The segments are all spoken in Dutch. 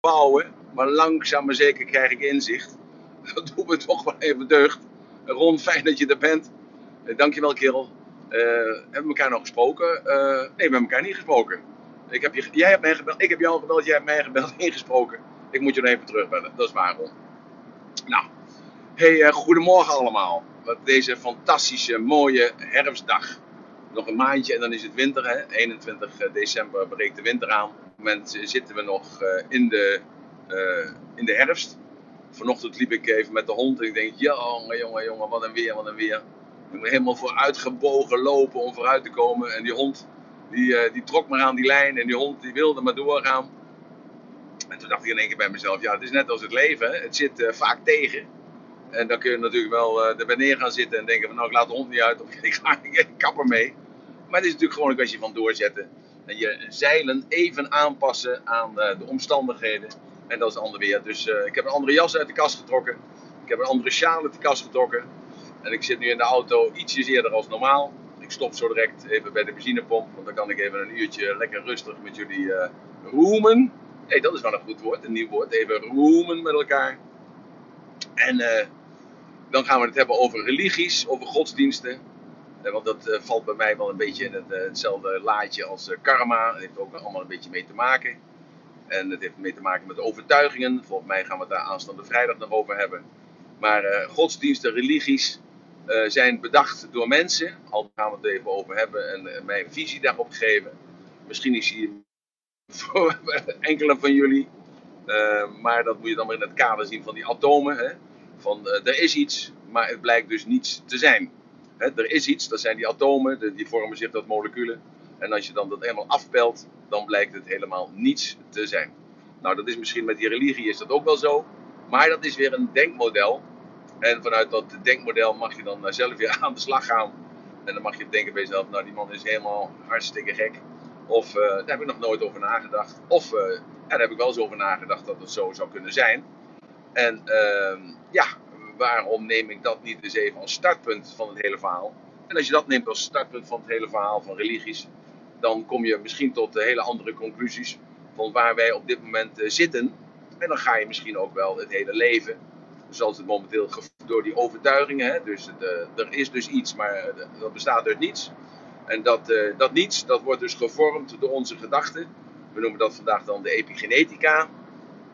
bouwen, maar langzaam maar zeker krijg ik inzicht. Dat doet me toch wel even deugd. Ron, fijn dat je er bent. Uh, dankjewel, kerel. Uh, hebben we elkaar nog gesproken? Uh, nee, we hebben elkaar niet gesproken. Ik heb je, jij hebt mij gebeld, ik heb jou gebeld, jij hebt mij gebeld, ingesproken. Ik moet je nog even terugbellen, dat is waar, Ron. Nou, hey, goedemorgen allemaal. Wat deze fantastische, mooie herfstdag. Nog een maandje en dan is het winter, hè? 21 december breekt de winter aan. Op het moment zitten we nog in de, in de herfst. Vanochtend liep ik even met de hond en ik denk, jongen, jongen, jongen, wat een weer, wat een weer. Ik moet helemaal vooruitgebogen lopen om vooruit te komen. En die hond, die, die trok maar aan die lijn en die hond die wilde maar doorgaan. En toen dacht ik in één keer bij mezelf, ja, het is net als het leven. Het zit vaak tegen. En dan kun je natuurlijk wel uh, erbij neer gaan zitten en denken van, nou, ik laat de hond niet uit of ik ga ik kap ermee. Maar het is natuurlijk gewoon een kwestie van doorzetten. En je zeilen even aanpassen aan de omstandigheden. En dat is het andere weer. Dus uh, ik heb een andere jas uit de kast getrokken. Ik heb een andere sjaal uit de kast getrokken. En ik zit nu in de auto ietsjes eerder als normaal. Ik stop zo direct even bij de benzinepomp. Want dan kan ik even een uurtje lekker rustig met jullie roemen. hey, dat is wel een goed woord, een nieuw woord. Even roemen met elkaar. En dan gaan we het hebben over religies, over godsdiensten. want dat valt bij mij wel een beetje in het, hetzelfde laadje als karma. Dat heeft ook allemaal een beetje mee te maken. En het heeft mee te maken met overtuigingen. Volgens mij gaan we het daar aanstaande vrijdag nog over hebben. Maar godsdiensten, religies zijn bedacht door mensen. Al gaan we het even over hebben en mijn visie daarop geven. Misschien is hier voor enkele van jullie. maar dat moet je dan maar in het kader zien van die atomen. Hè? Van er is iets, maar het blijkt dus niets te zijn. Er is iets, dat zijn die atomen, die vormen zich tot moleculen. En als je dan dat helemaal afpelt, dan blijkt het helemaal niets te zijn. Nou, dat is misschien met die religie is dat ook wel zo. Maar dat is weer een denkmodel. En vanuit dat denkmodel mag je dan zelf weer aan de slag gaan. En dan mag je denken bij jezelf, nou die man is helemaal hartstikke gek. Of uh, daar heb ik nog nooit over nagedacht. Of ja, daar heb ik wel eens over nagedacht dat het zo zou kunnen zijn. En uh, ja, waarom neem ik dat niet eens even als startpunt van het hele verhaal? En als je dat neemt als startpunt van het hele verhaal van religies, dan kom je misschien tot hele andere conclusies van waar wij op dit moment uh, zitten. En dan ga je misschien ook wel het hele leven, zoals het momenteel door die overtuigingen. Hè? Dus uh, er is dus iets, maar uh, dat bestaat uit niets. En dat, dat niets, dat wordt dus gevormd door onze gedachten. We noemen dat vandaag dan de epigenetica.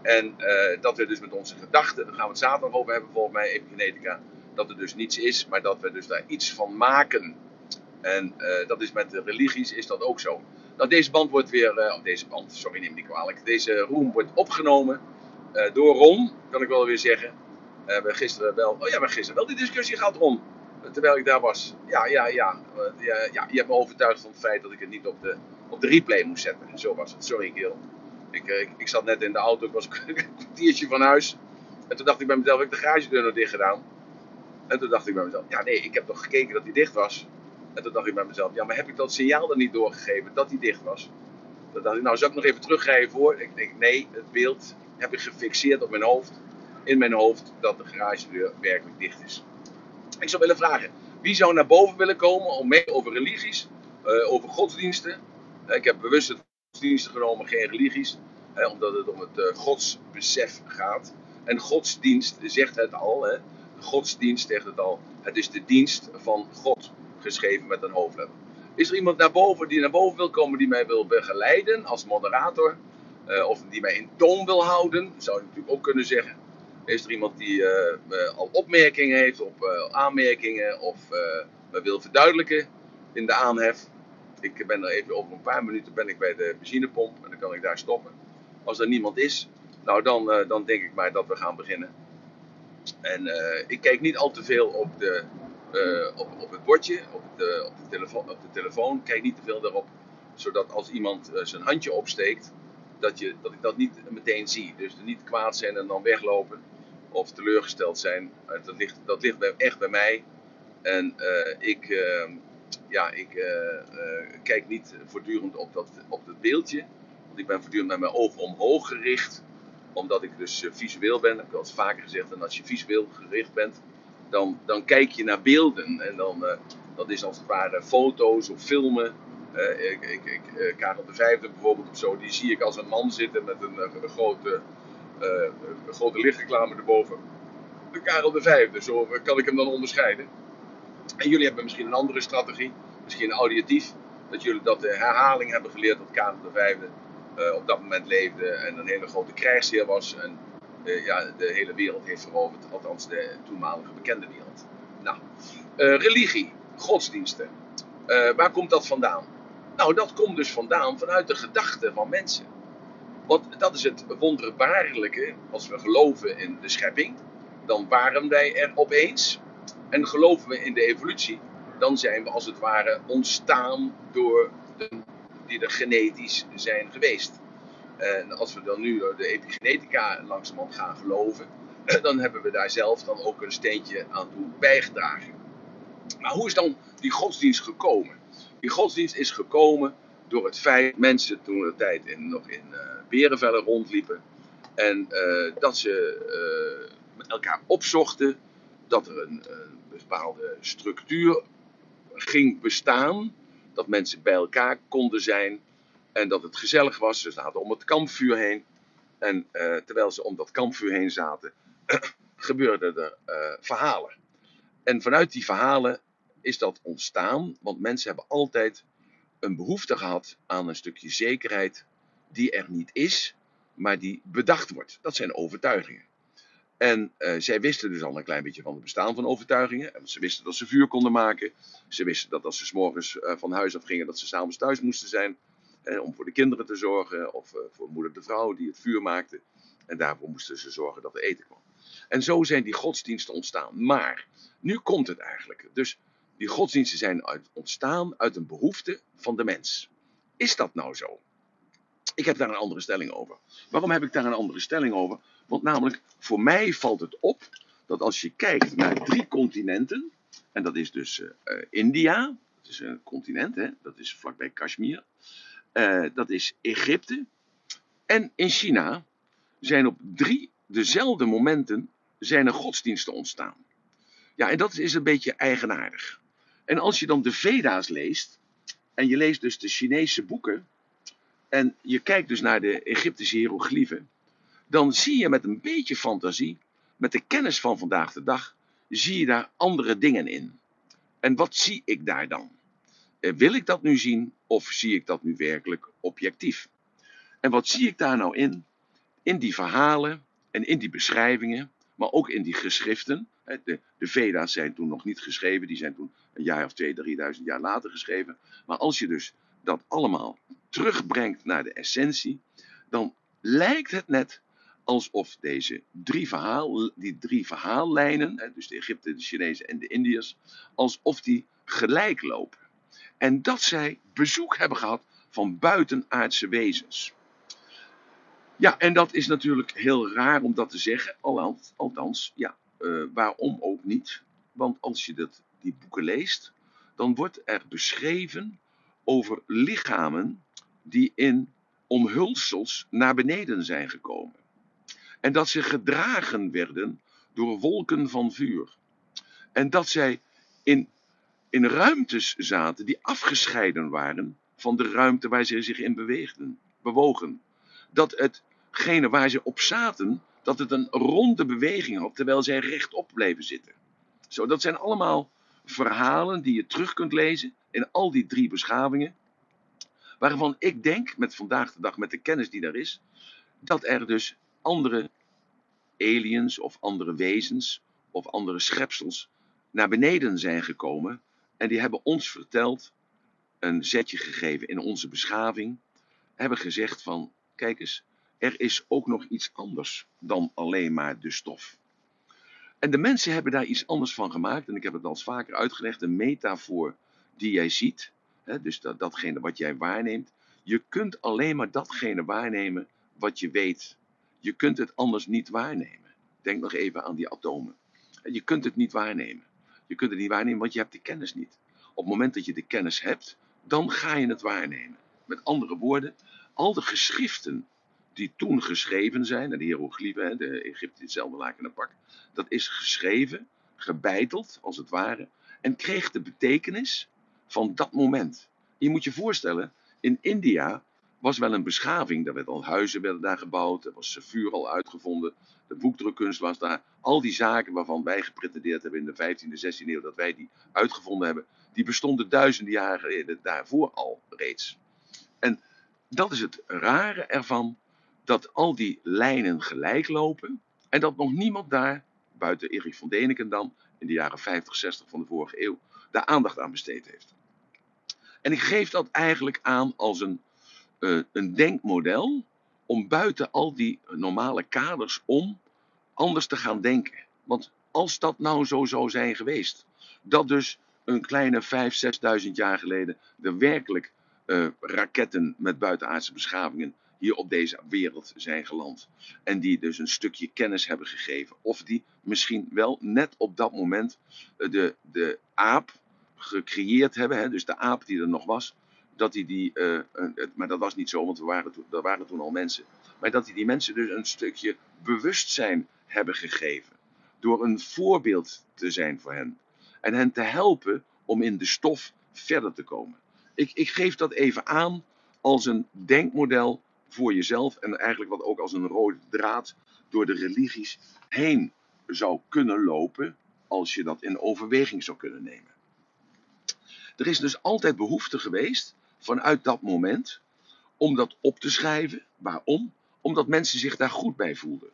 En dat we dus met onze gedachten, daar gaan we het zaterdag over hebben volgens mij, epigenetica. Dat er dus niets is, maar dat we dus daar iets van maken. En uh, dat is met de religies is dat ook zo. Nou, deze band wordt weer, uh, deze band, sorry neem me niet kwalijk. Deze room wordt opgenomen door Ron, kan ik wel weer zeggen. We hebben gisteren wel, oh ja, maar gisteren wel die discussie gehad Ron. Terwijl ik daar was. Ja, ja, ja, ja, ja. Je hebt me overtuigd van het feit dat ik het niet op de, op de replay moest zetten. Zo was het, sorry Gil. Ik, ik, ik zat net in de auto, ik was een kwartiertje van huis. En toen dacht ik bij mezelf, heb ik de garagedeur nog dicht gedaan? En toen dacht ik bij mezelf, ja nee, ik heb toch gekeken dat die dicht was. En toen dacht ik bij mezelf, ja, maar heb ik dat signaal dan niet doorgegeven dat die dicht was? Toen dacht ik, nou, zou ik nog even terugrijden voor? Ik denk, nee, het beeld heb ik gefixeerd op mijn hoofd, in mijn hoofd, dat de garagedeur werkelijk dicht is. Ik zou willen vragen, wie zou naar boven willen komen om mee over religies, uh, over godsdiensten? Uh, ik heb bewust het godsdiensten genomen, geen religies, uh, omdat het om het godsbesef gaat. En godsdienst zegt het al, hè? godsdienst zegt het al, het is de dienst van God geschreven met een hoofdletter. Is er iemand naar boven die naar boven wil komen die mij wil begeleiden als moderator? Uh, of die mij in toon wil houden? Zou je natuurlijk ook kunnen zeggen. Is er iemand die uh, al opmerkingen heeft op aanmerkingen of me wil verduidelijken in de aanhef? Ik ben er even over een paar minuten ben ik bij de benzinepomp en dan kan ik daar stoppen. Als er niemand is, nou dan, dan denk ik maar dat we gaan beginnen. En ik kijk niet al te veel op de uh, op, op het bordje, op de, op, de telefoon, op de telefoon. Kijk niet te veel daarop, zodat als iemand zijn handje opsteekt, dat, je, dat ik dat niet meteen zie. Dus niet kwaad zijn en dan weglopen of teleurgesteld zijn. Dat ligt, dat ligt bij, echt bij mij. En ik, ja, ik kijk niet voortdurend op dat, op dat beeldje. Want ik ben voortdurend met mijn ogen omhoog gericht. Omdat ik dus visueel ben, heb ik al eens vaker gezegd. En als je visueel gericht bent, dan, dan kijk je naar beelden. En dan, dat is als het ware foto's of filmen. Ik, ik, ik, Karel V bijvoorbeeld of zo, die zie ik als een man zitten met een, grote, een grote lichtreclame erboven. De Karel V, zo kan ik hem dan onderscheiden. En jullie hebben misschien een andere strategie, misschien auditief, dat jullie dat de herhaling hebben geleerd dat Karel V uh, op dat moment leefde en een hele grote krijgsheer was en uh, ja, de hele wereld heeft veroverd, althans de toenmalige bekende wereld. Nou, uh, religie, godsdiensten, waar komt dat vandaan? Nou, dat komt dus vandaan vanuit de gedachten van mensen. Want dat is het wonderbaarlijke, als we geloven in de schepping, dan waren wij er opeens. En geloven we in de evolutie, dan zijn we als het ware ontstaan door de die er genetisch zijn geweest. En als we dan nu de epigenetica langzamerhand gaan geloven, dan hebben we daar zelf dan ook een steentje aan toe bijgedragen. Maar hoe is dan die godsdienst gekomen? Die godsdienst is gekomen door het feit dat mensen toen de tijd in, nog in uh, berenvellen rondliepen. En uh, dat ze uh, elkaar opzochten dat er een, een bepaalde structuur ging bestaan dat mensen bij elkaar konden zijn en dat het gezellig was. Ze zaten om het kampvuur heen. En uh, terwijl ze om dat kampvuur heen zaten, gebeurden er uh, verhalen. En vanuit die verhalen is dat ontstaan, want mensen hebben altijd een behoefte gehad aan een stukje zekerheid die er niet is, maar die bedacht wordt. Dat zijn overtuigingen. En uh, zij wisten dus al een klein beetje van het bestaan van overtuigingen. En ze wisten dat ze vuur konden maken. Ze wisten dat als ze s'morgens uh, van huis af gingen, dat ze s'avonds thuis moesten zijn. Eh, om voor de kinderen te zorgen. Of voor moeder de vrouw die het vuur maakte. En daarvoor moesten ze zorgen dat er eten kwam. En zo zijn die godsdiensten ontstaan. Maar, nu komt het eigenlijk. Dus die godsdiensten zijn ontstaan uit een behoefte van de mens. Is dat nou zo? Ik heb daar een andere stelling over. Waarom heb ik daar een andere stelling over? Want namelijk, voor mij valt het op dat als je kijkt naar drie continenten, en dat is dus uh, India, dat is een continent, hè, dat is vlakbij Kashmir, uh, dat is Egypte, en in China zijn op drie dezelfde momenten zijn er godsdiensten ontstaan. Ja, en dat is een beetje eigenaardig. En als je dan de Veda's leest, en je leest dus de Chinese boeken, en je kijkt dus naar de Egyptische hieroglyphen, dan zie je met een beetje fantasie, met de kennis van vandaag de dag, zie je daar andere dingen in. En wat zie ik daar dan? Eh, wil ik dat nu zien of zie ik dat nu werkelijk objectief? En wat zie ik daar nou in? In die verhalen en in die beschrijvingen, maar ook in die geschriften. De, de Veda's zijn toen nog niet geschreven, die zijn toen een jaar of twee, drieduizend jaar later geschreven. Maar als je dus dat allemaal terugbrengt naar de essentie, dan lijkt het net alsof deze drie, verhaal, die drie verhaallijnen, dus de Egypte, de Chinezen en de Indiërs, alsof die gelijk lopen. En dat zij bezoek hebben gehad van buitenaardse wezens. Ja, en dat is natuurlijk heel raar om dat te zeggen, althans, ja, uh, waarom ook niet? Want als je dat, die boeken leest, dan wordt er beschreven over lichamen die in omhulsels naar beneden zijn gekomen. En dat ze gedragen werden door wolken van vuur. En dat zij in, in ruimtes zaten die afgescheiden waren van de ruimte waar ze zich in beweegden, bewogen. Dat hetgene waar ze op zaten, dat het een ronde beweging had, terwijl zij rechtop bleven zitten. Zo, dat zijn allemaal verhalen die je terug kunt lezen in al die drie beschavingen. Waarvan ik denk, met vandaag de dag, met de kennis die daar is, dat er dus andere aliens of andere wezens of andere schepsels naar beneden zijn gekomen. En die hebben ons verteld, een zetje gegeven in onze beschaving. Hebben gezegd van, kijk eens, er is ook nog iets anders dan alleen maar de stof. En de mensen hebben daar iets anders van gemaakt. En ik heb het al vaker uitgelegd. Een metafoor die jij ziet. Hè, dus dat, datgene wat jij waarneemt. Je kunt alleen maar datgene waarnemen wat je weet. Je kunt het anders niet waarnemen. Denk nog even aan die atomen. Je kunt het niet waarnemen. Je kunt het niet waarnemen, want je hebt de kennis niet. Op het moment dat je de kennis hebt, dan ga je het waarnemen. Met andere woorden, al de geschriften die toen geschreven zijn, de hieroglyphen, de Egypte hetzelfde laken en pak, dat is geschreven, gebeiteld als het ware, en kreeg de betekenis van dat moment. je moet je voorstellen, in India was wel een beschaving. Daar werden al huizen werden daar gebouwd, er was vuur al uitgevonden, de boekdrukkunst was daar. Al die zaken waarvan wij gepretendeerd hebben in de 15e, 16e eeuw dat wij die uitgevonden hebben, die bestonden duizenden jaren daarvoor al reeds. En dat is het rare ervan, dat al die lijnen gelijk lopen en dat nog niemand daar, buiten Erik van Deneken dan, in de jaren 50, 60 van de vorige eeuw, daar aandacht aan besteed heeft. En ik geef dat eigenlijk aan als een, uh, een denkmodel om buiten al die normale kaders om anders te gaan denken. Want als dat nou zo zou zijn geweest, dat dus een kleine 5.000, 6.000 jaar geleden er werkelijk uh, raketten met buitenaardse beschavingen hier op deze wereld zijn geland. En die dus een stukje kennis hebben gegeven. Of die misschien wel net op dat moment eh, de, de aap gecreëerd hebben. Hè, dus de aap die er nog was. Dat die die, uh, maar dat was niet zo, want er waren, toen, er waren toen al mensen. Maar dat die die mensen dus een stukje bewustzijn hebben gegeven. Door een voorbeeld te zijn voor hen. En hen te helpen om in de stof verder te komen. Ik, ik geef dat even aan als een denkmodel voor jezelf. En eigenlijk wat ook als een rode draad door de religies heen zou kunnen lopen. Als je dat in overweging zou kunnen nemen. Er is dus altijd behoefte geweest vanuit dat moment om dat op te schrijven. Waarom? Omdat mensen zich daar goed bij voelden.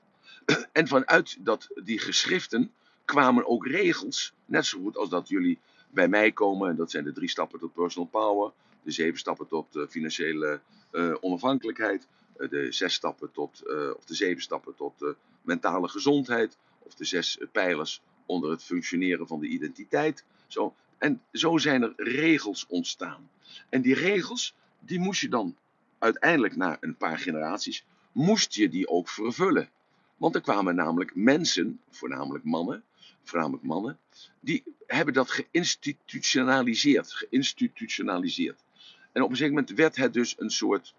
En vanuit dat, die geschriften kwamen ook regels, net zo goed als dat jullie bij mij komen. En dat zijn de drie stappen tot personal power, de zeven stappen tot uh, financiële uh, onafhankelijkheid, uh, de zes stappen tot, of de zeven stappen tot mentale gezondheid, of de zes pijlers onder het functioneren van de identiteit. Zo. En zo zijn er regels ontstaan. En die regels, die moest je dan uiteindelijk na een paar generaties, moest je die ook vervullen. Want er kwamen namelijk mensen, voornamelijk mannen, voornamelijk mannen, die hebben dat geïnstitutionaliseerd. Geïnstitutionaliseerd. En op een gegeven moment werd het dus een soort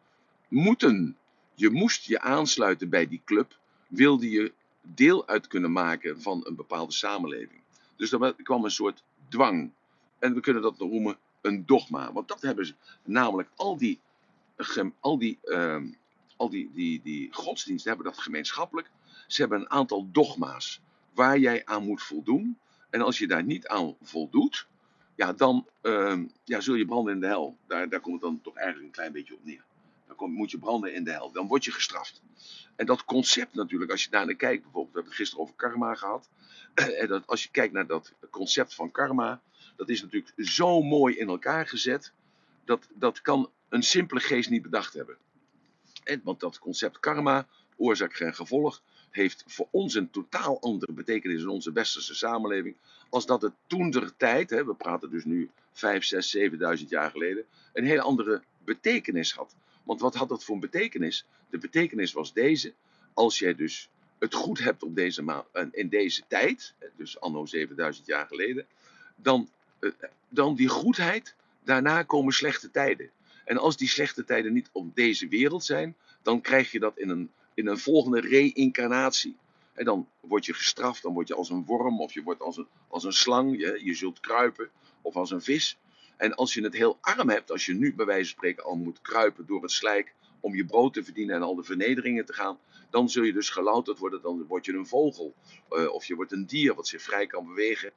moeten. Je moest je aansluiten bij die club, wilde je deel uit kunnen maken van een bepaalde samenleving. Dus er kwam een soort dwang. En we kunnen dat noemen een dogma. Want dat hebben ze namelijk al die, al die, uh, al die, die, die godsdiensten hebben dat gemeenschappelijk. Ze hebben een aantal dogma's waar jij aan moet voldoen. En als je daar niet aan voldoet, ja, dan uh, ja, zul je branden in de hel. Daar, daar komt het dan toch eigenlijk een klein beetje op neer. Dan kom, moet je branden in de hel. Dan word je gestraft. En dat concept natuurlijk, als je daar naar kijkt, bijvoorbeeld, we hebben het gisteren over karma gehad. En dat, als je kijkt naar dat concept van karma, dat is natuurlijk zo mooi in elkaar gezet. Dat, dat kan een simpele geest niet bedacht hebben. En, want dat concept karma, oorzaak en gevolg, heeft voor ons een totaal andere betekenis in onze westerse samenleving. Als dat het toen der tijd, hè, we praten dus nu 5, 6, 7000 jaar geleden, een hele andere betekenis had. Want wat had dat voor een betekenis? De betekenis was deze. Als jij dus het goed hebt op deze in deze tijd, dus anno 7000 jaar geleden, dan, dan die goedheid, daarna komen slechte tijden. En als die slechte tijden niet op deze wereld zijn, dan krijg je dat in een in een volgende reïncarnatie. En dan word je gestraft, dan word je als een worm of je wordt als een, als een slang, je, je zult kruipen of als een vis. En als je het heel arm hebt, als je nu bij wijze van spreken al moet kruipen door het slijk om je brood te verdienen en al de vernederingen te gaan, dan zul je dus gelouterd worden, dan word je een vogel. Uh, of je wordt een dier wat zich vrij kan bewegen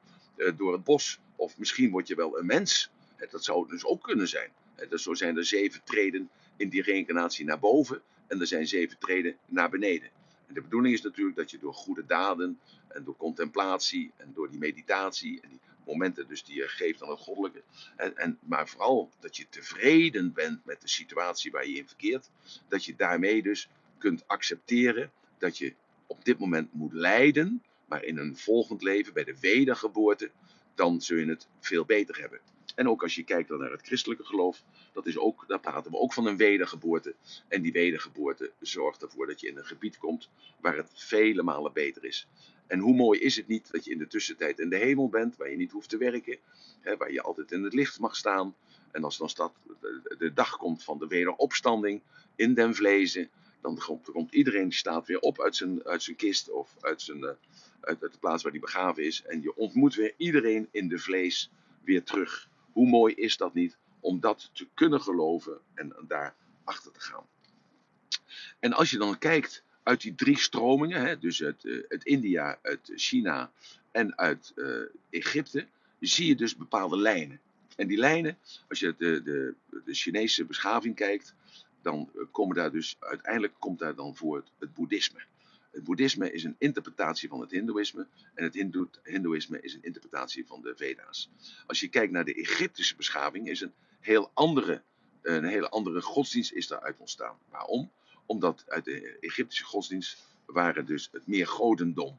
door het bos. Of misschien word je wel een mens. Dat zou dus ook kunnen zijn. Dus zo zijn er zeven treden in die reïncarnatie naar boven en er zijn zeven treden naar beneden. En de bedoeling is natuurlijk dat je door goede daden en door contemplatie en door die meditatie en die momenten dus die je geeft aan het goddelijke, en, en, maar vooral dat je tevreden bent met de situatie waar je in verkeert, dat je daarmee dus kunt accepteren dat je op dit moment moet lijden, maar in een volgend leven, bij de wedergeboorte, dan zul je het veel beter hebben. En ook als je kijkt naar het christelijke geloof, dat is ook, daar praten we ook van een wedergeboorte. En die wedergeboorte zorgt ervoor dat je in een gebied komt waar het vele malen beter is. En hoe mooi is het niet dat je in de tussentijd in de hemel bent, waar je niet hoeft te werken, hè, waar je altijd in het licht mag staan. En als dan staat, de, dag komt van de wederopstanding in den vlezen, dan komt, komt iedereen staat weer op uit zijn, uit zijn kist of uit, zijn, uh, uit, de plaats waar hij begraven is. En je ontmoet weer iedereen in de vlees weer terug. Hoe mooi is dat niet om dat te kunnen geloven en daar achter te gaan. En als je dan kijkt uit die drie stromingen, hè, dus uit, uh, India, uit China en uit uh, Egypte, zie je dus bepaalde lijnen. En die lijnen, als je de, de, de Chinese beschaving kijkt, dan komen daar dus uiteindelijk komt daar dan voor het boeddhisme. Het boeddhisme is een interpretatie van het hindoeïsme en het hindoeïsme is een interpretatie van de Veda's. Als je kijkt naar de Egyptische beschaving, is een heel andere, een hele andere godsdienst is daaruit ontstaan. Waarom? Omdat uit de Egyptische godsdienst waren dus het meer godendom. Nou,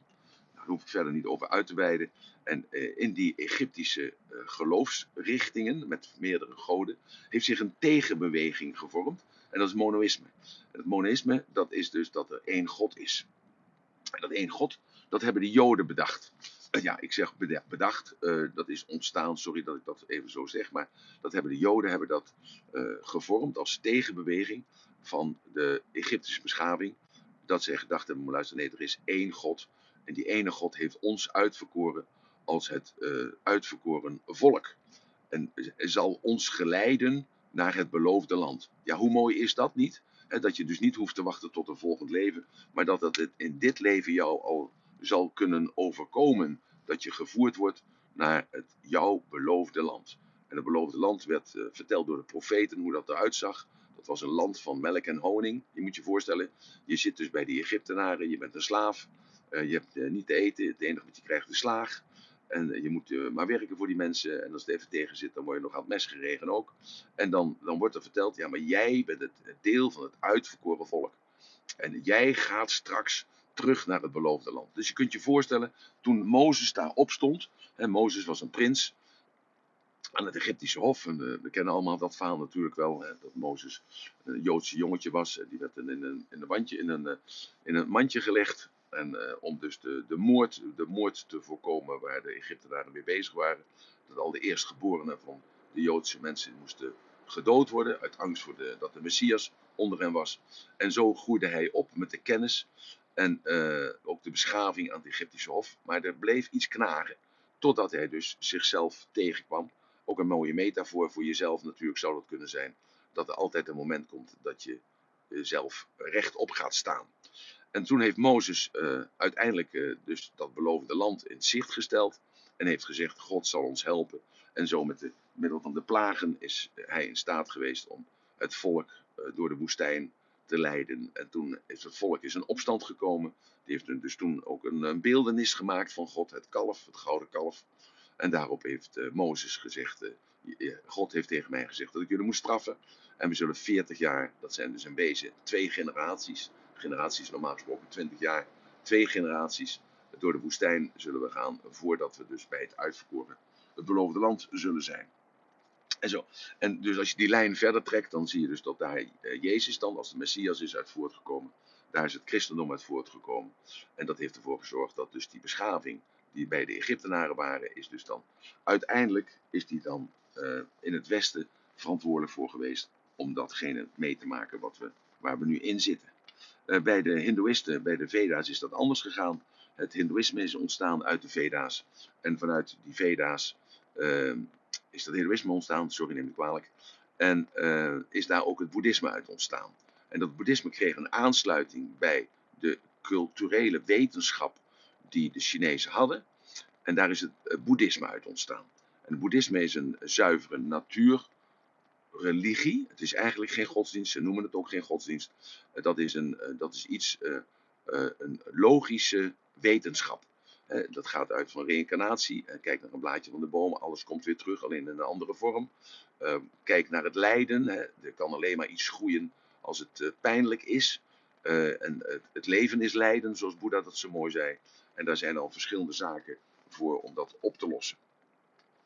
daar hoef ik verder niet over uit te wijden. En eh, in die Egyptische eh, geloofsrichtingen met meerdere goden heeft zich een tegenbeweging gevormd. En dat is monoïsme. Het monoïsme, dat is dus dat er één God is. Dat één God, dat hebben de Joden bedacht. Uh, ja, ik zeg bedacht, uh, dat is ontstaan, sorry dat ik dat even zo zeg, maar dat hebben de Joden hebben dat uh, gevormd als tegenbeweging van de Egyptische beschaving. Dat ze gedacht hebben, luister, nee, er is één God. En die ene God heeft ons uitverkoren als het uitverkoren volk. En zal ons geleiden naar het beloofde land. Ja, hoe mooi is dat niet? Dat je dus niet hoeft te wachten tot een volgend leven, maar dat het in dit leven jou al zal kunnen overkomen. Dat je gevoerd wordt naar het jouw beloofde land. En het beloofde land werd uh, verteld door de profeten hoe dat eruit zag. Dat was een land van melk en honing. Je moet je voorstellen, je zit dus bij die Egyptenaren, je bent een slaaf. Uh, je hebt uh, niet te eten, het enige wat je krijgt is slaag. En je moet uh, maar werken voor die mensen. En als het even tegen zit, dan word je nog aan het mes geregen ook. En dan, dan wordt er verteld, ja, maar jij bent het deel van het uitverkoren volk. En jij gaat straks terug naar het beloofde land. Dus je kunt je voorstellen, toen Mozes daar opstond. En Mozes was een prins aan het Egyptische hof. En, uh, we kennen allemaal dat verhaal natuurlijk wel. Hè, dat Mozes een Joodse jongetje was. Die werd in een, in een, wandje, in een, in een mandje gelegd. En uh, om dus de, de, moord, de te voorkomen waar de Egyptenaren mee bezig waren. Dat al de eerstgeborenen van de Joodse mensen moesten gedood worden. Uit angst voor de, dat de Messias onder hen was. En zo groeide hij op met de kennis. En uh, ook de beschaving aan het Egyptische hof. Maar er bleef iets knagen. Totdat hij dus zichzelf tegenkwam. Ook een mooie metafoor voor jezelf natuurlijk zou dat kunnen zijn. Dat er altijd een moment komt dat je zelf rechtop gaat staan. En toen heeft Mozes uh, uiteindelijk uh, dus dat beloofde land in zicht gesteld. En heeft gezegd, God zal ons helpen. En zo met de middel van de plagen is hij in staat geweest om het volk uh, door de woestijn te leiden. En toen is het volk is een opstand gekomen. Die heeft dus toen ook een, een beeldenis gemaakt van God, het kalf, het gouden kalf. En daarop heeft Mozes gezegd, God heeft tegen mij gezegd dat ik jullie moet straffen. En we zullen 40 jaar, dat zijn dus in wezen twee generaties, generaties normaal gesproken 20 jaar, twee generaties door de woestijn zullen we gaan voordat we dus bij het uitverkoren, het beloofde land zullen zijn. En zo. En dus als je die lijn verder trekt, dan zie je dus dat daar eh, Jezus dan als de Messias is uit voortgekomen. Daar is het christendom uit voortgekomen. En dat heeft ervoor gezorgd dat dus die beschaving die bij de Egyptenaren waren, is dus dan uiteindelijk is die dan uh, in het Westen verantwoordelijk voor geweest om datgene mee te maken wat we, waar we nu in zitten. Uh, bij de Hindoeïsten, bij de Veda's is dat anders gegaan. Het Hindoeïsme is ontstaan uit de Veda's. En vanuit die Veda's uh, is dat Hindoeïsme ontstaan, sorry neem ik kwalijk. En uh, is daar ook het Boeddhisme uit ontstaan. En dat Boeddhisme kreeg een aansluiting bij de culturele wetenschap die de Chinezen hadden. En daar is het Boeddhisme uit ontstaan. En het Boeddhisme is een zuivere natuur religie. Het is eigenlijk geen godsdienst, ze noemen het ook geen godsdienst. Eh, dat is, een, eh, dat is iets, uh, een logische wetenschap. Dat gaat uit van reïncarnatie. kijk naar een blaadje van de boom, alles komt weer terug, alleen in een andere vorm. kijk naar het lijden. Er kan alleen maar iets groeien als het pijnlijk is. en het, leven is lijden, zoals Boeddha dat zo mooi zei. En daar zijn al verschillende zaken voor om dat op te lossen.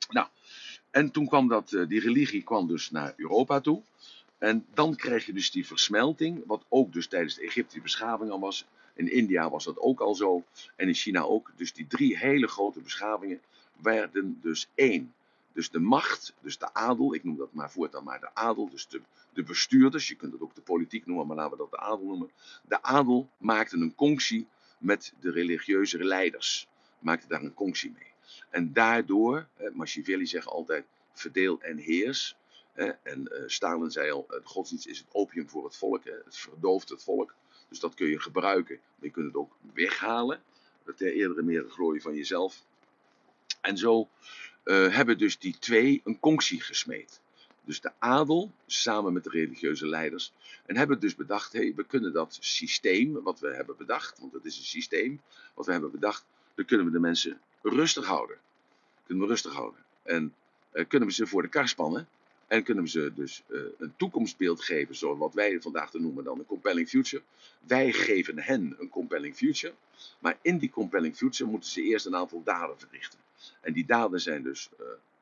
Nou, en toen kwam dat, eh, die religie kwam dus naar Europa toe. En dan krijg je dus die versmelting, wat ook dus tijdens de Egyptische beschaving al was. In India was dat ook al zo. En in China ook. Dus die drie hele grote beschavingen werden dus één. Dus de macht, dus de adel, ik noem dat maar voortaan maar de adel, dus de, de bestuurders, je kunt het ook de politiek noemen, maar laten we dat de adel noemen. De adel maakte een conctie met de religieuze leiders, maakte daar een conctie mee. En daardoor, Machiavelli zegt altijd, verdeel en heers. En uh, Stalin zei al, de godsdienst is het opium voor het volk. Het verdooft het volk. Dus dat kun je gebruiken. Maar je kunt het ook weghalen. Ter eerdere meer glorie van jezelf. En zo uh, hebben dus die twee een conctie gesmeed. Dus de adel samen met de religieuze leiders. En hebben dus bedacht, hey, we kunnen dat systeem wat we hebben bedacht, want het is een systeem wat we hebben bedacht, dan kunnen we de mensen rustig houden. Kunnen we rustig houden. En uh, kunnen we ze voor de kar spannen. En kunnen we ze dus uh, een toekomstbeeld geven, zoals wat wij vandaag te noemen dan een compelling future. Wij geven hen een compelling future. Maar in die compelling future moeten ze eerst een aantal daden verrichten. En die daden zijn dus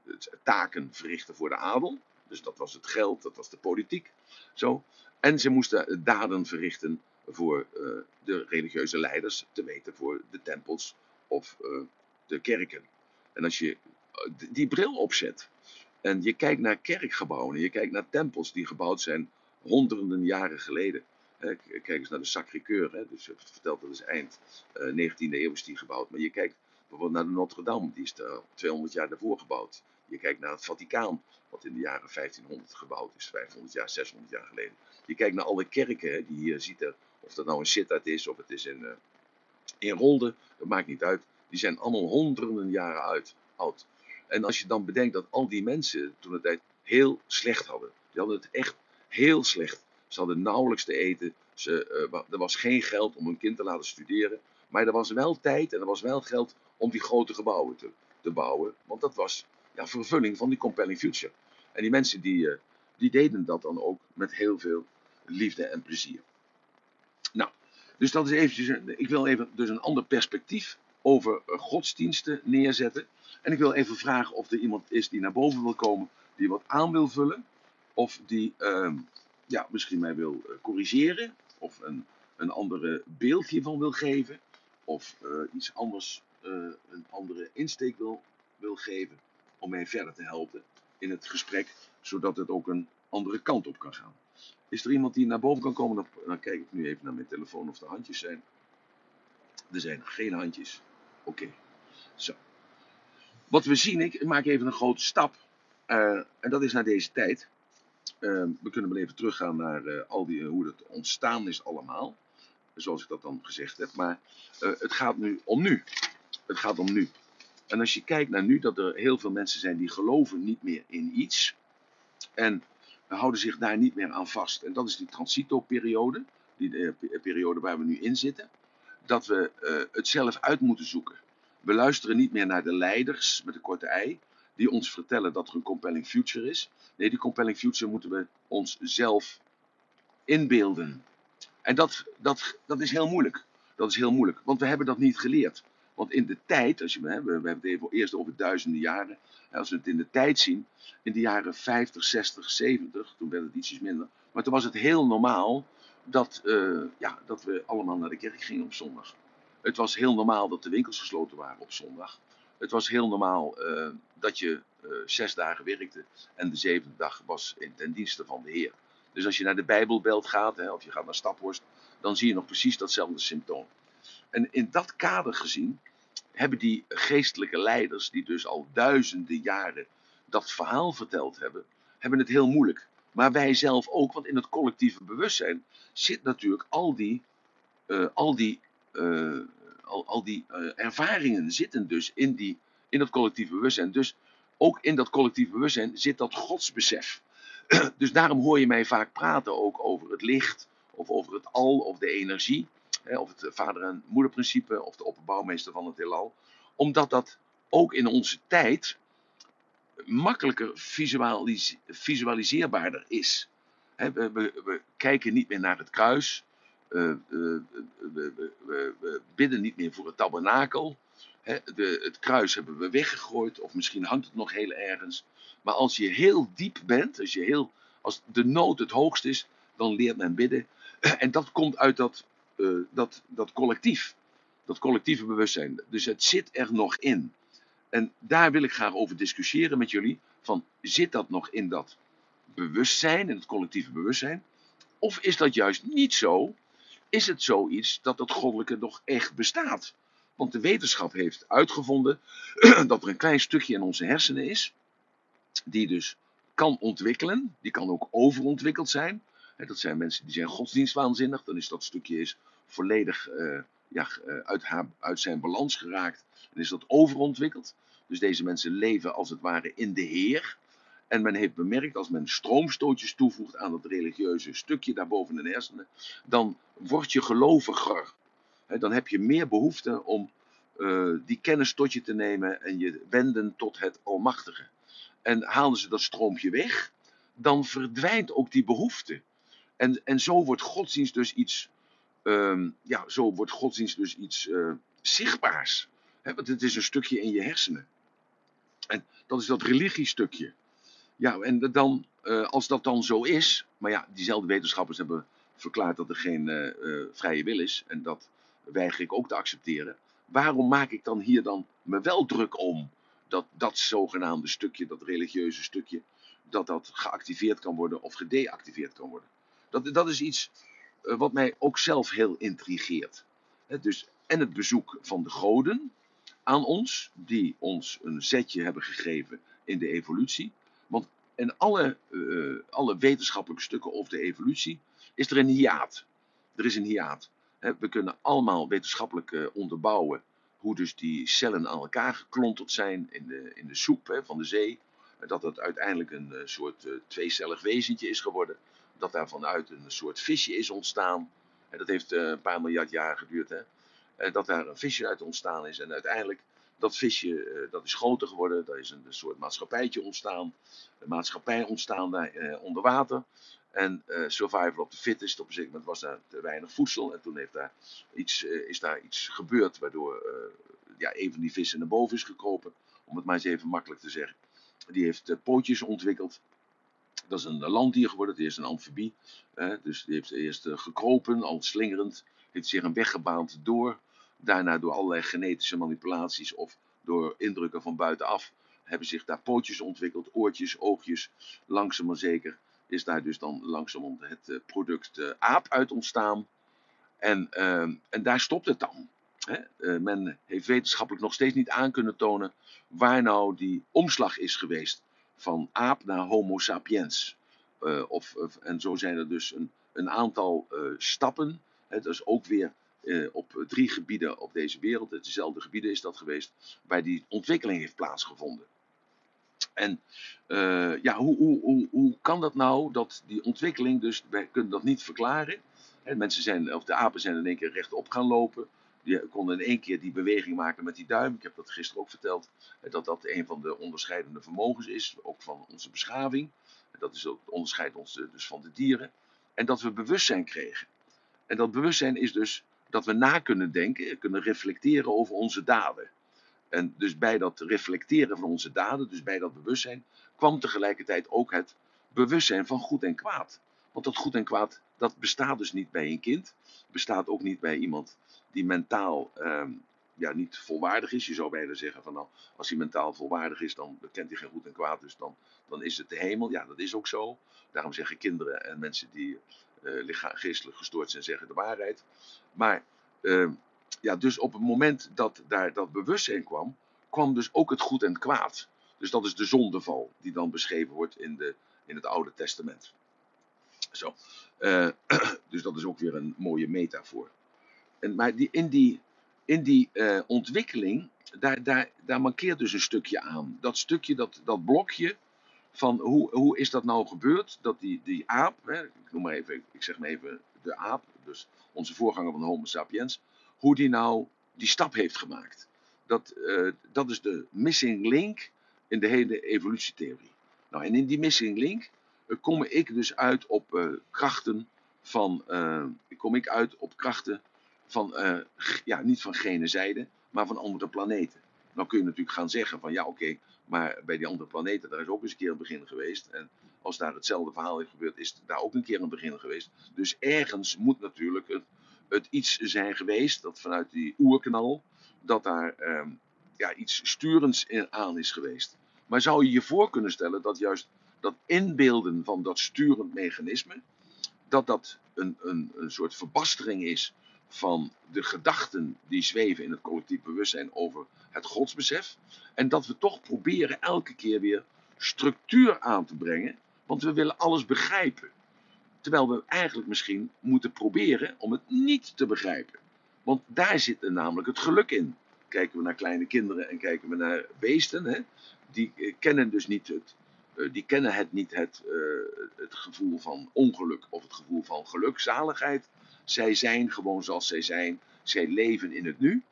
uh, taken verrichten voor de adel. Dus dat was het geld, dat was de politiek. Zo. En ze moesten daden verrichten voor de religieuze leiders, te weten voor de tempels of de kerken. En als je die bril opzet en je kijkt naar kerkgebouwen, je kijkt naar tempels die gebouwd zijn honderden jaren geleden. Kijk eens naar de Sacré-Cœur, dus je vertelt dat is eind uh, 19e eeuw is die gebouwd. Maar je kijkt bijvoorbeeld naar de Notre-Dame, die is er 200 jaar daarvoor gebouwd. Je kijkt naar het Vaticaan, wat in de jaren 1500 gebouwd is, 500 jaar, 600 jaar geleden. Je kijkt naar alle kerken die je ziet, of dat nou in Sittard is, of het is in, uh, in Rolde, dat maakt niet uit. Die zijn allemaal honderden jaren oud. En als je dan bedenkt dat al die mensen toen de tijd heel slecht hadden. Die hadden het echt heel slecht. Ze hadden nauwelijks te eten. Ze, uh, er was geen geld om hun kind te laten studeren. Maar er was wel tijd en er was wel geld om die grote gebouwen te, te bouwen. Want dat was ja, vervulling van die compelling future. En die mensen die, uh, die deden dat dan ook met heel veel liefde en plezier. Nou, dus dat is eventjes, ik wil even dus een ander perspectief over godsdiensten neerzetten. En ik wil even vragen of er iemand is die naar boven wil komen, die wat aan wil vullen. Of die uh, ja, misschien mij wil uh, corrigeren. Of een, een andere beeld hiervan wil geven. Of uh, iets anders, een andere insteek wil, wil geven. Om mij verder te helpen in het gesprek. Zodat het ook een andere kant op kan gaan. Is er iemand die naar boven kan komen? Dan, dan kijk ik nu even naar mijn telefoon of er handjes zijn. Er zijn geen handjes. Oké. Zo. Wat we zien, ik maak even een grote stap. Uh, en dat is naar deze tijd. Uh, we kunnen wel even teruggaan naar uh, al die, hoe het ontstaan is allemaal. Zoals ik dat dan gezegd heb. Maar het gaat nu om nu. Het gaat om nu. En als je kijkt naar nu, dat er heel veel mensen zijn die geloven niet meer in iets. En houden zich daar niet meer aan vast. En dat is die transitoperiode. Die periode waar we nu in zitten. Dat we het zelf uit moeten zoeken. We luisteren niet meer naar de leiders met de korte ei, die ons vertellen dat er een compelling future is. Nee, die compelling future moeten we ons zelf inbeelden. En dat, dat, dat is heel moeilijk. Dat is heel moeilijk, want we hebben dat niet geleerd. Want in de tijd, als je, we, we hebben het even eerst over duizenden jaren. Als we het in de tijd zien, in de jaren 50, 60, 70, toen werd het ietsjes minder. Maar toen was het heel normaal dat, uh, ja, dat we allemaal naar de kerk gingen op zondag. Het was heel normaal dat de winkels gesloten waren op zondag. Het was heel normaal uh, dat je uh, zes dagen werkte en de zevende dag was in ten dienste van de Heer. Dus als je naar de Bijbelbelt gaat, hè, of je gaat naar Staphorst, dan zie je nog precies datzelfde symptoom. En in dat kader gezien hebben die geestelijke leiders, die dus al duizenden jaren dat verhaal verteld hebben, hebben het heel moeilijk. Maar wij zelf ook, want in het collectieve bewustzijn zit natuurlijk al die, uh, al die uh, al, al, die uh, ervaringen zitten dus in, die, in dat collectieve bewustzijn. Dus ook in dat collectieve bewustzijn zit dat godsbesef. dus daarom hoor je mij vaak praten ook over het licht, of over het al, of de energie, hè, of het vader- en moederprincipe, of de opperbouwmeester van het heelal. Omdat dat ook in onze tijd makkelijker visualis visualiseerbaarder is. We, kijken niet meer naar het kruis, uh, uh, we, we, bidden niet meer voor het tabernakel. De, het kruis hebben we weggegooid, of misschien hangt het nog heel ergens. Maar als je heel diep bent, als, je heel, als de nood het hoogst is, dan leert men bidden. En dat komt uit dat, uh, dat, dat collectief, dat collectieve bewustzijn. Dus het zit er nog in. En daar wil ik graag over discussiëren met jullie. Van, zit dat nog in dat bewustzijn, in het collectieve bewustzijn? Of is dat juist niet zo? is het zoiets dat het goddelijke nog echt bestaat. Want de wetenschap heeft uitgevonden dat er een klein stukje in onze hersenen is, die dus kan ontwikkelen, die kan ook overontwikkeld zijn. dat zijn mensen die zijn godsdienstwaanzinnig, dan is dat stukje is volledig uh, ja, uit, haar, uit zijn balans geraakt en is dat overontwikkeld. Dus deze mensen leven als het ware in de Heer. En men heeft bemerkt, als men stroomstootjes toevoegt aan dat religieuze stukje daarboven in de hersenen, dan word je geloviger. dan heb je meer behoefte om uh, die kennis tot je te nemen en je wenden tot het Almachtige. En halen ze dat stroompje weg, dan verdwijnt ook die behoefte. En, en zo wordt godsdienst dus iets, um, ja, zo wordt godsdienst dus iets uh, zichtbaars. Want het is een stukje in je hersenen. En dat is dat religiestukje. Ja, en dan, uh, als dat dan zo is, maar ja, diezelfde wetenschappers hebben verklaard dat er geen uh, vrije wil is, en dat weiger ik ook te accepteren. Waarom maak ik dan hier dan me wel druk om dat dat zogenaamde stukje, dat religieuze stukje, dat dat geactiveerd kan worden of gedeactiveerd kan worden? Dat, dat is iets wat mij ook zelf heel intrigeert. Dus, en het bezoek van de goden aan ons, die ons een zetje hebben gegeven in de evolutie. Want in alle, uh, alle wetenschappelijke stukken over de evolutie is er een hiaat. Er is een hiaat. We kunnen allemaal wetenschappelijk uh, onderbouwen hoe dus die cellen aan elkaar geklonterd zijn in de, in de soep van de zee. Dat het uiteindelijk een soort tweecellig wezentje is geworden. Dat daar vanuit een soort visje is ontstaan. En dat heeft een paar miljard jaar geduurd. Hè. En dat daar een visje uit ontstaan is. En uiteindelijk dat visje uh, dat is groter geworden. Daar is een, soort maatschappijtje ontstaan. Een maatschappij ontstaan daar uh, onder water. En uh, survival of the fittest. Op een gegeven moment was daar te weinig voedsel. En toen heeft daar iets, is daar iets gebeurd. Waardoor ja, een van die vissen naar boven is gekropen. Om het maar eens even makkelijk te zeggen. Die heeft pootjes ontwikkeld. Dat is een landdier geworden. Die is een amfibie. dus die heeft eerst gekropen, al slingerend. Heeft zich een weg gebaand door Daarna door allerlei genetische manipulaties of door indrukken van buitenaf hebben zich daar pootjes ontwikkeld, oortjes, oogjes. Langzaam maar zeker is daar dus dan langzaam het eh, product aap uit ontstaan. En, uh, en daar stopt het dan. Men heeft wetenschappelijk nog steeds niet aan kunnen tonen waar nou die omslag is geweest van aap naar Homo sapiens. of, en zo zijn er dus een, een aantal stappen. Hè, dat is ook weer uh, op drie gebieden op deze wereld, dezelfde gebieden is dat geweest, waar die ontwikkeling heeft plaatsgevonden. En ja, hoe, hoe, hoe, hoe kan dat nou, dat die ontwikkeling, dus wij kunnen dat niet verklaren. En mensen zijn, of de apen zijn in één keer rechtop gaan lopen. Die konden in één keer die beweging maken met die duim. Ik heb dat gisteren ook verteld. Dat dat een van de onderscheidende vermogens is, ook van onze beschaving. Dat is ook, onderscheidt ons dus van de dieren. En dat we bewustzijn kregen. En dat bewustzijn is dus dat we na kunnen denken, kunnen reflecteren over onze daden. En dus bij dat reflecteren van onze daden, dus bij dat bewustzijn, kwam tegelijkertijd ook het bewustzijn van goed en kwaad. Want dat goed en kwaad, dat bestaat dus niet bij een kind. Bestaat ook niet bij iemand die mentaal ehm, ja, niet volwaardig is. Je zou bijna zeggen van nou, als hij mentaal volwaardig is, dan kent hij geen goed en kwaad. Dus dan, dan is het de hemel. Ja, dat is ook zo. Daarom zeggen kinderen en mensen die uh, geestelijk gestoord zijn, zeggen de waarheid. Maar uh, ja, dus op het moment dat daar dat bewustzijn kwam, kwam dus ook het goed en kwaad. Dus dat is de zondeval die dan beschreven wordt in, de, in het Oude Testament. Zo. Uh, dus dat is ook weer een mooie metafoor. Maar die, in die, in die uh, ontwikkeling, daar, daar, daar mankeert dus een stukje aan. Dat stukje, dat, dat blokje van hoe, hoe is dat nou gebeurd? Dat die, die aap, hè, ik noem maar even, ik zeg maar even de aap, dus onze voorganger van Homo sapiens, hoe die nou die stap heeft gemaakt. Dat, uh, dat is de missing link in de hele evolutietheorie. Nou, en in die missing link uh, kom ik dus uit op krachten van, kom ik uit op krachten van, ja, niet van gene zijde, maar van andere planeten. Nou kun je natuurlijk gaan zeggen van ja oké, maar bij die andere planeten daar is ook eens een keer een begin geweest. En als daar hetzelfde verhaal heeft gebeurd, is daar ook een keer een begin geweest. Dus ergens moet natuurlijk het, het iets zijn geweest, dat vanuit die oerknal, dat daar ehm, ja, iets sturends aan is geweest. Maar zou je je voor kunnen stellen dat juist dat inbeelden van dat sturend mechanisme, dat dat een, een, een soort verbastering is van de gedachten die zweven in het collectief bewustzijn over het godsbesef. En dat we toch proberen elke keer weer structuur aan te brengen, want we willen alles begrijpen. Terwijl we eigenlijk misschien moeten proberen om het niet te begrijpen. Want daar zit er namelijk het geluk in. Kijken we naar kleine kinderen en kijken we naar beesten, hè, die eh, kennen dus niet het, die kennen het niet het, uh, het gevoel van ongeluk of het gevoel van geluk, zaligheid. Zij zijn gewoon zoals zij zijn. Zij leven in het nu.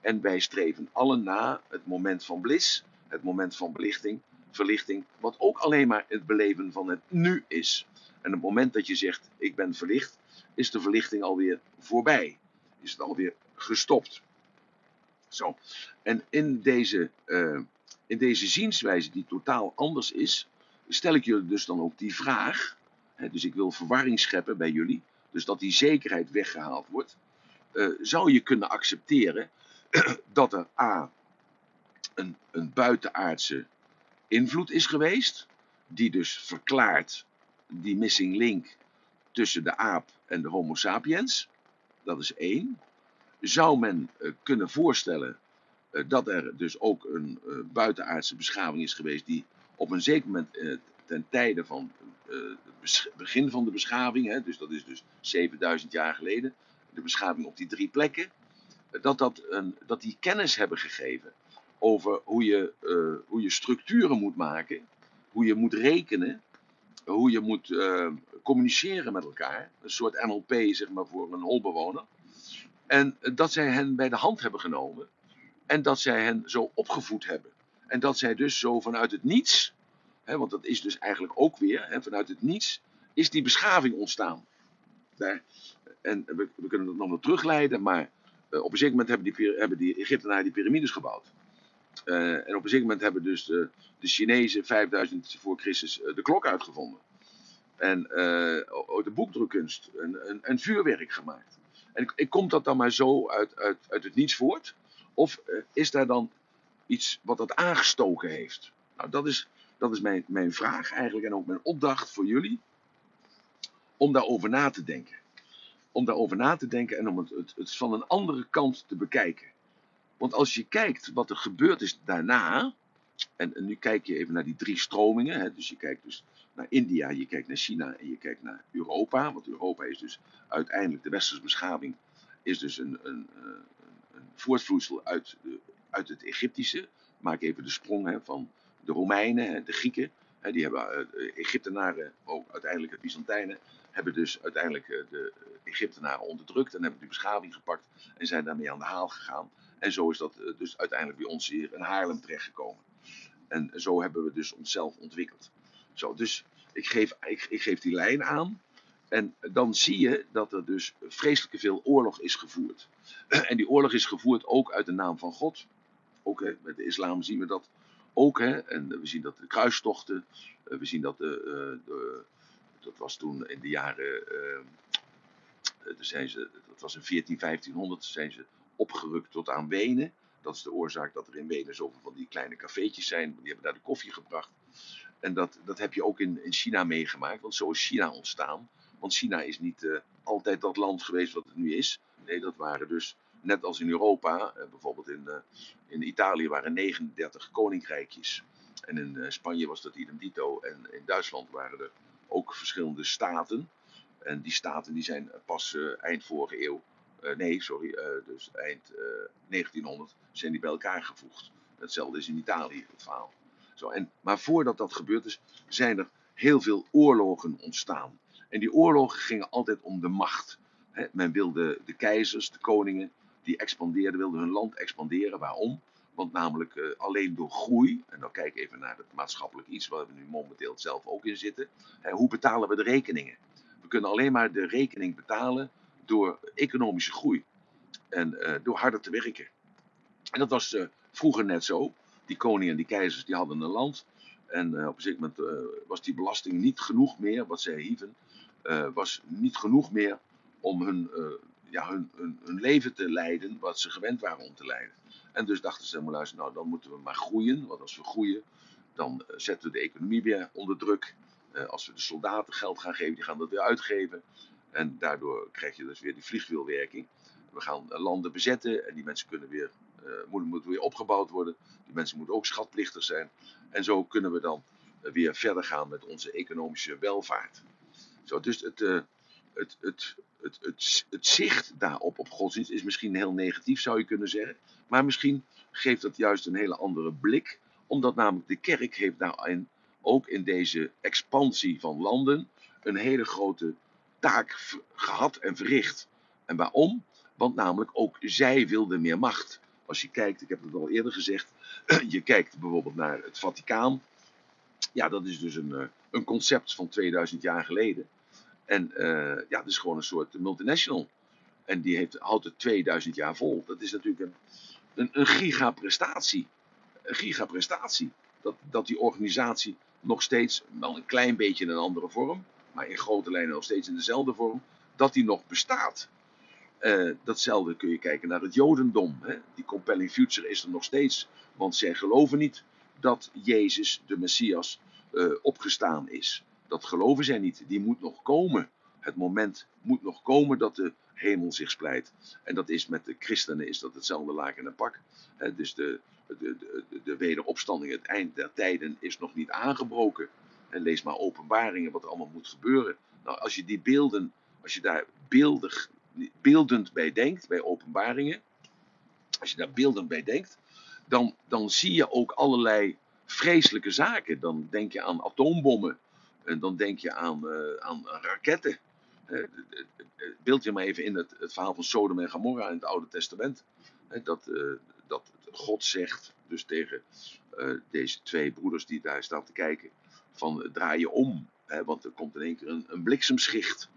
En wij streven allen na het moment van bliss, het moment van belichting, verlichting, wat ook alleen maar het beleven van het nu is. En het moment dat je zegt, ik ben verlicht, is de verlichting alweer voorbij. Is het alweer gestopt. Zo. En in deze, uh, in deze zienswijze die totaal anders is, stel ik jullie dus dan ook die vraag. Hè, dus ik wil verwarring scheppen bij jullie. Dus dat die zekerheid weggehaald wordt. Uh, zou je kunnen accepteren dat er A. Een, een buitenaardse invloed is geweest. Die dus verklaart die missing link tussen de aap en de Homo sapiens. Dat is één. Zou men uh, kunnen voorstellen uh, dat er dus ook een buitenaardse beschaving is geweest die op een zeker moment ten tijde van het begin van de beschaving, hè, dus dat is dus 7000 jaar geleden, de beschaving op die drie plekken, dat, dat, een, dat die kennis hebben gegeven over hoe je, hoe je structuren moet maken, hoe je moet rekenen, hoe je moet communiceren met elkaar. Een soort NLP, zeg maar, voor een holbewoner. En dat zij hen bij de hand hebben genomen. En dat zij hen zo opgevoed hebben. En dat zij dus zo vanuit het niets, hè, want dat is dus eigenlijk ook weer, hè, vanuit het niets, is die beschaving ontstaan. Daar, en we, kunnen dat nog wel terugleiden, maar uh, op een zeker moment hebben die, hebben die Egyptenaren die piramides gebouwd. Uh, en op een zeker moment hebben dus de, de Chinezen 5000 voor Christus uh, de klok uitgevonden. En uh, de boekdrukkunst en, en, en, vuurwerk gemaakt. En ik, komt dat dan maar zo uit, uit, uit het niets voort? Of is daar dan iets wat dat aangestoken heeft? Nou, dat is, dat is mijn, mijn vraag eigenlijk en ook mijn opdracht voor jullie. Om daarover na te denken. Om daarover na te denken en om het, het, van een andere kant te bekijken. Want als je kijkt wat er gebeurd is daarna, en, nu kijk je even naar die drie stromingen, hè, dus je kijkt dus naar India, je kijkt naar China en je kijkt naar Europa, want Europa is dus uiteindelijk de westerse beschaving, is dus een, een, een, een voortvloeisel uit, de, uit het Egyptische. Maak even de sprong hè, van de Romeinen, de Grieken, hè, die hebben de Egyptenaren, ook uiteindelijk de Byzantijnen, hebben dus uiteindelijk de Egyptenaren onderdrukt en hebben die beschaving gepakt en zijn daarmee aan de haal gegaan. En zo is dat dus uiteindelijk bij ons hier in Haarlem terechtgekomen. En zo hebben we dus onszelf ontwikkeld. Zo, dus ik geef, ik geef die lijn aan. En dan zie je dat er dus vreselijk veel oorlog is gevoerd. En die oorlog is gevoerd ook uit de naam van God. Ook met de islam zien we dat ook. Hè, en we zien dat de kruistochten. We zien dat de, de dat was toen in de jaren. Zijn ze, dat was in 14, 1500 zijn ze opgerukt tot aan Wenen. Dat is de oorzaak dat er in Wenen zoveel van die kleine cafeetjes zijn. Die hebben daar de koffie gebracht. En dat, dat heb je ook in, in China meegemaakt, want zo is China ontstaan. Want China is niet altijd dat land geweest wat het nu is. Nee, dat waren dus, net als in Europa, uh, bijvoorbeeld in, uh, in Italië waren 39 koninkrijkjes. En in Spanje was dat idem dito. En in Duitsland waren er ook verschillende staten. En die staten die zijn pas eind vorige eeuw nee, sorry, dus eind uh, 1900 zijn die bij elkaar gevoegd. Hetzelfde is in Italië het verhaal. Zo, en, maar voordat dat gebeurd is, zijn er heel veel oorlogen ontstaan. En die oorlogen gingen altijd om de macht. Men wilde de keizers, de koningen, die expandeerden, wilden hun land expanderen. Waarom? Want namelijk uh, alleen door groei, en dan kijk even naar het maatschappelijk iets waar we nu momenteel zelf ook in zitten. He, hoe betalen we de rekeningen? We kunnen alleen maar de rekening betalen door economische groei en uh, door harder te werken. En dat was uh, vroeger net zo. Die koningen en die keizers die hadden een land. En op een zeker moment was die belasting niet genoeg meer, wat zij hieven, was niet genoeg meer om hun, ja, hun, hun, leven te leiden wat ze gewend waren om te leiden. En dus dachten ze, nou dan moeten we maar groeien. Want als we groeien, dan zetten we de economie weer onder druk. als we de soldaten geld gaan geven, die gaan dat weer uitgeven. En daardoor krijg je dus weer die vliegwielwerking. We gaan landen bezetten en die mensen kunnen weer, moeten, moeten weer opgebouwd worden. Die mensen moeten ook schatplichtig zijn. En zo kunnen we dan weer verder gaan met onze economische welvaart. Zo, dus het, het, het, het, het, zicht daarop op godsdienst is misschien heel negatief, zou je kunnen zeggen. Maar misschien geeft dat juist een hele andere blik. Omdat namelijk de kerk heeft daarin, ook in deze expansie van landen, een hele grote taak gehad en verricht. En waarom? Want namelijk ook zij wilden meer macht. Als je kijkt, ik heb het al eerder gezegd, je kijkt bijvoorbeeld naar het Vaticaan. Ja, dat is dus een, eh, een concept van 2000 jaar geleden. En uh, ja, is gewoon een soort multinational. En die heeft, houdt het 2000 jaar vol. Dat is natuurlijk een, een, een gigaprestatie. Een gigaprestatie. Dat, dat die organisatie nog steeds, wel een klein beetje in een andere vorm, maar in grote lijnen nog steeds in dezelfde vorm, dat die nog bestaat. Uh, datzelfde kun je kijken naar het Jodendom. Hè. Die compelling future is er nog steeds, want zij geloven niet dat Jezus, de Messias, uh, opgestaan is. Dat geloven zij niet. Die moet nog komen. Het moment moet nog komen dat de hemel zich splijt. En dat is met de christenen is dat hetzelfde laken en pak. Dus de, de, de, de wederopstanding, het eind der tijden, is nog niet aangebroken. En lees maar openbaringen wat er allemaal moet gebeuren. Nou, als je die beelden, als je daar beeldig, beeldend bij denkt, bij openbaringen, als je daar beeldend bij denkt, dan, dan zie je ook allerlei vreselijke zaken. Dan denk je aan atoombommen. En dan denk je aan, uh, aan raketten. beeld je maar even in het, het, verhaal van Sodom en Gomorra in het Oude Testament. dat, uh, dat God zegt dus tegen uh, deze twee broeders die daar staan te kijken: van draai je om, want er komt in één keer een, een bliksemschicht.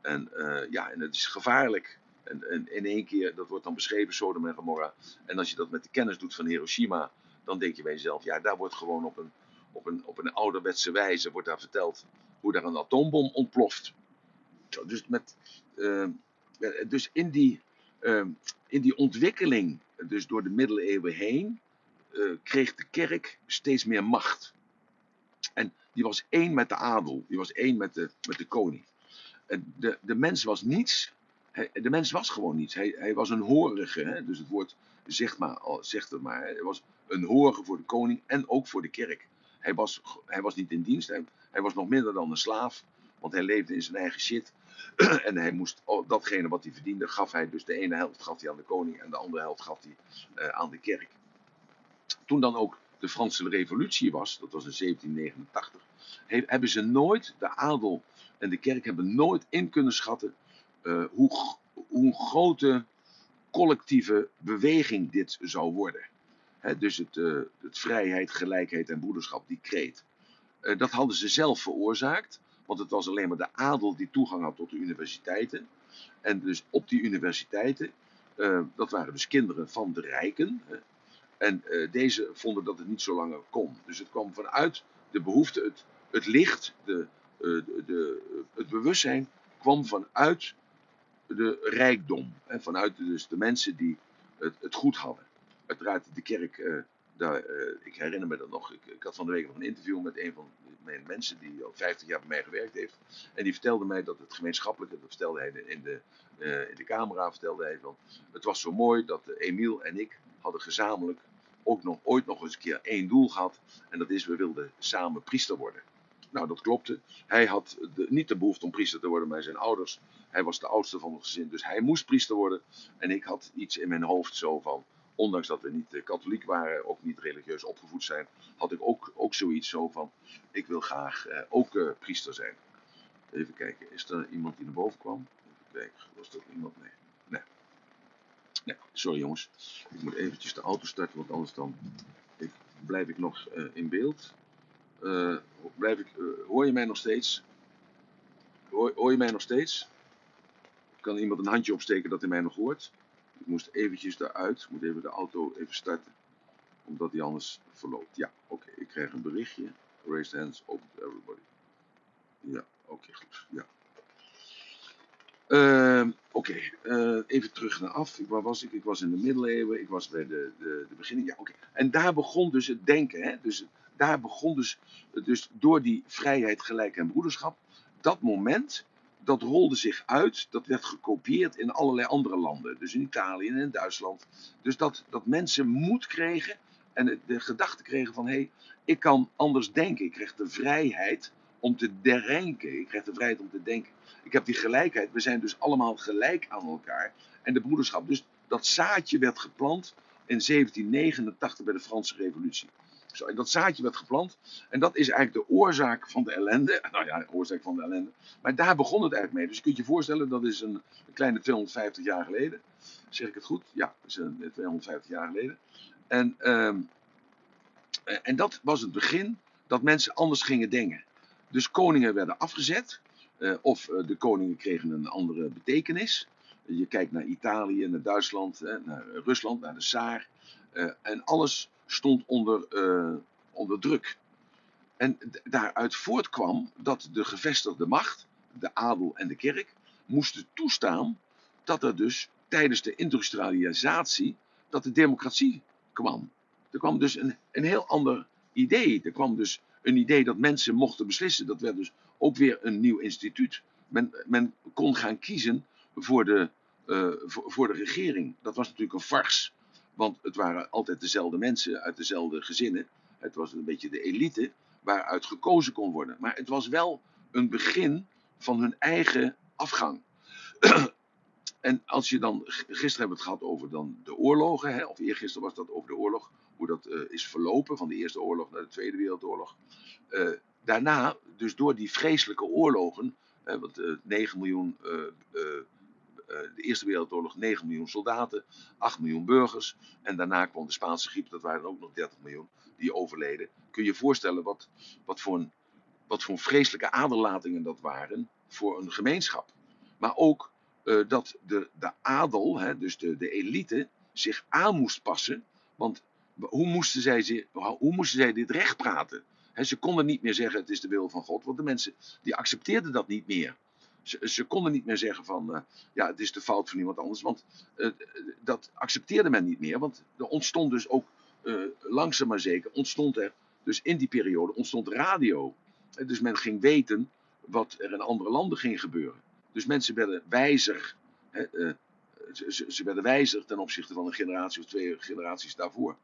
En ja, en het is gevaarlijk. En, en, in één keer, dat wordt dan beschreven, Sodom en Gomorra. En als je dat met de kennis doet van Hiroshima, dan denk je bij jezelf: ja, daar wordt gewoon op een op een, op een ouderwetse wijze wordt daar verteld hoe daar een atoombom ontploft. Dus, met, uh, dus in, die, uh, in die ontwikkeling, dus door de middeleeuwen heen, uh, kreeg de kerk steeds meer macht. En die was één met de adel, die was één met de, met de koning. De, de mens was niets, de mens was gewoon niets. Hij, hij was een horige, hè? dus het woord zegt, maar, zegt het maar. Hij was een horige voor de koning en ook voor de kerk. Hij was, hij was niet in dienst. Hij, was nog minder dan een slaaf. Want hij leefde in zijn eigen shit. en hij moest oh, datgene wat hij verdiende, gaf hij dus de ene helft gaf hij aan de koning en de andere helft gaf hij uh, aan de kerk. Toen dan ook de Franse Revolutie was, dat was in 1789, he, hebben ze nooit, de adel en de kerk hebben nooit in kunnen schatten uh, hoe, hoe grote collectieve beweging dit zou worden dus het, uh, het, vrijheid, gelijkheid en broederschap, die kreet. Uh, dat hadden ze zelf veroorzaakt, want het was alleen maar de adel die toegang had tot de universiteiten. En dus op die universiteiten, uh, dat waren dus kinderen van de rijken. En deze vonden dat het niet zo langer kon. Dus het kwam vanuit de behoefte, het, het licht, de, de, het bewustzijn kwam vanuit de rijkdom. Vanuit dus de mensen die het, het goed hadden uiteraard de kerk, uh, daar, uh, ik herinner me dat nog, ik, ik, had van de week nog een interview met een van mijn mensen die al 50 jaar bij mij gewerkt heeft. En die vertelde mij dat het gemeenschappelijke, dat vertelde hij in de, uh, in de camera, vertelde hij van, het was zo mooi dat Emiel en ik hadden gezamenlijk ook nog ooit nog eens een keer één doel gehad. En dat is, we wilden samen priester worden. Nou, dat klopte. Hij had de, niet de behoefte om priester te worden, maar zijn ouders. Hij was de oudste van het gezin, dus hij moest priester worden. En ik had iets in mijn hoofd zo van, ondanks dat we niet eh, katholiek waren, ook niet religieus opgevoed zijn, had ik ook, ook zoiets zo van, ik wil graag eh, ook uh, priester zijn. Even kijken, is er iemand die naar boven kwam? Even kijken, was dat iemand? Nee. Nee. Nee, sorry jongens. Ik moet eventjes de auto starten, want anders dan ik, blijf ik nog in beeld. Blijf ik, hoor je mij nog steeds? Hoor, hoor je mij nog steeds? Kan iemand een handje opsteken dat hij mij nog hoort? Ik moest eventjes eruit. Ik moet even de auto even starten. Omdat die anders verloopt. Ja, oké. Ik krijg een berichtje. Raise hands, open to everybody. Ja, oké, goed. Ja. Uh, oké, uh, even terug naar af. Waar was ik? Ik was in de middeleeuwen. Ik was bij de, de, de beginning. Ja, oké. En daar begon dus het denken. Hè? Dus daar begon dus, dus door die vrijheid, gelijk en broederschap. Dat moment dat rolde zich uit, dat werd gekopieerd in allerlei andere landen. Dus in Italië en in Duitsland. Dus dat, dat mensen moed kregen En de gedachte kregen van, hé, hey, ik kan anders denken. Ik krijg de vrijheid om te denken. Ik krijg de vrijheid om te denken. Ik heb die gelijkheid. We zijn dus allemaal gelijk aan elkaar. En de broederschap. Dus dat zaadje werd geplant in 1789 bij de Franse Revolutie. Dat zaadje werd geplant. En dat is eigenlijk de oorzaak van de ellende. Nou ja, de oorzaak van de ellende. Maar daar begon het eigenlijk mee. Dus je kunt je voorstellen, dat is een, een kleine 250 jaar geleden. Zeg ik het goed? Ja, dat is een, 250 jaar geleden. En, ehm, en dat was het begin dat mensen anders gingen denken. Dus koningen werden afgezet. Uh, of de koningen kregen een andere betekenis. Je kijkt naar Italië, naar Duitsland, naar Rusland, naar de Saar. En alles stond onder, onder druk. En daaruit voortkwam dat de gevestigde macht, de adel en de kerk, moesten toestaan dat er dus tijdens de industrialisatie, dat de democratie kwam. Er kwam dus een, een heel ander idee. Er kwam dus een idee dat mensen mochten beslissen. Dat werd dus ook weer een nieuw instituut. Men, men kon gaan kiezen voor de, uh, voor, voor, de regering. Dat was natuurlijk een farce. Want het waren altijd dezelfde mensen uit dezelfde gezinnen. Het was een beetje de elite waaruit gekozen kon worden. Maar het was wel een begin van hun eigen afgang. en als je dan, gisteren hebben we het gehad over dan de oorlogen, hè, of eergisteren was dat over de oorlog, hoe dat uh, is verlopen van de Eerste Oorlog naar de Tweede Wereldoorlog. Uh, daarna, dus door die vreselijke oorlogen, uh, want 9 miljoen, de Eerste Wereldoorlog 9 miljoen soldaten, 8 miljoen burgers, en daarna kwam de Spaanse griep, dat waren ook nog 30 miljoen die overleden. Kun je je voorstellen wat, wat, voor een, wat voor vreselijke aderlatingen dat waren voor een gemeenschap. Maar ook dat de, de adel, hè, dus de, de elite, zich aan moest passen. Want hoe moesten zij, hoe moesten zij dit recht praten? ze konden niet meer zeggen het is de wil van God, want de mensen die accepteerden dat niet meer. Ze, ze konden niet meer zeggen van uh, ja, het is de fout van iemand anders, want uh, dat accepteerde men niet meer. Want er ontstond dus ook uh, langzaam maar zeker, ontstond er dus in die periode ontstond radio. dus men ging weten wat er in andere landen ging gebeuren. Dus mensen werden wijzer. Ze, ze, werden wijzer ten opzichte van een generatie of twee generaties daarvoor.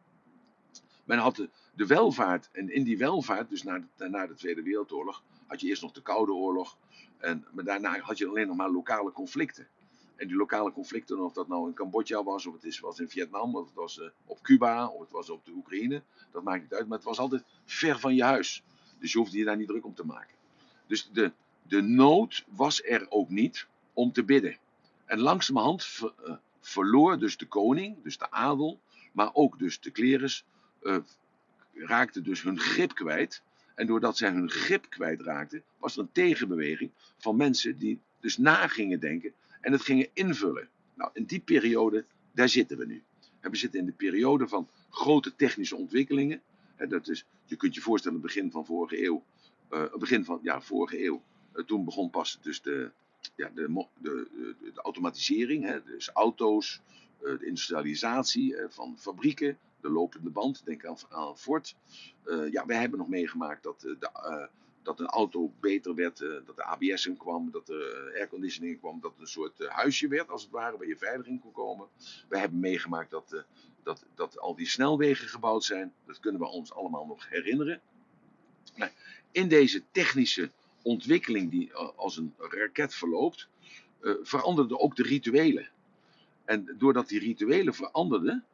Men had de, welvaart, en in die welvaart, dus na na de Tweede Wereldoorlog, had je eerst nog de Koude Oorlog. En, maar daarna had je alleen nog maar lokale conflicten. En die lokale conflicten, of dat nou in Cambodja was, of het is, was in Vietnam, of het was uh, op Cuba, of het was op de Oekraïne, dat maakt niet uit. Maar het was altijd ver van je huis. Dus je hoefde je daar niet druk om te maken. Dus de, de nood was er ook niet om te bidden. En langzamerhand ver, uh, verloor dus de koning, dus de adel, maar ook dus de klerus, uh, raakten dus hun grip kwijt. En doordat zij hun grip kwijtraakten, was er een tegenbeweging van mensen die dus na gingen denken en het gingen invullen. Nou, in die periode, daar zitten we nu. We zitten in de periode van grote technische ontwikkelingen. En dat is, je kunt je voorstellen, het begin van vorige eeuw, uh, begin van ja, vorige eeuw, uh, toen begon pas dus de, ja, de, de, de, automatisering, hè, dus auto's, uh, de industrialisatie van fabrieken, de lopende band. Denk aan, aan Ford. Uh, ja, wij hebben nog meegemaakt dat, uh, de, uh, dat een auto beter werd, dat de ABS in kwam, dat er airconditioning kwam, dat het een soort huisje werd als het ware, waar je veilig in kon komen. Wij hebben meegemaakt dat, dat, dat al die snelwegen gebouwd zijn. Dat kunnen we ons allemaal nog herinneren. In deze technische ontwikkeling die als een raket verloopt, veranderden ook de rituelen. En doordat die rituelen veranderden,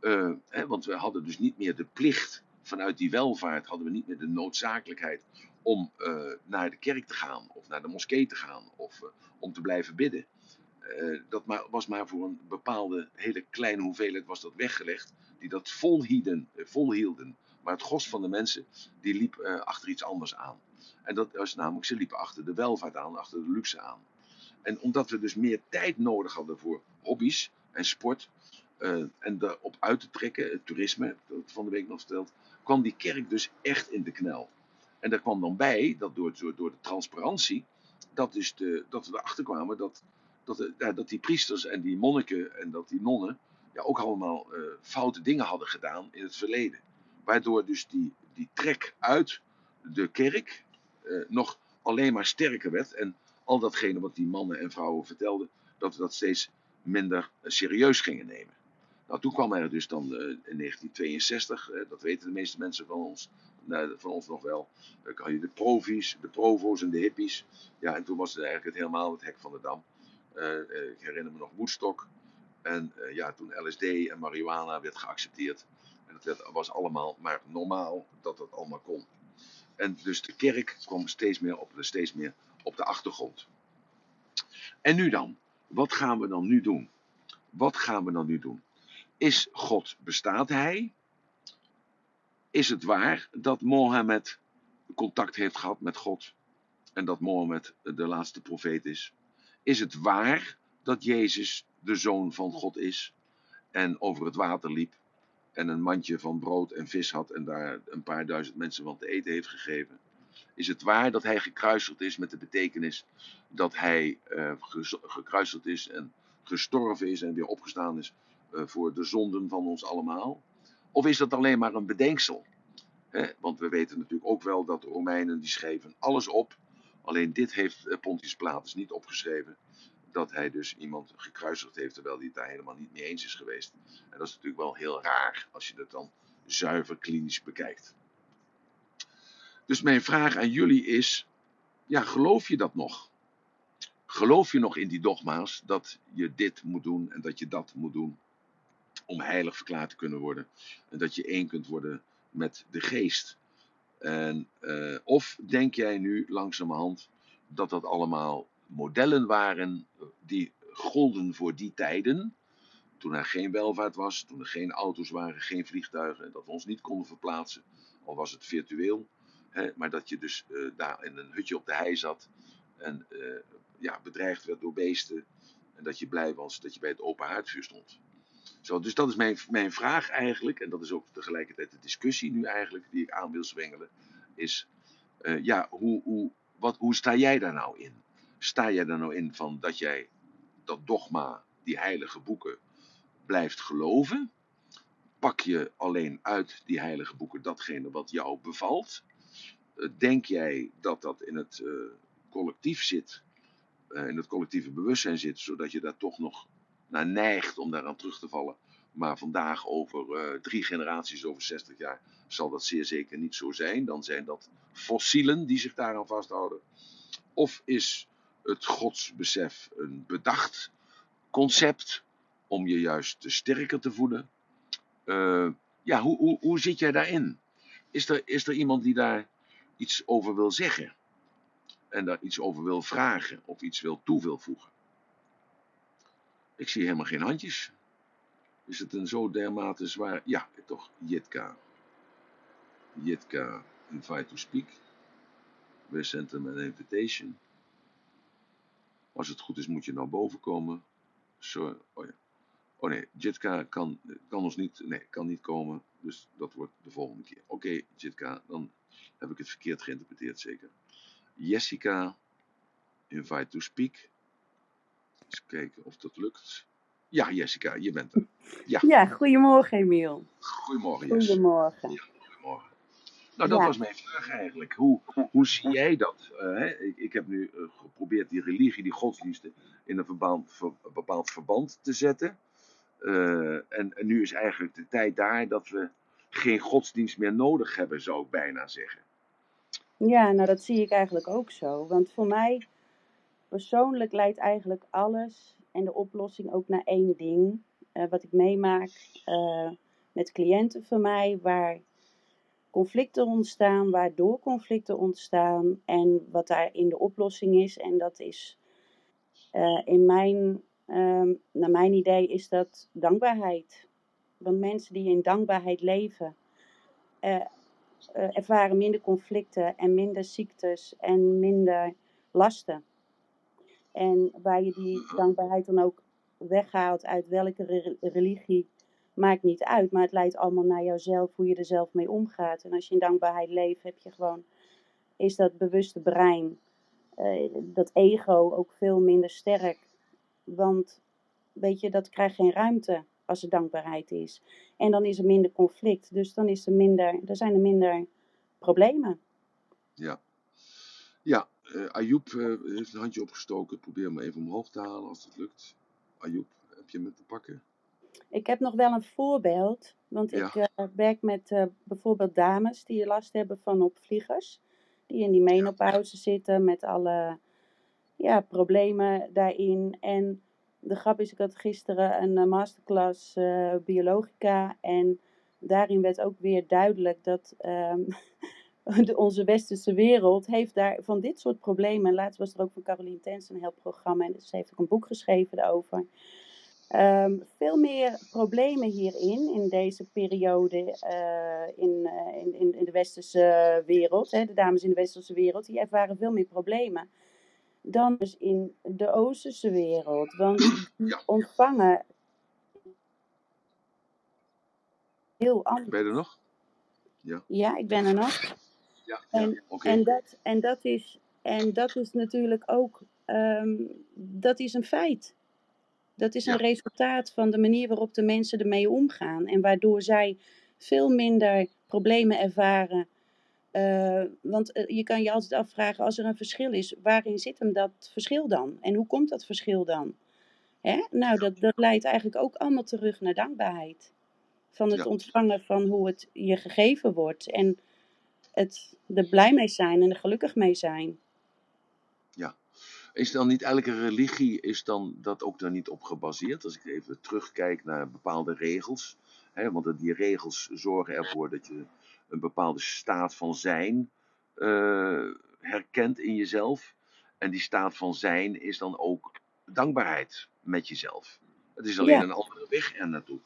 uh, hè, want we hadden dus niet meer de plicht, vanuit die welvaart hadden we niet meer de noodzakelijkheid om uh, naar de kerk te gaan, of naar de moskee te gaan, of uh, om te blijven bidden. dat maar, was maar voor een bepaalde hele kleine hoeveelheid was dat weggelegd, die dat volhielden. volhielden. Maar het gros van de mensen, die liep achter iets anders aan. En dat was namelijk, ze liepen achter de welvaart aan, achter de luxe aan. En omdat we dus meer tijd nodig hadden voor hobby's en sport, uh, en daarop uit te trekken, het toerisme, dat van de week nog verteld, kwam die kerk dus echt in de knel. En daar kwam dan bij, dat door, door, de transparantie, dat, dus de, dat we erachter kwamen dat, dat, ja, dat die priesters en die monniken en dat die nonnen ja, ook allemaal uh, foute dingen hadden gedaan in het verleden. Waardoor dus die, die trek uit de kerk nog alleen maar sterker werd. En al datgene wat die mannen en vrouwen vertelden, dat we dat steeds minder serieus gingen nemen. Nou, toen kwam er dus dan eh, in 1962, eh, dat weten de meeste mensen van ons, nou, van ons nog wel, dan kan je de provies, de provo's en de hippies. Ja, en toen was het eigenlijk het helemaal het hek van de dam. Eh, ik herinner me nog Woodstock. En ja, toen LSD en marihuana werd geaccepteerd. En dat was allemaal maar normaal dat dat allemaal kon. En dus de kerk kwam steeds meer op, steeds meer op de achtergrond. En nu dan? Wat gaan we dan nu doen? Wat gaan we dan nu doen? Is God, bestaat hij? Is het waar dat Mohammed contact heeft gehad met God en dat Mohammed de laatste profeet is? Is het waar dat Jezus de zoon van God is en over het water liep en een mandje van brood en vis had en daar een paar duizend mensen van te eten heeft gegeven? Is het waar dat hij gekruisigd is met de betekenis dat hij uh, gekruisigd is en gestorven is en weer opgestaan is voor de zonden van ons allemaal? Of is dat alleen maar een bedenksel? want we weten natuurlijk ook wel dat de Romeinen die schreven alles op. Alleen dit heeft eh, Pontius Pilatus niet opgeschreven. Dat hij dus iemand gekruisigd heeft terwijl hij het daar helemaal niet mee eens is geweest. En dat is natuurlijk wel heel raar als je het dan zuiver klinisch bekijkt. Dus mijn vraag aan jullie is: ja, geloof je dat nog? Geloof je nog in die dogma's dat je dit moet doen en dat je dat moet doen om heilig verklaard te kunnen worden en dat je één kunt worden met de geest? En, uh, of denk jij nu langzamerhand dat dat allemaal modellen waren die golden voor die tijden, toen er geen welvaart was, toen er geen auto's waren, geen vliegtuigen en dat we ons niet konden verplaatsen, al was het virtueel, hè, maar dat je dus uh, daar in een hutje op de hei zat en uh, ja, bedreigd werd door beesten. En dat je blij was dat je bij het open haardvuur stond. Dus dat is mijn, mijn vraag eigenlijk, en dat is ook tegelijkertijd de discussie nu eigenlijk die ik aan wil zwengelen, is uh, ja, hoe, hoe, wat, hoe sta jij daar nou in? Sta jij daar nou in van dat jij dat dogma, die heilige boeken, blijft geloven? Pak je alleen uit die heilige boeken datgene wat jou bevalt? Uh, denk jij dat dat in het uh, collectief zit in het collectieve bewustzijn zit, zodat je daar toch nog naar neigt om daaraan terug te vallen. Maar vandaag, over uh, drie generaties, over 60 jaar, zal dat zeer zeker niet zo zijn. Dan zijn dat fossielen die zich daaraan vasthouden. Of is het godsbesef een bedacht concept om je juist sterker te voelen? Uh, ja, hoe, hoe, hoe zit jij daarin? Is er, is er iemand die daar iets over wil zeggen? en daar iets over wil vragen of iets wil toe voegen. Ik zie helemaal geen handjes. Is het een zo dermate zwaar... Ja, toch, Jitka. Jitka, invite to speak. We sent hem an invitation. Als het goed is, moet je naar boven komen. Sorry. Oh ja. Oh nee, Jitka kan, kan ons niet, nee, kan niet komen. Dus dat wordt de volgende keer. Oké, Jitka, dan heb ik het verkeerd geïnterpreteerd zeker. Jessica, invite to speak. Eens kijken of dat lukt. Ja, Jessica, je bent er. Ja, ja goedemorgen Emiel. Goedemorgen Jessica. Goedemorgen. Ja, goedemorgen. Nou, dat ja. was mijn vraag eigenlijk. Hoe, hoe zie jij dat? Uh, ik, ik, heb nu uh, geprobeerd die religie, die godsdiensten, in een, verband, ver, een bepaald verband te zetten. Uh, en, en nu is eigenlijk de tijd daar dat we geen godsdienst meer nodig hebben, zou ik bijna zeggen. Ja, nou dat zie ik eigenlijk ook zo. Want voor mij persoonlijk leidt eigenlijk alles en de oplossing ook naar één ding. Uh, wat ik meemaak uh, met cliënten van mij, waar conflicten ontstaan, waardoor conflicten ontstaan en wat daar in de oplossing is. En dat is uh, in mijn, naar mijn idee, is dat dankbaarheid. Want mensen die in dankbaarheid leven, ervaren minder conflicten en minder ziektes en minder lasten. En waar je die dankbaarheid dan ook weghaalt uit welke re religie, maakt niet uit. Maar het leidt allemaal naar jouzelf, hoe je er zelf mee omgaat. En als je in dankbaarheid leeft, heb je gewoon, is dat bewuste brein, uh, dat ego ook veel minder sterk. Want weet je, dat krijgt geen ruimte als er dankbaarheid is. En dan is er minder conflict. Dus dan is er minder, er zijn er minder problemen. Ja. Ja, uh, Ayoub uh, heeft een handje opgestoken. Probeer hem even omhoog te halen als het lukt. Ayoub, heb je hem te pakken? Ik heb nog wel een voorbeeld, want Ja. ik eh, werk met eh, bijvoorbeeld dames die last hebben van opvliegers. Die in die menopauze zitten met alle ja, problemen daarin. En de grap is, ik had gisteren een eh, masterclass eh, biologica en daarin werd ook weer duidelijk dat ehm, de, onze westerse wereld heeft daar van dit soort problemen. En laatst was er ook van Caroline Tens een heel programma en ze heeft ook een boek geschreven daarover. Ehm, veel meer problemen hierin, in deze periode eh, in, eh, in, in, in de westerse wereld. Hè, de dames in de westerse wereld, die ervaren veel meer problemen dan dus in de oosterse wereld. Want die Ja. ontvangen heel anders. Ben je er nog? Ja, ik ben er nog. Ja. En, en, dat, en, dat is, en dat is natuurlijk ook, ehm, dat is een feit. Dat is een resultaat van de manier waarop de mensen ermee omgaan. En waardoor zij veel minder problemen ervaren. Eh, want eh, je kan je altijd afvragen, als er een verschil is, waarin zit hem dat verschil dan? En hoe komt dat verschil dan? Hè? Nou, dat, dat leidt eigenlijk ook allemaal terug naar dankbaarheid. Van het Ja. ontvangen van hoe het je gegeven wordt. En het er blij mee zijn en er gelukkig mee zijn. Is dan niet elke religie, is dan dat ook daar niet op gebaseerd? Als ik even terugkijk naar bepaalde regels. Hè, want die regels zorgen ervoor dat je een bepaalde staat van zijn eh, herkent in jezelf. En die staat van zijn is dan ook dankbaarheid met jezelf. Het is alleen Ja. een andere weg er naartoe.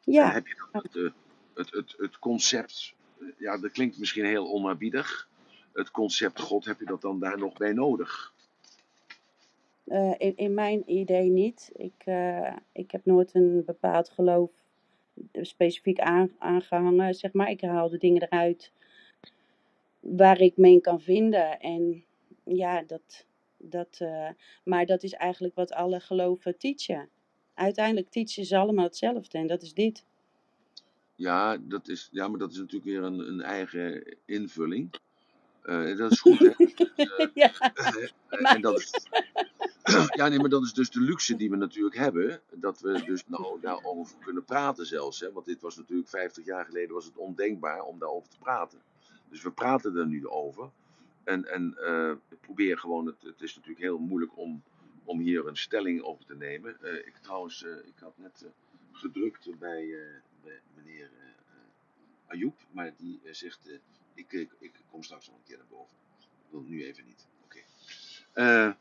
Ja, heb je het, eh, het, het, het concept, ja dat klinkt misschien heel onaanbiedig. Het concept God, heb je dat dan daar nog bij nodig? eh, in, in mijn idee niet. Ik, eh, ik heb nooit een bepaald geloof specifiek aan, aangehangen. Zeg maar. Ik haal de dingen eruit waar ik me in kan vinden. En ja, dat, dat, eh, maar dat is eigenlijk wat alle geloven teachen. Uiteindelijk teachen ze allemaal hetzelfde en dat is dit. Ja, dat is, ja, maar dat is natuurlijk weer een, een eigen invulling. Eh, dat is goed, hè? ja, Eh, maar- en dat is, ja, nee, maar dat is dus de luxe die we natuurlijk hebben. Dat we dus nou daarover kunnen praten zelfs. Hè? Want dit was natuurlijk 50 jaar geleden was het ondenkbaar om daarover te praten. Dus we praten er nu over. En, en ik probeer gewoon, het, het is natuurlijk heel moeilijk om, om hier een stelling over te nemen. Ik trouwens, ik had net gedrukt bij, bij meneer eh, eh, Ayoub, maar die eh, zegt, eh, ik, ik, kom straks nog een keer naar boven. Ik wil nu even niet. Oké. Eh,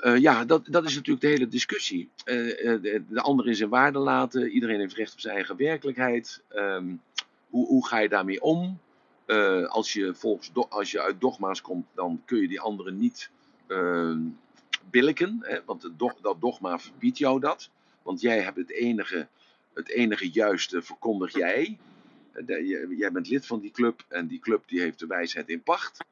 eh, ja, dat, dat is natuurlijk de hele discussie. Eh, eh, de, de ander in zijn waarde laten. Iedereen heeft recht op zijn eigen werkelijkheid. Ehm, hoe, hoe ga je daarmee om? Eh, als, je volgens als je uit dogma's komt, dan kun je die anderen niet ehm billiken. Hè? Want dat dogma verbiedt jou dat. Want jij hebt het enige, het enige juiste, verkondig jij. Eh, Jij bent lid van die club en die club die heeft de wijsheid in pacht.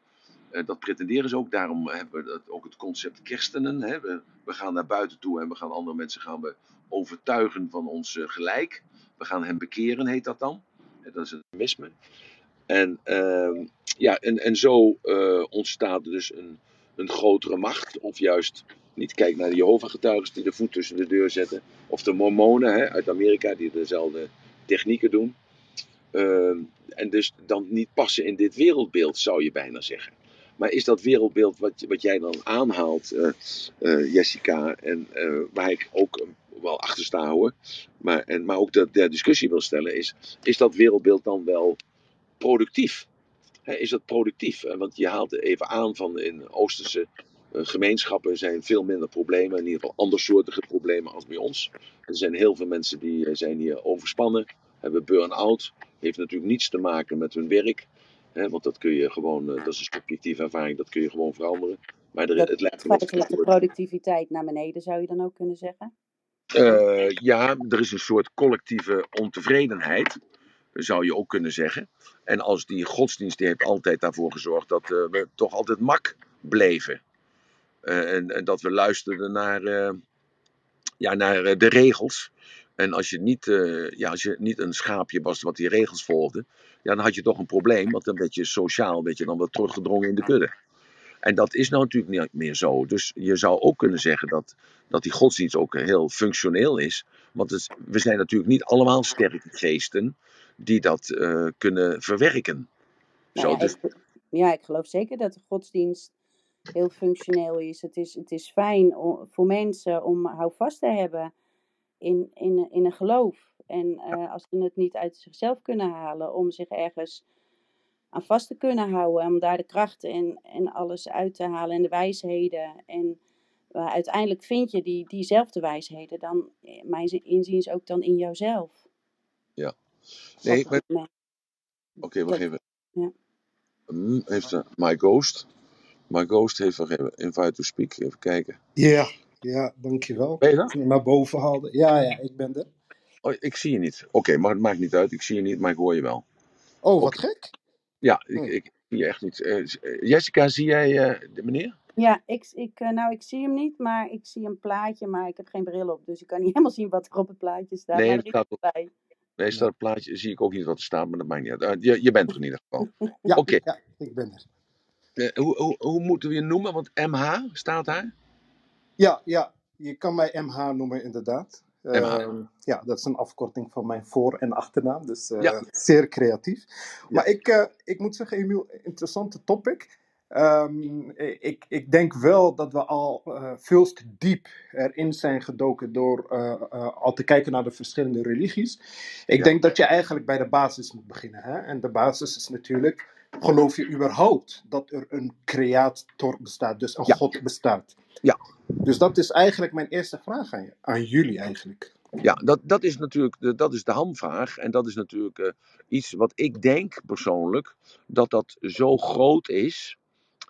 Eh, dat pretenderen ze ook. Daarom hebben we dat, ook het concept christenen. Hè. We, we gaan naar buiten toe en we gaan andere mensen gaan we overtuigen van ons eh, gelijk. We gaan hen bekeren, heet dat dan. Dat is het misme. En, ehm, ja, en, en zo eh, ontstaat dus een, een grotere macht. Of juist niet kijk naar de Jehovah-getuigen die de voet tussen de deur zetten. Of de Mormonen hè, uit Amerika die dezelfde technieken doen. Ehm, en dus dan niet passen in dit wereldbeeld, zou je bijna zeggen. Maar is dat wereldbeeld wat, wat jij dan aanhaalt, eh, eh, Jessica, en eh, waar ik ook eh, wel achter sta hoor, maar, en, maar ook de, de discussie wil stellen, is, is dat wereldbeeld dan wel productief? Is dat productief? Eh, Want je haalt even aan van in Oosterse eh, gemeenschappen zijn veel minder problemen, in ieder geval andersoortige problemen als bij ons. Er zijn heel veel mensen die eh, zijn hier overspannen, hebben burn-out. Heeft natuurlijk niets te maken met hun werk. Hè, want dat kun je gewoon, eh, dat is een subjectieve ervaring, dat kun je gewoon veranderen. Maar er, Dat het lijkt de productiviteit naar beneden, zou je dan ook kunnen zeggen? Eh, ja, er is een soort collectieve ontevredenheid, zou je ook kunnen zeggen. En als die godsdienst die heeft altijd daarvoor gezorgd dat eh, we toch altijd mak bleven. Eh, en, en dat we luisterden naar, eh, ja, naar eh, de regels. En als je, niet, ja, als je niet een schaapje was wat die regels volgde, ja, dan had je toch een probleem. Want dan werd je sociaal werd je dan wel teruggedrongen in de kudde. En dat is nou natuurlijk niet meer zo. Dus je zou ook kunnen zeggen dat, dat die godsdienst ook heel functioneel is. Want het, we zijn natuurlijk niet allemaal sterke geesten die dat uh, kunnen verwerken. Nou ja, dus... ik, ja, ik geloof zeker dat de godsdienst heel functioneel is. Het is, het is fijn om, voor mensen om houvast te hebben in, in, in een geloof. En uh, als ze het niet uit zichzelf kunnen halen, om zich ergens aan vast te kunnen houden. Om daar de krachten en, en alles uit te halen en de wijsheden. En uh, uiteindelijk vind je die, diezelfde wijsheden dan, eh, mijn inziens, ook dan in jouzelf. Ja. Nee, maar... Oké, okay, wacht even. Ja. Um, heeft uh, My Ghost. My Ghost heeft nog even invite to speak. Even kijken. Ja, ja, dankjewel. Ben je dat? naar boven haalde. Ja, ja, ik ben er. Oh, ik zie je niet. Oké, maar het maakt niet uit. Ik zie je niet, maar ik hoor je wel. Oh, wat gek. Ja, ik, oh. ik zie je echt niet. Uh, Jessica, zie jij uh, de meneer? Ja, ik, ik, uh, nou, ik zie hem niet, maar ik zie een plaatje, maar ik heb geen bril op. Dus ik kan niet helemaal zien wat er op het plaatje staat. Nee, maar er staat op, nee, staat plaatje, zie ik ook niet wat er staat, maar dat maakt niet uit. je, je bent er in ieder geval. ja, Oké. ja, ik ben er. Uh, hoe, hoe, hoe, moeten we je noemen? Want MH staat daar? Ja, ja, je kan mij MH noemen inderdaad. Uh, ja, dat is een afkorting van mijn voor- en achternaam, dus uh, ja. zeer creatief. Maar ik, uh, ik moet zeggen, Emiel, interessante topic. Um, ik, ik denk wel dat we al veel te diep erin zijn gedoken door al te kijken naar de verschillende religies. Ik ja. denk dat je eigenlijk bij de basis moet beginnen. Hè? En de basis is natuurlijk geloof je überhaupt dat er een creator bestaat, dus een ja. God bestaat? Ja. Dus dat is eigenlijk mijn eerste vraag aan, je, aan jullie eigenlijk. Ja, dat, dat is natuurlijk de, dat is de hamvraag. En dat is natuurlijk uh, iets wat ik denk persoonlijk, dat dat zo groot is,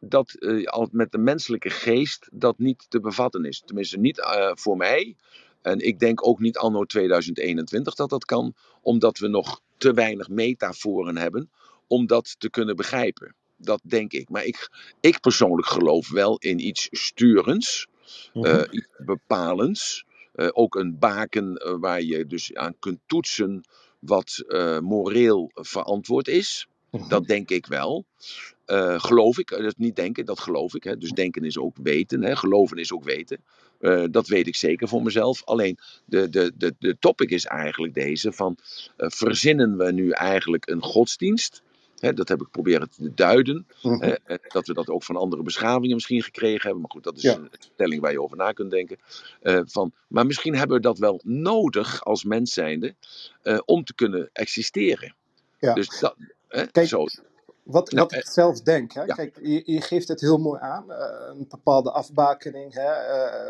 dat uh, met de menselijke geest dat niet te bevatten is. Tenminste, niet uh, voor mij. En ik denk ook niet anno 2021 dat dat kan, omdat we nog te weinig metaforen hebben om dat te kunnen begrijpen. Dat denk ik. Maar ik, ik persoonlijk geloof wel in iets sturends, mm -hmm. uh, iets bepalends. Uh, ook een baken uh, waar je dus aan kunt toetsen wat moreel verantwoord is. Mm -hmm. Dat denk ik wel. Geloof ik, dat niet denken, dat geloof ik. Hè. Dus denken is ook weten, hè. geloven is ook weten. Dat weet ik zeker voor mezelf. Alleen de, de, de, de topic is eigenlijk deze: van verzinnen we nu eigenlijk een godsdienst? Dat heb ik proberen te duiden. Mm -hmm. hè, dat we dat ook van andere beschavingen misschien gekregen hebben. Maar goed, dat is ja. een stelling waar je over na kunt denken. van, maar misschien hebben we dat wel nodig als mens zijnde om te kunnen existeren. Ja. Dus dat, Kijk, zo. Wat, Nou, wat ik zelf denk, hè? ja. kijk, je, je geeft het heel mooi aan, uh, een bepaalde afbakening. Hè?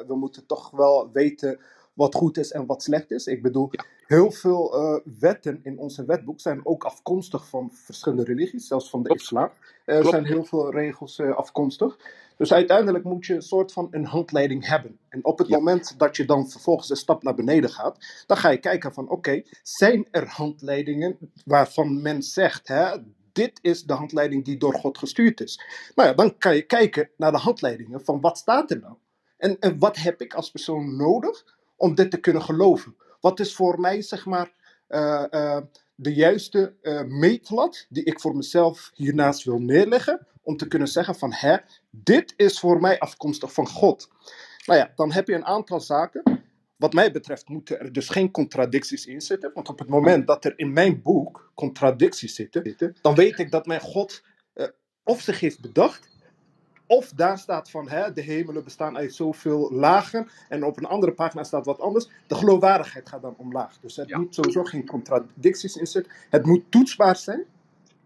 We moeten toch wel weten wat goed is en wat slecht is. Ik bedoel, Ja. heel veel uh, wetten in onze wetboek zijn ook afkomstig van verschillende religies, zelfs van de Klopt. islam. Er Klopt. zijn heel veel regels afkomstig. Dus uiteindelijk moet je een soort van een handleiding hebben. En op het Ja. moment dat je dan vervolgens een stap naar beneden gaat, dan ga je kijken van oké, zijn er handleidingen waarvan men zegt, hè, dit is de handleiding die door God gestuurd is. Nou ja, dan kan je kijken naar de handleidingen van wat staat er nou? En, en wat heb ik als persoon nodig om dit te kunnen geloven? Wat is voor mij, zeg maar, uh, uh, de juiste uh, meetlat die ik voor mezelf hiernaast wil neerleggen? Om te kunnen zeggen van, hè, dit is voor mij afkomstig van God. Nou ja, dan heb je een aantal zaken. Wat mij betreft moeten er dus geen contradicties in zitten. Want op het moment dat er in mijn boek contradicties zitten, dan weet ik dat mijn God of zich heeft bedacht, of daar staat van hè, de hemelen bestaan uit zoveel lagen en op een andere pagina staat wat anders. De geloofwaardigheid gaat dan omlaag. Dus er Ja. moet sowieso geen contradicties in zitten. Het moet toetsbaar zijn.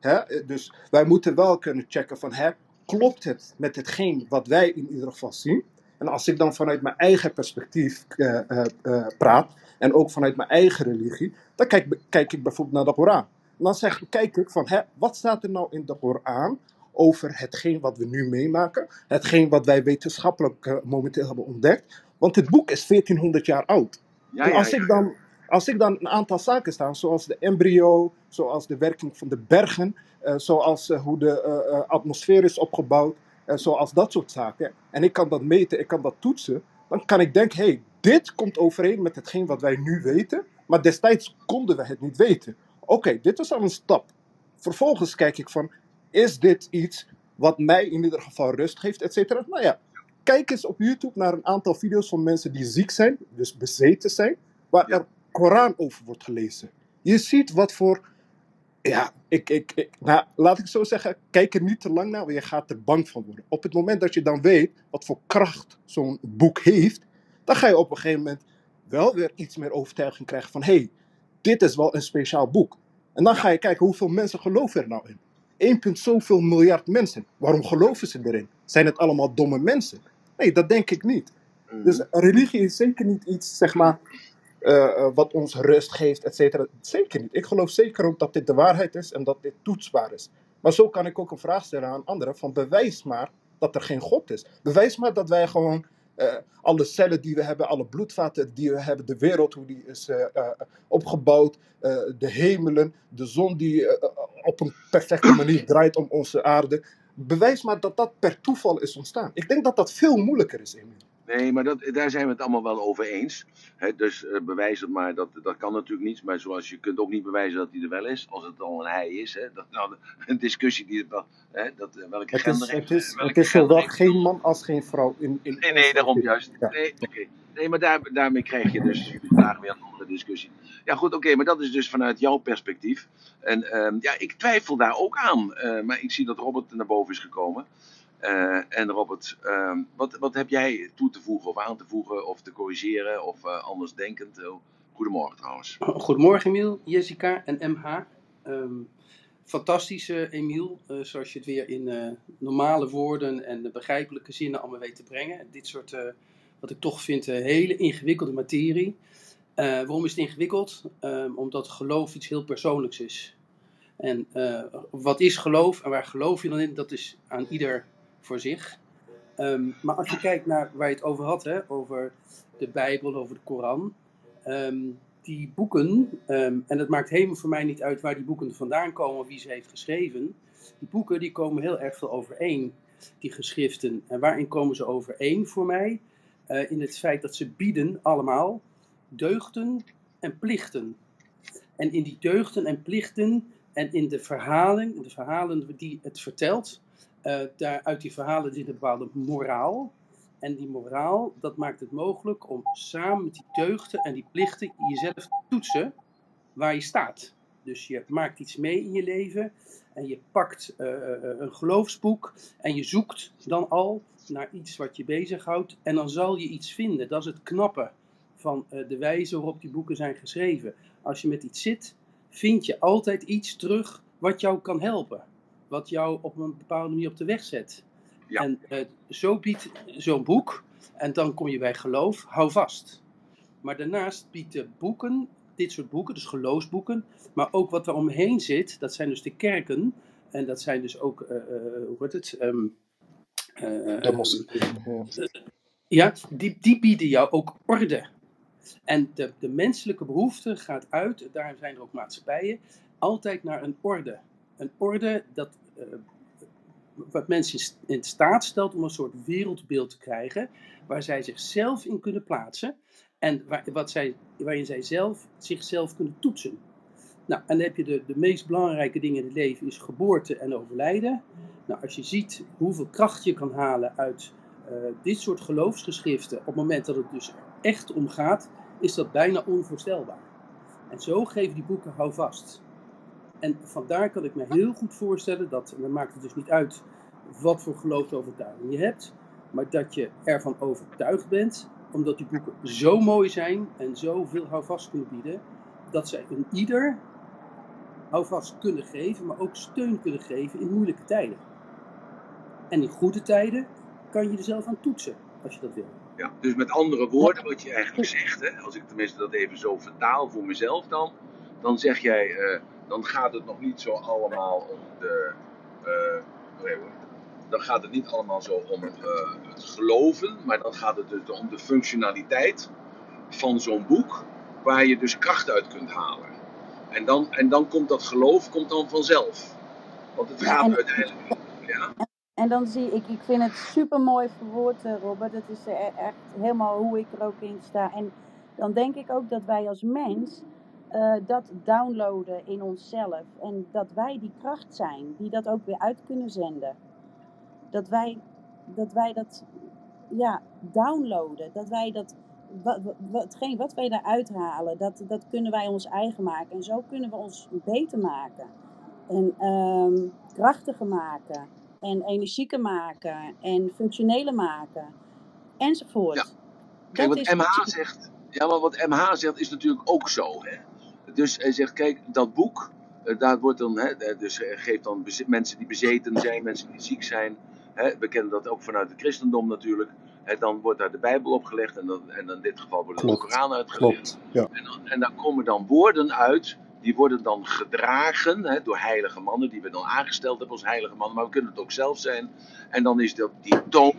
Hè? Dus wij moeten wel kunnen checken van hè, klopt het met hetgeen wat wij in ieder geval zien. En als ik dan vanuit mijn eigen perspectief uh, uh, uh, praat en ook vanuit mijn eigen religie, dan kijk, kijk ik bijvoorbeeld naar de Koran. En dan zeg, kijk ik van hè, wat staat er nou in de Koran over hetgeen wat we nu meemaken, hetgeen wat wij wetenschappelijk uh, momenteel hebben ontdekt. Want het boek is 1400 jaar oud. Ja, en ja, als ja. ik dan, als ik dan een aantal zaken staan, zoals de embryo, zoals de werking van de bergen, uh, zoals uh, hoe de atmosfeer is opgebouwd, zoals dat soort zaken, en ik kan dat meten, ik kan dat toetsen, dan kan ik denken, hé, hey, dit komt overeen met hetgeen wat wij nu weten, maar destijds konden we het niet weten. Oké, okay, dit is al een stap. Vervolgens kijk ik van, is dit iets wat mij in ieder geval rust geeft, et cetera. Nou ja, kijk eens op YouTube naar een aantal video's van mensen die ziek zijn, dus bezeten zijn, waar er Koran over wordt gelezen. Je ziet wat voor ja, ik, ik, ik, nou, laat ik zo zeggen, kijk er niet te lang naar, want je gaat er bang van worden. Op het moment dat je dan weet wat voor kracht zo'n boek heeft, dan ga je op een gegeven moment wel weer iets meer overtuiging krijgen van, hé, hey, dit is wel een speciaal boek. En dan ga je kijken hoeveel mensen geloven er nou in. 1, punt zoveel miljard mensen. Waarom geloven ze erin? Zijn het allemaal domme mensen? Nee, dat denk ik niet. Mhm. Dus religie is zeker niet iets, zeg maar, eh, eh, wat ons rust geeft, et cetera. Zeker niet. Ik geloof zeker ook dat dit de waarheid is en dat dit toetsbaar is. Maar zo kan ik ook een vraag stellen aan anderen: van bewijs maar dat er geen God is. Bewijs maar dat wij gewoon eh, alle cellen die we hebben, alle bloedvaten die we hebben, de wereld hoe die is opgebouwd, de hemelen, de zon die een perfecte manier draait om onze aarde. Bewijs maar dat dat per toeval is ontstaan. Ik denk dat dat veel moeilijker is, Emil. Nee, maar dat, daar zijn we het allemaal wel over eens. Dus eh, bewijs het maar, dat, dat kan natuurlijk niet. Maar zoals je kunt ook niet bewijzen dat hij er wel is, als het al een hij is. Hè, dat, nou, een discussie die het wel, hè, dat, eh, welke Het gender is, heeft- het is, het is zowel geen man als geen vrouw in. in Nee, nee, daarom juist. Ja. Nee, nee maar daar, daarmee krijg je dus vandaag weer een andere discussie. Ja, goed, oké, maar dat is dus vanuit jouw perspectief. En ehm, ja, ik twijfel daar ook aan. Eh, maar ik zie dat Robert naar boven is gekomen. Eh, en Robert, ehm, wat, wat heb jij toe te voegen of aan te voegen of te corrigeren of eh, anders denkend? Eh, goedemorgen trouwens. Goedemorgen Emiel, Jessica en MH. Ehm fantastisch Emiel, zoals je het weer in normale woorden en begrijpelijke zinnen allemaal weet te brengen. Dit soort, wat ik toch vind, hele ingewikkelde materie. Waarom is het ingewikkeld? Ehm, omdat geloof iets heel persoonlijks is. En wat is geloof en waar geloof je dan in? Dat is aan ieder voor zich. Ehm, maar als je kijkt naar waar je het over had, hè, over de Bijbel, over de Koran. ehm, die boeken, ehm, en het maakt helemaal voor mij niet uit waar die boeken vandaan komen, wie ze heeft geschreven. Die boeken die komen heel erg veel overeen, die geschriften. En waarin komen ze overeen voor mij? Eh, in het feit dat ze bieden allemaal deugden en plichten. En in die deugden en plichten en in de verhalen, de verhalen die het vertelt, eh, daar, uit die verhalen zit een bepaalde moraal. En die moraal, dat maakt het mogelijk om samen met die deugden en die plichten jezelf te toetsen waar je staat. Dus je maakt iets mee in je leven en je pakt eh, eh, een geloofsboek en je zoekt dan al naar iets wat je bezighoudt en dan zal je iets vinden. Dat is het knappe van de wijze waarop die boeken zijn geschreven. Als je met iets zit, vind je altijd iets terug wat jou kan helpen. Wat jou op een bepaalde manier op de weg zet. Ja. En eh, zo biedt zo'n boek, en dan kom je bij geloof, hou vast. Maar daarnaast biedt de boeken, dit soort boeken, dus geloofsboeken, maar ook wat er omheen zit, dat zijn dus de kerken, en dat zijn dus ook, eh, eh, hoe wordt het? De moslim. Ja. ja, die, die bieden jou ook orde. En de, de menselijke behoefte gaat uit, daar zijn er ook maatschappijen, altijd naar een orde. Een orde dat eh, wat mensen in st- in staat stelt om een soort wereldbeeld te krijgen, waar zij zichzelf in kunnen plaatsen en waar, wat zij, waarin zij zelf zichzelf kunnen toetsen. Nou, en dan heb je de, de meest belangrijke dingen in het leven is geboorte en overlijden. Nou, als je ziet hoeveel kracht je kan halen uit eh, dit soort geloofsgeschriften, op het moment dat het dus echt om gaat, is dat bijna onvoorstelbaar. En zo geven die boeken houvast. En vandaar kan ik me heel goed voorstellen dat, en dan maakt het dus niet uit wat voor geloofsovertuiging je hebt, maar dat je ervan overtuigd bent, omdat die boeken zo mooi zijn en zoveel houvast kunnen bieden, dat zij een ieder houvast kunnen geven, maar ook steun kunnen geven in moeilijke tijden. En in goede tijden kan je er zelf aan toetsen, als je dat wil. Ja, dus met andere woorden, wat je eigenlijk zegt, hè, als ik tenminste dat even zo vertaal voor mezelf dan, dan zeg jij, eh, dan gaat het nog niet zo allemaal om de, eh, dan gaat het niet allemaal zo om eh, het geloven, maar dan gaat het dus om de functionaliteit van zo'n boek, waar je dus kracht uit kunt halen. En dan, en dan komt dat geloof komt dan vanzelf. Want het gaat uiteindelijk. Ja, En dan zie ik, ik vind het super mooi verwoord, eh, Robert. Het is echt helemaal hoe ik er ook in sta. En dan denk ik ook dat wij als mens eh, dat downloaden in onszelf. En dat wij die kracht zijn die dat ook weer uit kunnen zenden. dat wij dat, wij dat ja, downloaden. Dat wij dat, wat, hetgeen wat wij daaruit halen, dat, dat kunnen wij ons eigen maken. En zo kunnen we ons beter maken. En ehm, krachtiger maken. En energieker maken. En functioneler maken. Enzovoort. Ja. Kijk, wat MH zegt, ja, maar wat MH zegt is natuurlijk ook zo. Hè? Dus hij zegt, kijk, dat boek, eh, daar wordt dan, hè, eh, dus geeft dan mensen die bezeten zijn, mensen die ziek zijn. Hè, we kennen dat ook vanuit het christendom natuurlijk. Hè, dan wordt daar de Bijbel opgelegd en, dan, en in dit geval wordt er de Koran uitgelegd. Ja. En, dan, en daar komen dan woorden uit, die worden dan gedragen hè, door heilige mannen, die we dan aangesteld hebben als heilige mannen, maar we kunnen het ook zelf zijn. En dan is dat die toon,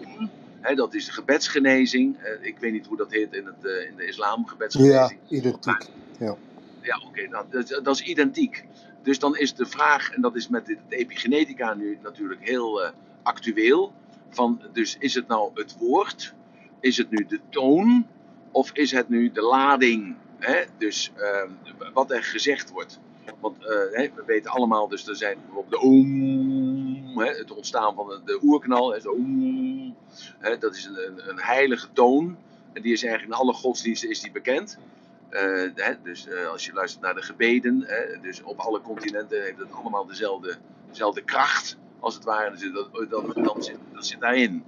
hè, dat is de gebedsgenezing. Eh, ik weet niet hoe dat heet in, het, in de islam, Ja, gebedsgenezing. identiek. Ja. Ja, oké, nou, dat, is identiek. Dus dan is de vraag, en dat is met het epigenetica nu natuurlijk heel eh, actueel, van dus is het nou het woord, is het nu de toon, of is het nu de lading, hè? dus eh, wat er gezegd wordt. Want eh, we weten allemaal, dus er zijn bijvoorbeeld de oom, hè, het ontstaan van de, de oerknal, hè, oom, hè, dat is een, een, een heilige toon, en die is eigenlijk in alle godsdiensten is die bekend. Eh, hè, dus eh, als je luistert naar de gebeden, hè, dus op alle continenten heeft het allemaal dezelfde, dezelfde kracht, als het ware. Dus dat, dat, dan zit, dat zit daarin.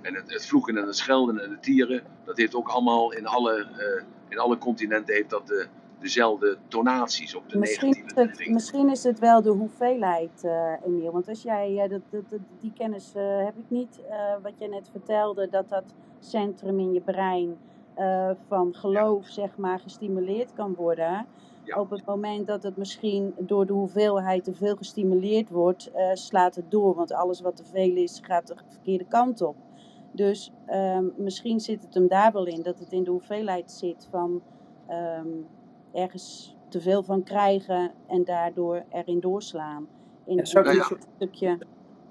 En het, het vloeken en het schelden en de tieren, dat heeft ook allemaal in alle, eh, in alle continenten heeft dat de, dezelfde tonaties, ook de Misschien negatieve is, het, misschien is het wel de hoeveelheid, eh Emiel. Want als jij, eh, dat, dat, dat- die kennis heb ik niet, wat jij net vertelde, dat dat centrum in je brein eh, van geloof, zeg maar, gestimuleerd kan worden. Ja. Op het moment dat het misschien door de hoeveelheid te veel gestimuleerd wordt, eh, slaat het door. Want alles wat te veel is, gaat de verkeerde kant op. Dus ehm, misschien zit het hem daar wel in, dat het in de hoeveelheid zit van ehm, ergens te veel van krijgen en daardoor erin doorslaan. In Ja, zou ik ja. stukje.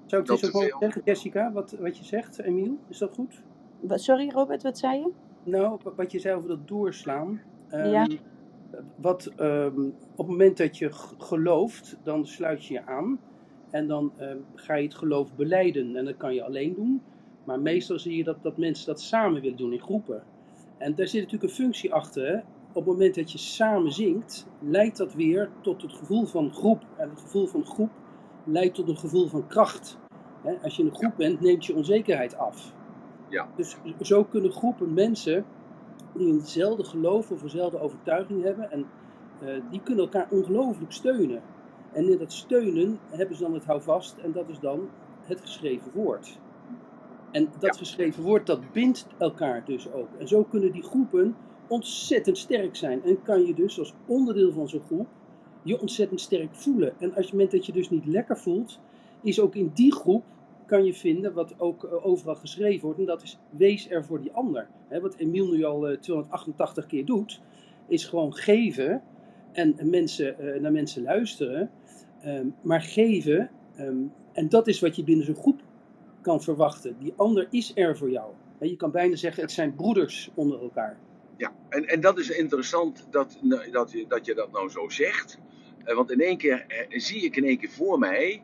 Zou ik Dat dit te ook zeggen, Jessica, wat, wat je zegt, Emiel? Is dat goed? Sorry Robert, wat zei je? Nou, wa- wat je zei over dat doorslaan. ehm, Ja. wat, ehm, op het moment dat je gelooft, dan sluit je je aan. En dan ehm, ga je het geloof beleiden. En dat kan je alleen doen. Maar meestal zie je dat, dat mensen dat samen willen doen in groepen. En daar zit natuurlijk een functie achter. Hè? Op het moment dat je samen zingt, leidt dat weer tot het gevoel van groep. En het gevoel van groep leidt tot een gevoel van kracht. Hè? Als je in een groep bent, neemt je onzekerheid af. Ja. Dus zo kunnen groepen mensen die eenzelfde geloof of eenzelfde overtuiging hebben, en eh, die kunnen elkaar ongelooflijk steunen. En in dat steunen hebben ze dan het houvast, en dat is dan het geschreven woord. En dat Ja. geschreven woord, dat bindt elkaar dus ook. En zo kunnen die groepen ontzettend sterk zijn. En kan je dus als onderdeel van zo'n groep je ontzettend sterk voelen. En als je het moment dat je dus niet lekker voelt, is ook in die groep kan je vinden wat ook eh, overal geschreven wordt. En dat is wees er voor die ander. Hè, wat Emiel nu al eh, 288 keer doet, is gewoon geven en mensen, eh, naar mensen luisteren. Ehm, maar geven, ehm, en dat is wat je binnen zo'n groep kan verwachten. Die ander is er voor jou. Hè, je kan bijna zeggen, het zijn broeders onder elkaar. Ja, en, en dat is interessant dat, nou, dat, je, dat je dat nou zo zegt. Eh, want in één keer eh, zie ik in één keer voor mij.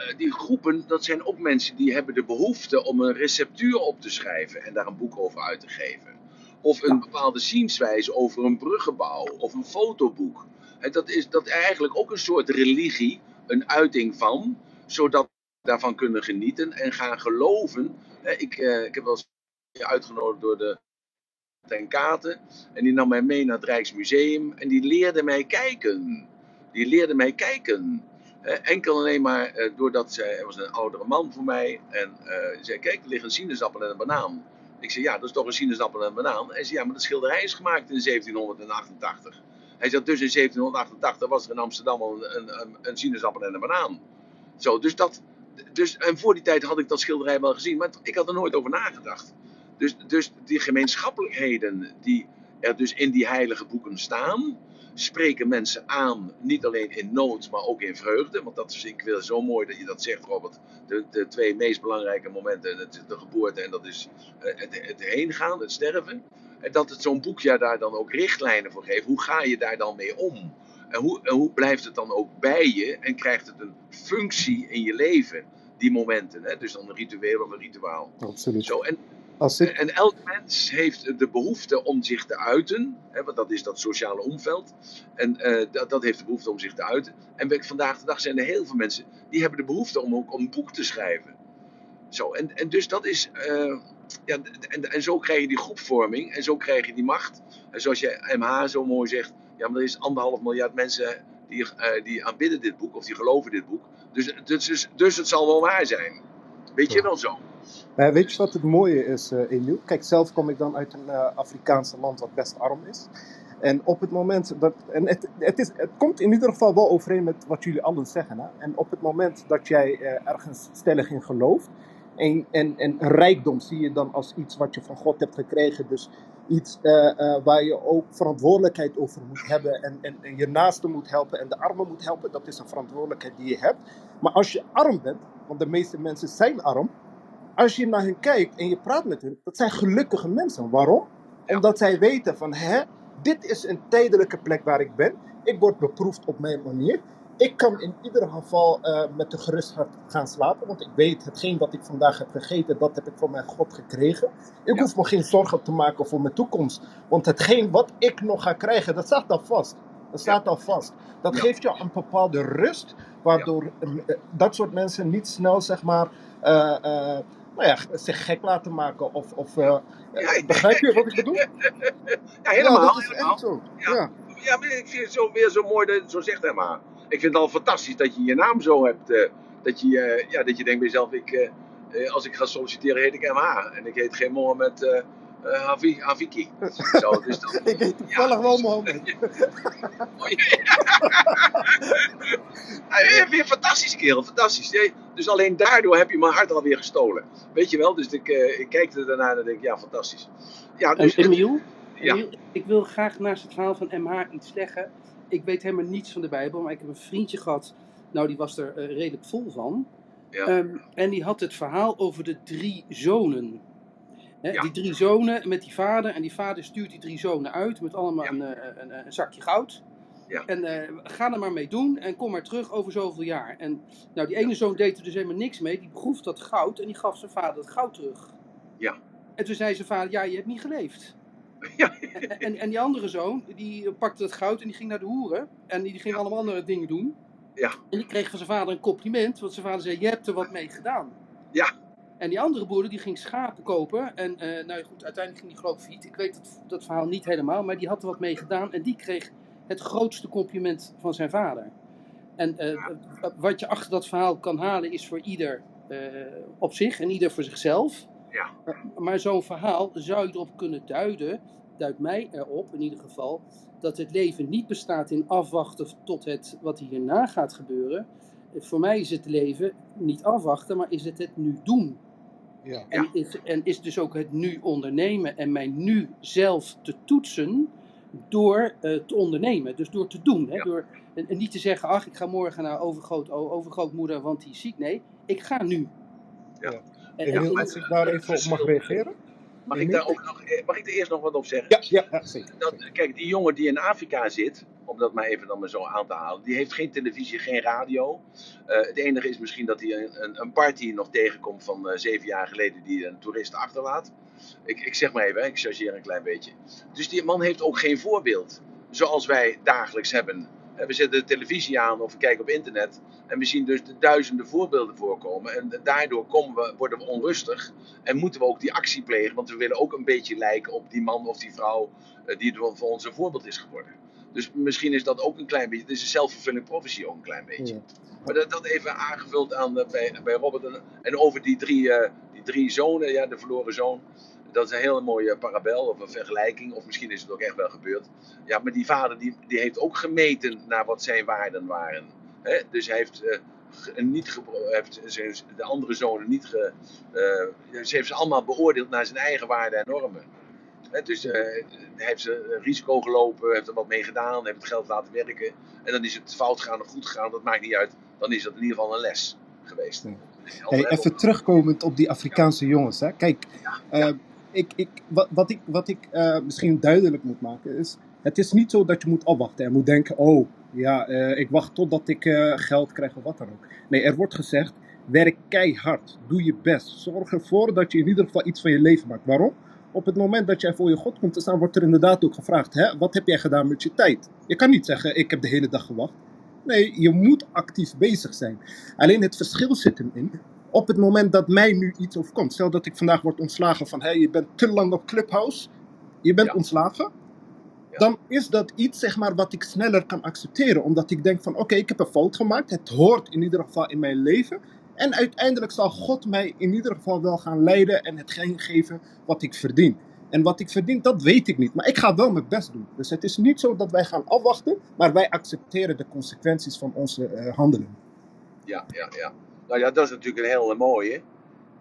Eh, die groepen, dat zijn ook mensen die hebben de behoefte om een receptuur op te schrijven en daar een boek over uit te geven. Of een bepaalde zienswijze over een bruggenbouw of een fotoboek. En dat is dat eigenlijk ook een soort religie, een uiting van, zodat we daarvan kunnen genieten en gaan geloven. Ik, eh, ik heb wel eens uitgenodigd door de ten Katen. En die nam mij mee naar het Rijksmuseum. En die leerde mij kijken. Die leerde mij kijken. Eh, enkel alleen maar eh, doordat er was een oudere man voor mij. En eh, zei, kijk, er ligt een sinaasappel en een banaan. Ik zei, ja, dat is toch een sinaasappel en een banaan? Hij zei, ja, maar dat schilderij is gemaakt in 1788. Hij zei, dus in 1788 was er in Amsterdam al een, een, een, een sinaasappel en een banaan. Zo, dus dat... Dus, en voor die tijd had ik dat schilderij wel gezien, maar ik had er nooit over nagedacht. Dus, dus die gemeenschappelijkheden die er dus in die heilige boeken staan, spreken mensen aan, niet alleen in nood, maar ook in vreugde. Want dat is, ik wil zo mooi dat je dat zegt, Robert. De, de twee meest belangrijke momenten, de geboorte en dat is eh, het, het heengaan, het sterven. En dat het zo'n boekje daar dan ook richtlijnen voor geeft. Hoe ga je daar dan mee om? En hoe, en hoe blijft het dan ook bij je en krijgt het een functie in je leven? die momenten. Hè? Dus dan een ritueel of een rituaal. Absoluut. Zo, en, Als en elk mens heeft de behoefte om zich te uiten. Hè, want dat is dat sociale omveld. En eh, dat, dat heeft de behoefte om zich te uiten. En vandaag de dag zijn er heel veel mensen die hebben de behoefte om ook een boek te schrijven. Zo, en, en dus dat is. eh, ja, en, en zo krijg je die groepvorming en zo krijg je die macht. En zoals je MH zo mooi zegt, ja, maar er is anderhalf miljard mensen die, eh, die aanbidden dit boek of die geloven dit boek. Dus, dus, dus, dus het zal wel waar zijn. Weet je wel zo? Eh, weet je wat het mooie is, eh Emiel? Kijk, zelf kom ik dan uit een eh Afrikaanse land wat best arm is. En op het moment dat. En het, het, is, het komt in ieder geval wel overeen met wat jullie allen zeggen. Hè? En op het moment dat jij ergens stellig in gelooft. En, en, en rijkdom zie je dan als iets wat je van God hebt gekregen. Dus iets eh, eh, waar je ook verantwoordelijkheid over moet hebben. En, en, en je naaste moet helpen en de armen moet helpen. Dat is een verantwoordelijkheid die je hebt. Maar als je arm bent, want de meeste mensen zijn arm. Als je naar hen kijkt en je praat met hen, dat zijn gelukkige mensen. Waarom? Omdat zij weten van, hè, dit is een tijdelijke plek waar ik ben. Ik word beproefd op mijn manier. Ik kan in ieder geval eh, met de gerust hart gaan slapen. Want ik weet, hetgeen wat ik vandaag heb gegeten, dat heb ik van mijn God gekregen. Ik Ja. hoef me geen zorgen te maken voor mijn toekomst. Want hetgeen wat ik nog ga krijgen, dat staat al vast. Dat staat al vast. Dat Ja. geeft je een bepaalde rust, waardoor eh, eh, dat soort mensen niet snel, zeg maar, nou ja, zich gek laten maken. Of, of begrijp je wat ik bedoel? Ja, helemaal. ja, dat is helemaal. echt zo. Ja. Ja. Maar ik vind het zo, weer zo mooi dat zo zegt, Emma. Ik vind het al fantastisch dat je je naam zo hebt. eh, dat, je, eh, ja, dat je denkt bij jezelf, ik, eh, eh, als ik ga solliciteren heet ik MH. En ik heet geen Mohammed eh, Havi- Haviki. Zo, dus dan, Ik heet toevallig Ja, wel dus- Mohammed. Ja, fantastisch kerel, fantastisch. Nee, Dus alleen daardoor heb je mijn hart alweer gestolen. Weet je wel? Dus ik, eh, ik kijk er daarna en denk ik, ja, fantastisch. Ja, En dus, Emiel, Ja. Emiel, ik wil graag naast het verhaal van MH iets zeggen. Ik weet helemaal niets van de Bijbel, maar ik heb een vriendje gehad. Nou, die was er eh, redelijk vol van. Ja. Ehm, en die had het verhaal over de drie zonen. Ja. Die drie zonen met die vader. En die vader stuurt die drie zonen uit met allemaal Ja. een, eh, een, een zakje goud. Ja. En eh, ga er maar mee doen en kom maar terug over zoveel jaar. En nou, die ene zoon deed er dus helemaal niks mee. Die begroef dat goud en die gaf zijn vader het goud terug. Ja. En toen zei zijn vader, ja, je hebt niet geleefd. Ja. En, en die andere zoon, die pakte het goud en die ging naar de hoeren. En die ging allemaal andere dingen doen. Ja. En die kreeg van zijn vader een compliment, want zijn vader zei, je hebt er wat mee gedaan. Ja. En die andere broeder die ging schapen kopen. En eh, nou ja, goed, uiteindelijk ging die geloof ik failliet. Ik weet dat, dat verhaal niet helemaal, maar die had er wat mee gedaan. En die kreeg het grootste compliment van zijn vader. En eh, wat je achter dat verhaal kan halen is voor ieder eh, op zich en ieder voor zichzelf. Ja. Maar zo'n verhaal zou je erop kunnen duiden, duidt mij erop in ieder geval, dat het leven niet bestaat in afwachten tot het wat hierna gaat gebeuren. Voor mij is het leven niet afwachten, maar is het het nu doen. Ja. En, is, en is dus ook het nu ondernemen en mij nu zelf te toetsen door eh, te ondernemen. Dus door te doen. Hè? Ja. Door, en, en niet te zeggen, ach, ik ga morgen naar overgroot, o- overgrootmoeder, want die is ziek. Nee, ik ga nu. Ja. En- als ik daar even op mag reageren? Mag ik, daar ook nog, eh, mag ik er eerst nog wat op zeggen? Ja, ja, zeker. Dat, kijk, die jongen die in Afrika zit, om dat maar even dan maar zo aan te halen, die heeft geen televisie, geen radio. Eh, het enige is misschien dat hij een, een, party nog tegenkomt van eh, zeven jaar geleden die een toerist achterlaat. Ik, ik zeg maar even, ik chargeer een klein beetje. Dus die man heeft ook geen voorbeeld, zoals wij dagelijks hebben. Eh, We zetten de televisie aan of we kijken op internet en we zien dus de duizenden voorbeelden voorkomen. En daardoor komen we, worden we onrustig en moeten we ook die actie plegen, want we willen ook een beetje lijken op die man of die vrouw eh, die voor ons een voorbeeld is geworden. Dus misschien is dat ook een klein beetje, het is een self-fulfilling prophecy ook een klein beetje. Ja. Maar dat, dat even aangevuld aan, eh, bij, bij Robert. En, en over die drie, eh, die drie zonen, ja, de verloren zoon. Dat is een hele mooie parabel of een vergelijking. Of misschien is het ook echt wel gebeurd. Ja, maar die vader die, die heeft ook gemeten naar wat zijn waarden waren. Hè? Dus hij heeft, eh, niet heeft zijn- de andere zonen niet ge, eh, ze heeft ze allemaal beoordeeld naar zijn eigen waarden en normen. Hè, dus hij heeft ze risico gelopen, heeft er wat mee gedaan, heeft het geld laten werken. En dan is het fout gegaan of goed gegaan, dat maakt niet uit. Dan is dat in ieder geval een les geweest. Ja. Hey, even terugkomend op die Afrikaanse jongens. Hè. Kijk, ik, ik, wat, wat ik, wat ik eh, misschien duidelijk moet maken is... Het is niet zo dat je moet afwachten en moet denken... Oh, ja, eh, ik wacht totdat ik eh, geld krijg of wat dan ook. Nee, er wordt gezegd... Werk keihard. Doe je best. Zorg ervoor dat je in ieder geval iets van je leven maakt. Waarom? Op het moment dat jij voor je God komt te staan, wordt er inderdaad ook gevraagd: hè, wat heb jij gedaan met je tijd? Je kan niet zeggen: ik heb de hele dag gewacht. Nee, je moet actief bezig zijn. Alleen het verschil zit hem in. Op het moment dat mij nu iets overkomt, stel dat ik vandaag word ontslagen van: hé, je bent te lang op Clubhouse, je bent Ja. ontslagen, Ja. dan is dat iets zeg maar, wat ik sneller kan accepteren. Omdat ik denk van oké, ik heb een fout gemaakt. Het hoort in ieder geval in mijn leven. En uiteindelijk zal God mij in ieder geval wel gaan leiden en hetgeen geven wat ik verdien. En wat ik verdien, dat weet ik niet. Maar ik ga wel mijn best doen. Dus het is niet zo dat wij gaan afwachten, maar wij accepteren de consequenties van onze eh, handelen. Ja, ja, ja. Nou ja, dat is natuurlijk een hele mooie.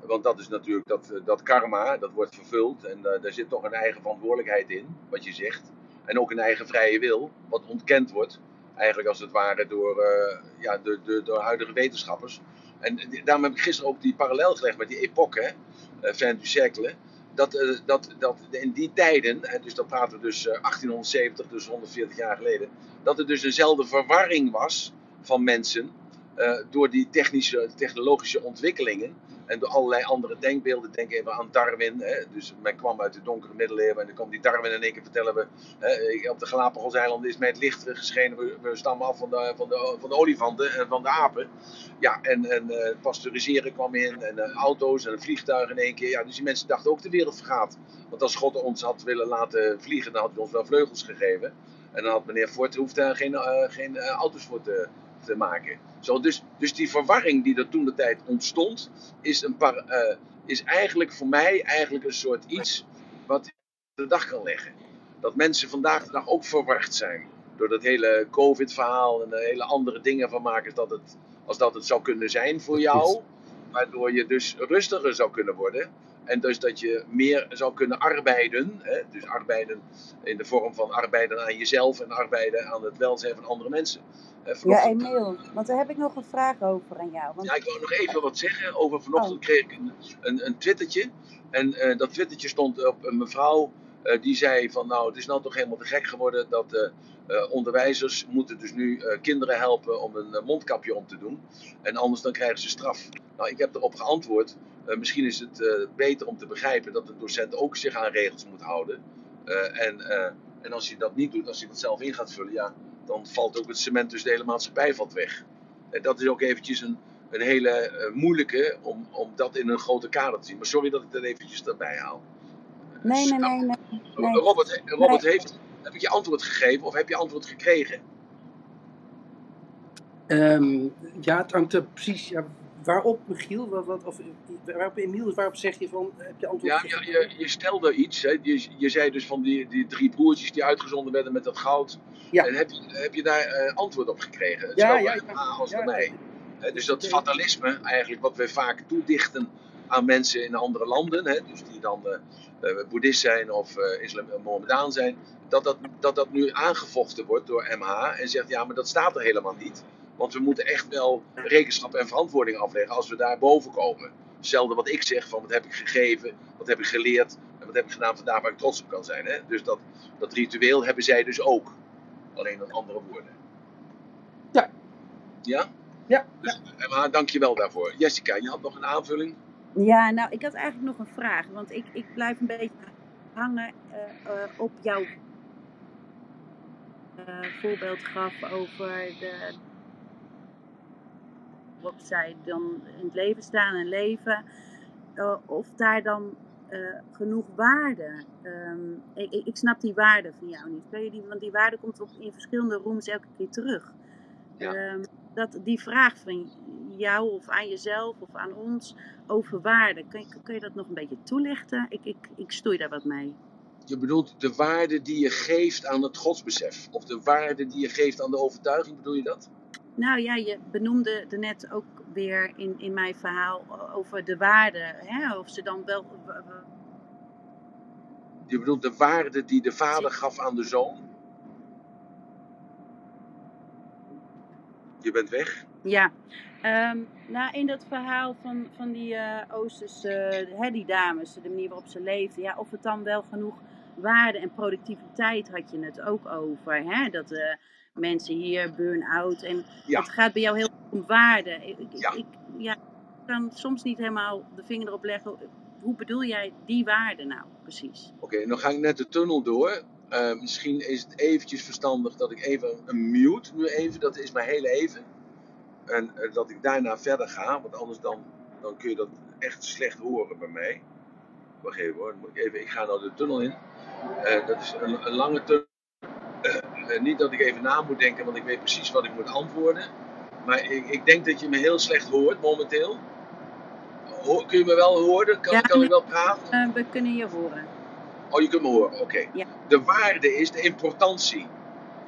Want dat is natuurlijk dat, eh, dat karma, dat wordt vervuld. En eh, daar zit toch een eigen verantwoordelijkheid in, wat je zegt. En ook een eigen vrije wil, wat ontkend wordt. Eigenlijk als het ware door, eh, ja, de, door huidige wetenschappers. En daarom heb ik gisteren ook die parallel gelegd met die epoche, eh, fin du siècle. Dat, dat, dat in die tijden, dus dan praten we dus eh, 1870, dus 140 jaar geleden. Dat er dus eenzelfde verwarring was van mensen eh, door die technische, technologische ontwikkelingen en door allerlei andere denkbeelden. Denk even aan Darwin. Hè. Dus men kwam uit de donkere middeleeuwen en dan kwam die Darwin in één keer vertellen we, op de Galapagoseilanden is mij het licht geschenen. We, stammen af van de, van, de, van de olifanten en van de apen. Ja, en, en eh, pasteuriseren kwam in en eh, auto's en vliegtuigen in één keer. Ja, dus die mensen dachten ook de wereld vergaat. Want als God ons had willen laten vliegen, dan had hij ons wel vleugels gegeven. En dan had meneer Ford hoeft daar geen, geen auto's voor te, te maken. Zo, dus, dus die verwarring die er toen de tijd ontstond, is, een par, eh, is eigenlijk voor mij eigenlijk een soort iets wat de dag kan leggen. Dat mensen vandaag de dag ook verward zijn. Door dat hele COVID-verhaal en er hele andere dingen van maken dat het, als dat het zou kunnen zijn voor jou. Waardoor je dus rustiger zou kunnen worden. En dus dat je meer zou kunnen arbeiden. Hè? Dus arbeiden in de vorm van arbeiden aan jezelf en arbeiden aan het welzijn van andere mensen. Hè, Ja, Emiel, want daar heb ik nog een vraag over aan jou. Want, ja, ik wil nog even wat zeggen. Over vanochtend kreeg ik een, een, een twittertje. En eh, dat twittertje stond op een mevrouw eh, die zei van nou, het is nou toch helemaal te gek geworden dat eh, eh, onderwijzers moeten dus nu eh, kinderen helpen om een eh, mondkapje om te doen. En anders dan krijgen ze straf. Nou, ik heb erop geantwoord. Eh, misschien is het eh, beter om te begrijpen dat de docent ook zich aan regels moet houden. Eh, en, eh, en als hij dat niet doet, als hij dat zelf in gaat vullen, ja, dan valt ook het cement, dus de hele maatschappij valt weg. En dat is ook eventjes een, een hele eh, moeilijke om, om dat in een grote kader te zien. Maar sorry dat ik dat eventjes erbij haal. nee, nee, nee, nee. nee. Robert, Robert heeft, heb ik je antwoord gegeven of heb je antwoord gekregen? Ehm, ja, het hangt er precies. Ja, waarop, Michiel? Wat, wat, of, waarop, Emiel, waarop zeg je van. Heb je antwoord Ja, je, je, je stelde iets. Hè? Je, je zei dus van die, die drie broertjes die uitgezonden werden met dat goud. Ja. En heb je, heb je daar eh, antwoord op gekregen? Ja, Zowel ja, ja. Als Ja, bij mij. Dus dat fatalisme, eigenlijk wat we vaak toedichten aan mensen in andere landen, hè, dus die dan eh, eh, boeddhist zijn of eh islam, Mohammedaan zijn, dat dat, dat dat nu aangevochten wordt door MH en zegt ja, maar dat staat er helemaal niet. Want we moeten echt wel rekenschap en verantwoording afleggen als we daar boven komen. Hetzelfde wat ik zeg van wat heb ik gegeven, wat heb ik geleerd en wat heb ik gedaan vandaag waar ik trots op kan zijn. Hè? Dus dat, dat ritueel hebben zij dus ook. Alleen in andere woorden. Ja. Ja? Ja, Dus, MH, dank je wel daarvoor. Jessica, je had nog een aanvulling? Ja, nou, ik had eigenlijk nog een vraag. Want ik, ik blijf een beetje hangen eh, eh, op jouw eh, voorbeeld gaf over de. Wat zij dan in het leven staan en leven. eh, of daar dan eh, genoeg waarde. ehm, ik, ik, snap die waarde van jou niet. Die, want die waarde komt op, in verschillende rooms elke keer terug. Ja. Ehm, dat, die vraag van jou of aan jezelf of aan ons over waarde. Kun je, kun je dat nog een beetje toelichten? Ik, ik, ik stoei daar wat mee. Je bedoelt de waarde die je geeft aan het godsbesef. Of de waarde die je geeft aan de overtuiging, bedoel je dat? Nou ja, je benoemde er net ook weer in, in mijn verhaal over de waarde. Hè? Of ze dan wel. Je bedoelt de waarde die de vader gaf aan de zoon? Je bent weg? Ja, Ehm, nou in dat verhaal van, van die eh Oosterse, hè, die dames, de manier waarop ze leefden. Ja, of het dan wel genoeg waarde en productiviteit had je het ook over. Hè? Dat eh, mensen hier burn-out en Ja. het gaat bij jou heel om waarde. Ik, Ja. ik, ja, kan soms niet helemaal de vinger erop leggen. Hoe bedoel jij die waarde nou precies? Oké, dan ga ik net de tunnel door. Eh, misschien is het eventjes verstandig dat ik even een mute nu even, dat is maar heel even. En eh, dat ik daarna verder ga, want anders dan, dan kun je dat echt slecht horen bij mij. Wacht even hoor, moet ik, even, ik ga nou de tunnel in. Eh, dat is een, een lange tunnel. Eh, eh, niet dat ik even na moet denken, want ik weet precies wat ik moet antwoorden. Maar ik, ik denk dat je me heel slecht hoort momenteel. Hoor- kun je me wel horen? Kan, Ja, kan ik wel praten? Eh, we kunnen je horen. Oh, je kunt me horen, oké. Ja. De waarde is de importantie.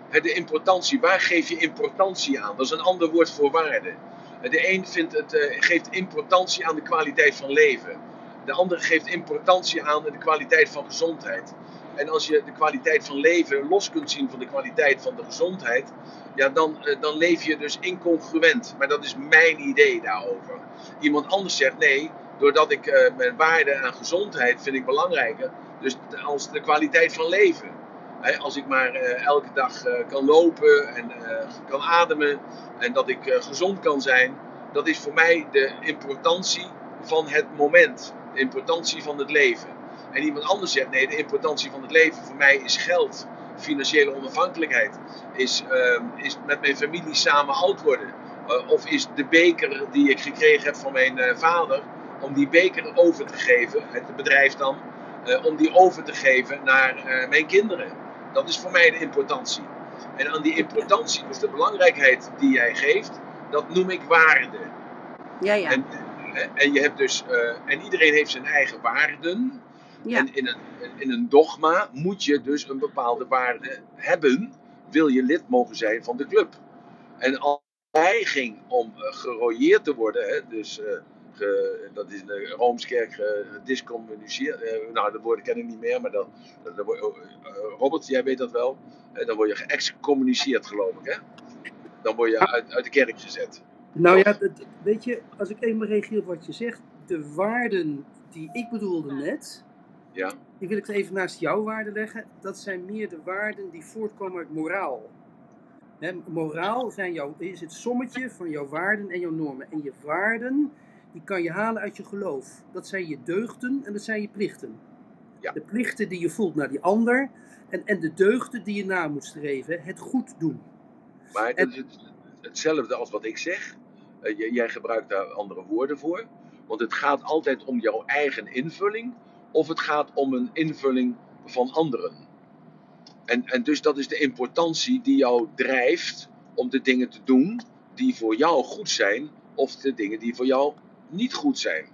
De importantie, waar geef je importantie aan? Dat is een ander woord voor waarde. De een vindt het, geeft importantie aan de kwaliteit van leven. De andere geeft importantie aan de kwaliteit van gezondheid. En als je de kwaliteit van leven los kunt zien van de kwaliteit van de gezondheid, ja, dan, eh, dan leef je dus incongruent. Maar dat is mijn idee daarover. Iemand anders zegt nee, doordat ik eh, mijn waarde aan gezondheid vind ik belangrijker. Dus als de kwaliteit van leven. Als ik maar eh, elke dag kan lopen en kan ademen en dat ik gezond kan zijn, dat is voor mij de importantie van het moment, de importantie van het leven. En iemand anders zegt nee, de importantie van het leven voor mij is geld, financiële onafhankelijkheid, is, ehm, is met mijn familie samen oud worden. Eh, of is de beker die ik gekregen heb van mijn eh, vader, om die beker over te geven, het bedrijf dan, eh, om die over te geven naar mijn kinderen. Dat is voor mij de importantie. En aan die importantie, dus de belangrijkheid die jij geeft, dat noem ik waarde. Ja, ja. En, en je hebt dus, en iedereen heeft zijn eigen waarden. Ja. En in een, in een dogma moet je dus een bepaalde waarde hebben, wil je lid mogen zijn van de club. En als hij ging om uh, gerooieerd te worden, hè, dus uh, ge, dat is in de Roomskerk gediscommuniceerd, uh, nou de woorden ken ik niet meer, maar dan, Robert, jij weet dat wel, dan word je geëxcommuniceerd geloof ik hè. Dan word je uit, uit de kerk gezet. Nou ja, dat, weet je, als ik even reageer op wat je zegt, de waarden die ik bedoelde net, ja. die wil ik even naast jouw waarden leggen. Dat zijn meer de waarden die voortkomen uit moraal. He, moraal zijn jouw, is het sommetje van jouw waarden en jouw normen. En je waarden, die kan je halen uit je geloof. Dat zijn je deugden en dat zijn je plichten. Ja. De plichten die je voelt naar die ander en, en de deugden die je na moet streven, het goed doen. Maar dat is het, hetzelfde als wat ik zeg. Uh, jij gebruikt daar andere woorden voor. Want het gaat altijd om jouw eigen invulling. Of het gaat om een invulling van anderen. En, en dus dat is de importantie die jou drijft om de dingen te doen die voor jou goed zijn. Of de dingen die voor jou niet goed zijn.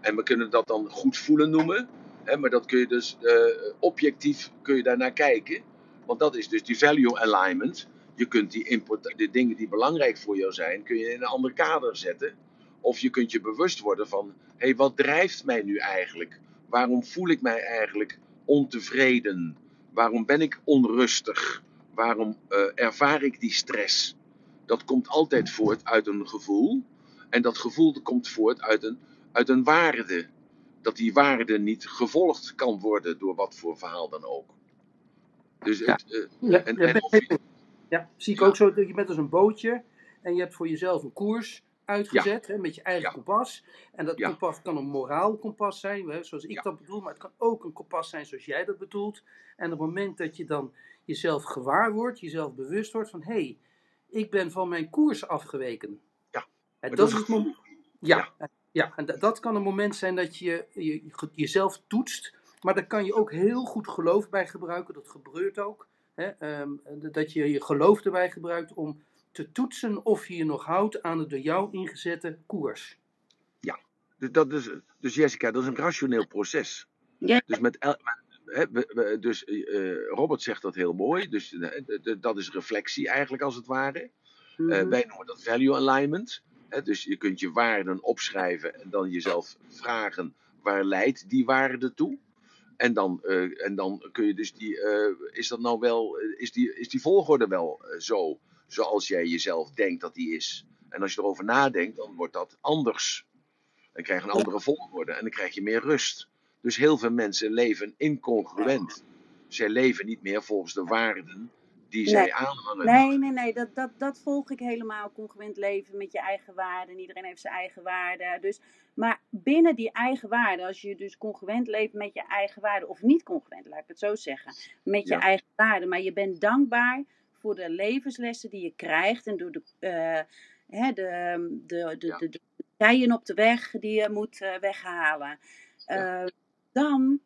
En we kunnen dat dan goed voelen noemen. Hè, maar dat kun je dus uh, objectief kun je daarnaar kijken. Want dat is dus die value alignment. Je kunt die import, de dingen die belangrijk voor jou zijn, kun je in een ander kader zetten. Of je kunt je bewust worden van, hé, hey, wat drijft mij nu eigenlijk? Waarom voel ik mij eigenlijk ontevreden? Waarom ben ik onrustig? Waarom uh, ervaar ik die stress? Dat komt altijd voort uit een gevoel. En dat gevoel komt voort uit een, uit een waarde. Dat die waarde niet gevolgd kan worden door wat voor verhaal dan ook. Dus ja. het, uh, ja, en, en of je, ja, zie ik ook zo dat je bent als een bootje en je hebt voor jezelf een koers uitgezet ja. hè, met je eigen ja. kompas. En dat ja. kompas kan een moraal kompas zijn, hè, zoals ik dat bedoel, maar het kan ook een kompas zijn zoals jij dat bedoelt. En op het moment dat je dan jezelf gewaar wordt, jezelf bewust wordt van hé, hey, ik ben van mijn koers afgeweken. Ja. En dat is het moment. Ja, ja. en dat kan een moment zijn dat je, je jezelf toetst. Maar daar kan je ook heel goed geloof bij gebruiken. Dat gebeurt ook. Hè, um, dat je je geloof erbij gebruikt om te toetsen of je je nog houdt aan de door jou ingezette koers. Ja, dus, dat is, dus Jessica, dat is een rationeel proces. Ja. Dus, met el, hè, we, we, dus uh, Robert zegt dat heel mooi. Dus uh, dat is reflectie eigenlijk als het ware. Uh, wij noemen dat value alignment. Hè, dus je kunt je waarden opschrijven en dan jezelf vragen waar leidt die waarde toe. En dan, uh, en dan kun je dus die, uh, is dat nou wel, is die, is die volgorde wel uh, zo, zoals jij jezelf denkt dat die is? En als je erover nadenkt, dan wordt dat anders. Dan krijg je een andere volgorde en dan krijg je meer rust. Dus heel veel mensen leven incongruent. Zij leven niet meer volgens de waarden die Nee. zij aanhangen. Nee, nee, nee, dat, dat, dat volg ik helemaal. Congruent leven met je eigen waarden. En iedereen heeft zijn eigen waarden. Dus, maar binnen die eigen waarden, als je dus congruent leeft met je eigen waarden, of niet congruent, laat ik het zo zeggen, met je Ja. eigen waarden, maar je bent dankbaar voor de levenslessen die je krijgt en door de, eh, hè, de, de, de, Ja. de, de keien op de weg die je moet eh, weghalen. Ja. Eh, dan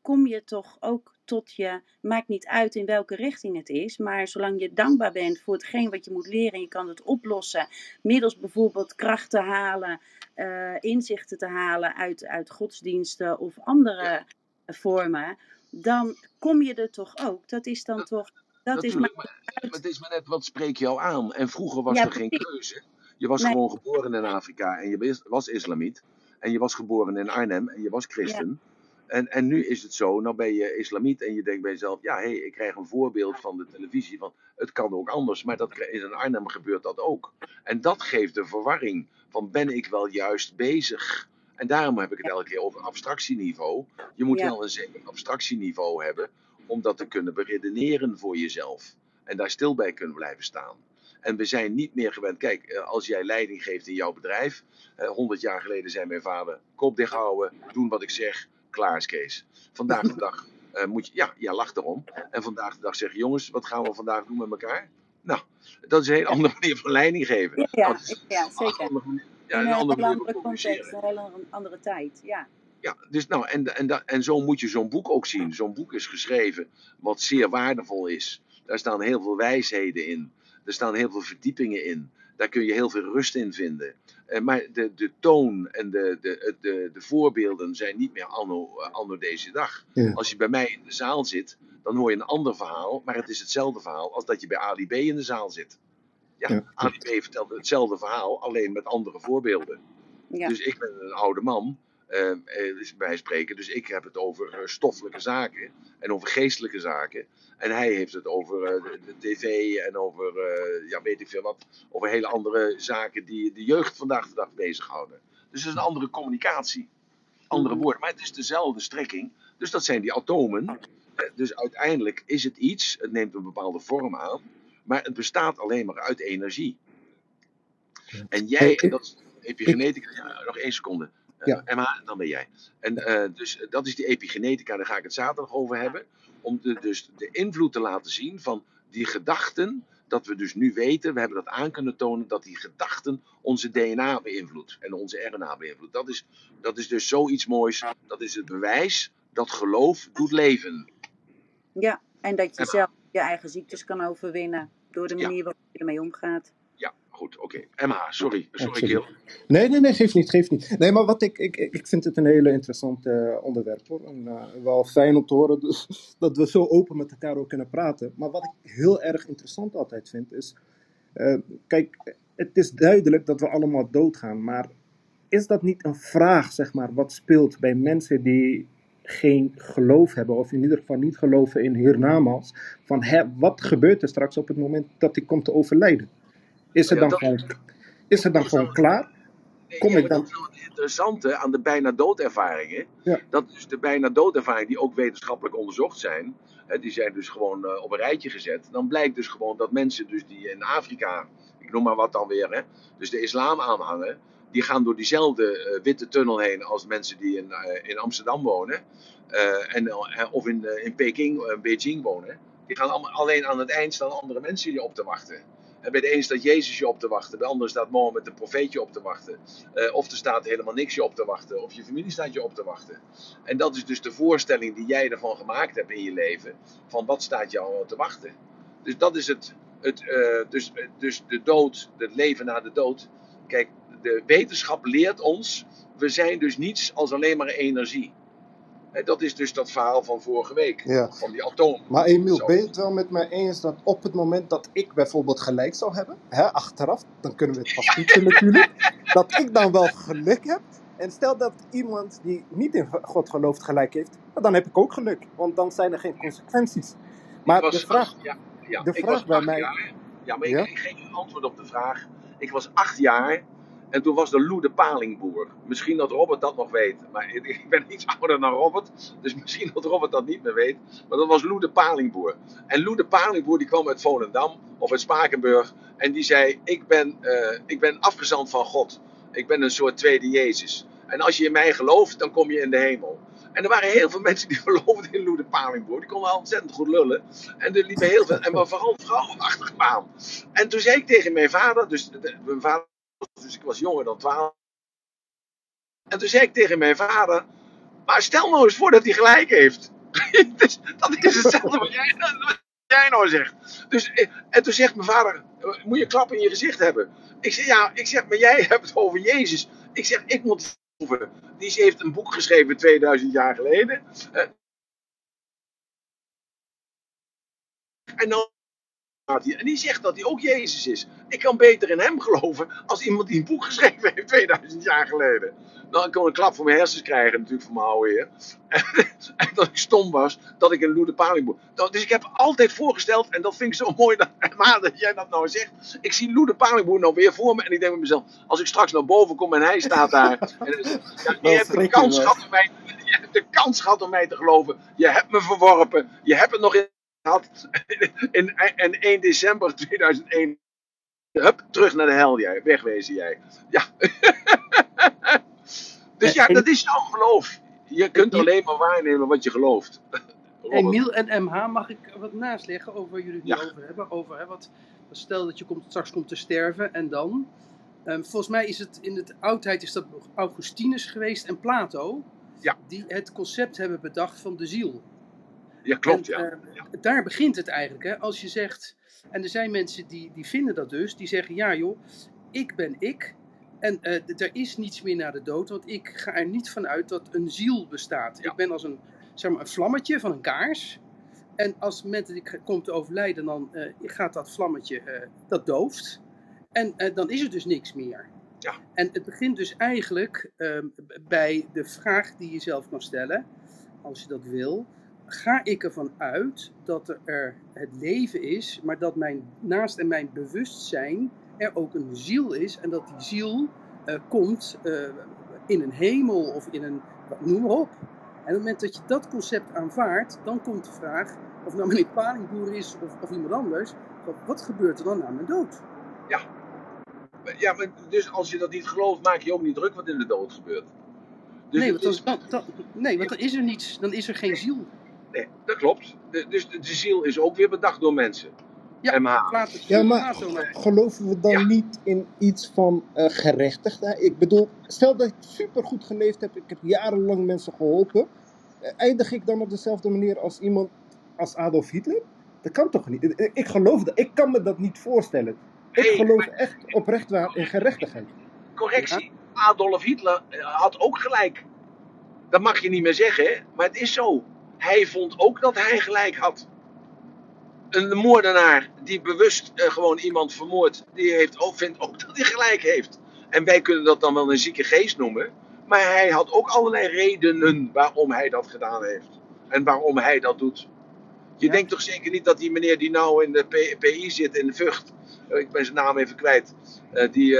kom je toch ook tot je, maakt niet uit in welke richting het is, maar zolang je dankbaar bent voor hetgeen wat je moet leren en je kan het oplossen, middels bijvoorbeeld krachten halen, eh, inzichten te halen uit, uit godsdiensten of andere Ja. vormen, dan kom je er toch ook. Dat is dan toch, dat is maar het is maar net wat spreek je jou aan. En vroeger was Ja, er geen keuze. Je was Nee. gewoon geboren in Afrika en je was- islamiet. En je was geboren in Arnhem en je was christen. En, en nu is het zo, nou ben je islamiet en je denkt bij jezelf, ja hé, hey, ik krijg een voorbeeld van de televisie van het kan ook anders, maar dat, kri- in Arnhem gebeurt dat ook. En dat geeft de verwarring van ben ik wel juist bezig? En daarom heb ik het elke keer over abstractieniveau. Je moet Ja. wel een zeker abstractieniveau hebben om dat te kunnen beredeneren voor jezelf. En daar stil bij kunnen blijven staan. En we zijn niet meer gewend. Kijk, eh, als jij leiding geeft in jouw bedrijf. eh, 100 jaar geleden zei mijn vader: kop dicht houden, doen wat ik zeg, klaar is Kees. Vandaag de dag eh, moet je, ja, ja, lach erom. En vandaag de dag zeg je: jongens, wat gaan we vandaag doen met elkaar? Nou, dat is een hele andere manier van leiding geven. Ja, is ja, een zeker. andere manier- ja, een een andere context, een hele andere tijd. Ja, Ja, dus nou, en, en, en zo moet je zo'n boek ook zien. Zo'n boek is geschreven wat zeer waardevol is. Daar staan heel veel wijsheden in. Er staan heel veel verdiepingen in. Daar kun je heel veel rust in vinden. Eh, maar de, de toon en de, de, de, de voorbeelden zijn niet meer anno, eh, anno deze dag. Ja. Als je bij mij in de zaal zit, dan hoor je een ander verhaal. Maar het is hetzelfde verhaal als dat je bij Ali B in de zaal zit. Ja, Ja, Ali B vertelt hetzelfde verhaal, alleen met andere voorbeelden. ja, Dus ik ben een oude man, eh, eh, dus bij spreken. Dus ik heb het over eh, stoffelijke zaken en over geestelijke zaken. En hij heeft het over eh, de, tv en over, eh, ja, weet ik veel wat. Over hele andere zaken die de jeugd vandaag de dag bezighouden. Dus het is een andere communicatie. Andere Mhm. woorden, maar het is dezelfde strekking. Dus dat zijn die atomen. Eh, Dus uiteindelijk is het iets, het neemt een bepaalde vorm aan. Maar het bestaat alleen maar uit energie. En jij, en dat is epigenetica, ja, nog één seconde. Eh, Ja. Emma, en dan ben jij. En eh, dus dat is die epigenetica, daar ga ik het zaterdag over hebben. Om de, dus de invloed te laten zien van die gedachten, dat we dus nu weten, we hebben dat aan kunnen tonen, dat die gedachten onze DNA beïnvloedt en onze RNA beïnvloedt. Dat is, dat is dus zoiets moois, dat is het bewijs dat geloof doet leven. ja. En dat je zelf je eigen ziektes kan overwinnen door de Ja. manier waarop je ermee omgaat. Goed, oké. Emma, sorry, sorry. Gil. Nee, nee, nee, geeft niet, geeft niet. Nee, maar wat ik, ik, ik vind het een hele interessant eh, onderwerp hoor. En eh, wel fijn om te horen dus, dat we zo open met elkaar ook kunnen praten. Maar wat ik heel erg interessant altijd vind is, eh, kijk, het is duidelijk dat we allemaal doodgaan, maar is dat niet een vraag, zeg maar, wat speelt bij mensen die geen geloof hebben, of in ieder geval niet geloven in hiernamaals, van hè, wat gebeurt er straks op het moment dat ik kom te overlijden? Is het Ja, dan dat- gewoon, is het dan gewoon klaar? Kom ja, ik dan- Dat is het interessante aan de bijna doodervaringen. Ja. Dat dus de bijna doodervaringen die ook wetenschappelijk onderzocht zijn. Die zijn dus gewoon eh, op een rijtje gezet. Dan blijkt dus gewoon dat mensen dus die in Afrika, ik noem maar wat dan weer, hè, dus de islam aanhangen. Die gaan door diezelfde eh, witte tunnel heen als mensen die in, eh, in Amsterdam wonen. en, of in, in Peking, Beijing wonen. Die gaan allemaal, alleen aan het eind staan andere mensen je op te wachten. Bij de een staat Jezus je op te wachten, bij de ander staat Mohammed de profeetje op te wachten. Eh, of er staat helemaal niks je op te wachten, of je familie staat je op te wachten. En dat is dus de voorstelling die jij ervan gemaakt hebt in je leven, van wat staat jou te wachten. Dus dat is het, het eh, dus, dus de dood, het leven na de dood. Kijk, de wetenschap leert ons, we zijn dus niets als alleen maar energie. En dat is dus dat verhaal van vorige week, Ja. van die atoom. Maar Emiel, Zo. ben je het wel met mij eens dat op het moment dat ik bijvoorbeeld gelijk zou hebben, hè, achteraf, dan kunnen we het pas toetsen natuurlijk, dat ik dan wel geluk heb. En stel dat iemand die niet in God gelooft gelijk heeft, nou, dan heb ik ook geluk, want dan zijn er geen consequenties. Maar was de vraag, ja, ja, de vraag bij mij- jaar. Ja, maar ik, ik geef een antwoord op de vraag. Ik was acht jaar En toen was de Palingboer. Misschien dat Robert dat nog weet. Maar ik- ben iets ouder dan Robert. Dus misschien dat Robert dat niet meer weet. Maar dat was Lou de Palingboer. En Lou de Palingboer die kwam uit Volendam of uit Spakenburg. En die zei: Ik ben, eh, ik ben afgezand van God. Ik ben een soort tweede Jezus. En als je in mij gelooft, dan kom je in de hemel. En er waren heel veel mensen die geloofden in Lou de Palingboer. Die konden al ontzettend goed lullen. En er liepen heel veel, en vooral vrouwen achter. En toen zei ik tegen mijn vader, dus mijn vader, dus ik was jonger dan 12. En toen zei ik tegen mijn vader, maar stel nou eens voor dat hij gelijk heeft. Dus dat is hetzelfde wat jij, nou zegt. Dus, eh, en toen zegt mijn vader, moet je klap in je gezicht hebben. Ik zeg, ja, ik zeg, maar jij hebt het over Jezus. Ik zeg, ik moet. Die heeft een boek geschreven 2000 jaar geleden. Eh, en dan en die zegt dat hij ook Jezus is. Ik kan beter in hem geloven als iemand die een boek geschreven heeft 2000 jaar geleden. Dan kon ik een klap voor mijn hersens krijgen, natuurlijk van mijn oude heer. En, en dat ik stom was, dat ik een Lou de Palingboer. Nou, Dus ik heb altijd voorgesteld, en dat vind ik zo mooi dat, maar dat jij dat nou zegt. Ik zie Lou de Palingboer nou weer voor me en ik denk bij mezelf, als ik straks naar boven kom en hij staat daar. En, dan- ja, je hebt de kans gehad om mij, je hebt de kans gehad om mij te geloven. Je hebt me verworpen. Je hebt het nog in gehad. In, in 1 december 2001. Hup, terug naar de hel jij. Wegwezen jij. Ja. dus ja, En- dat is jouw geloof. Je kunt En- alleen maar waarnemen wat je gelooft. Emiel en MH, mag ik wat naastleggen over waar jullie het nu over hebben? Over, hè, wat, stel dat je komt, straks komt te sterven en dan? Ehm, volgens mij is het in de oudheid is dat Augustinus geweest en Plato. Ja. Die het concept hebben bedacht van de ziel. Ja, klopt En, ja. daar begint het eigenlijk. Hè? Als je zegt, en er zijn mensen die, die vinden dat dus, die zeggen: ja joh, ik ben ik. En eh, er is niets meer na de dood, want ik ga er niet van uit dat een ziel bestaat. Ja. Ik ben als een, zeg maar, een vlammetje van een kaars. En als het moment dat ik kom te overlijden, dan eh, gaat dat vlammetje, eh, dat dooft. En dan is er dus niks meer. Ja. En het begint dus eigenlijk ehm, bij de vraag die je zelf kan stellen, als je dat wil. Ga ik ervan uit dat er, er het leven is, maar dat mijn, naast in mijn bewustzijn er ook een ziel is. En dat die ziel eh, komt eh, in een hemel of in een, noem maar op. En op het moment dat je dat concept aanvaardt, dan komt de vraag, of nou meneer Palingboer is of, of iemand anders, wat, wat gebeurt er dan na mijn dood? Ja, maar dus als je dat niet gelooft, maak je ook niet druk wat in de dood gebeurt. Dus nee, want is- dan, dan, dan- nee, want dan is er niets, dan is er geen ziel. Nee, dat klopt. De- dus de, de ziel is ook weer bedacht door mensen. Ja. Plato, Ja, maar maar. geloven we dan Ja. niet in iets van eh, gerechtigheid? Ik bedoel, stel dat ik super goed geleefd heb, ik heb jarenlang mensen geholpen. eh, Eindig ik dan op dezelfde manier als iemand als Adolf Hitler? Dat kan toch niet? Ik, geloof dat. Ik kan me dat niet voorstellen. Ik Hey, geloof echt oprecht waar in gerechtigheid. Correctie, Adolf Hitler eh, had ook gelijk. Dat mag je niet meer zeggen, hè? maar het is zo. Hij vond ook dat hij gelijk had. Een moordenaar die bewust eh, gewoon iemand vermoordt, die heeft ook, vindt ook dat hij gelijk heeft. En wij kunnen dat dan wel een zieke geest noemen. Maar hij had ook allerlei redenen waarom hij dat gedaan heeft. En waarom hij dat doet. Je Ja. denkt toch zeker niet dat die meneer die nou in de PI zit in de Vught, eh, ik ben zijn naam even kwijt, eh, die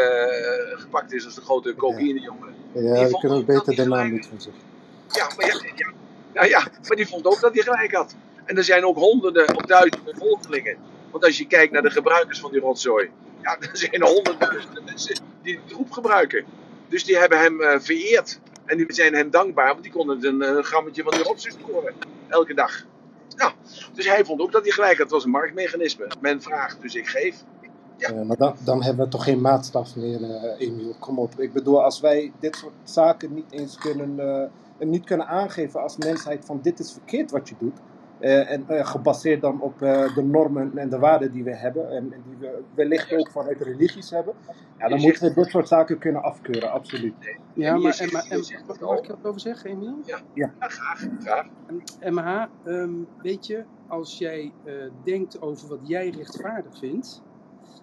gepakt is als de grote cocaïnejongen. Ja, Die we kunnen ook beter de naam niet van zeggen. Ja, maar ja, ja, ja, ja, maar die vond ook dat hij gelijk had. En er zijn ook honderden of duizenden volgelingen. Want als je kijkt naar de gebruikers van die rotzooi, ja, er zijn honderdduizenden mensen die die troep gebruiken. Dus die hebben hem eh, vereerd. En die zijn hem dankbaar, want die konden een, eh, grammetje van die rotzooi scoren. Elke dag. Nou, dus hij vond ook dat hij gelijk had. Het was een marktmechanisme. Men vraagt, dus ik geef. Ja. Ja, maar dan, dan hebben we toch geen maatstaf meer, eh Emiel. Kom op. Ik bedoel, als wij dit soort zaken niet eens kunnen, eh, niet kunnen aangeven als mensheid van dit is verkeerd wat je doet. eh, en eh, gebaseerd dan op eh, de normen en de waarden die we hebben. En, en die we wellicht ook vanuit religies hebben. Ja, dan moeten we dit soort zaken kunnen afkeuren, absoluut. Ja, maar, zegt- en, mag ik er wat over zeggen, Emiel? Ja, graag. graag. MH, ehm, weet je, als jij eh, denkt over wat jij rechtvaardig vindt,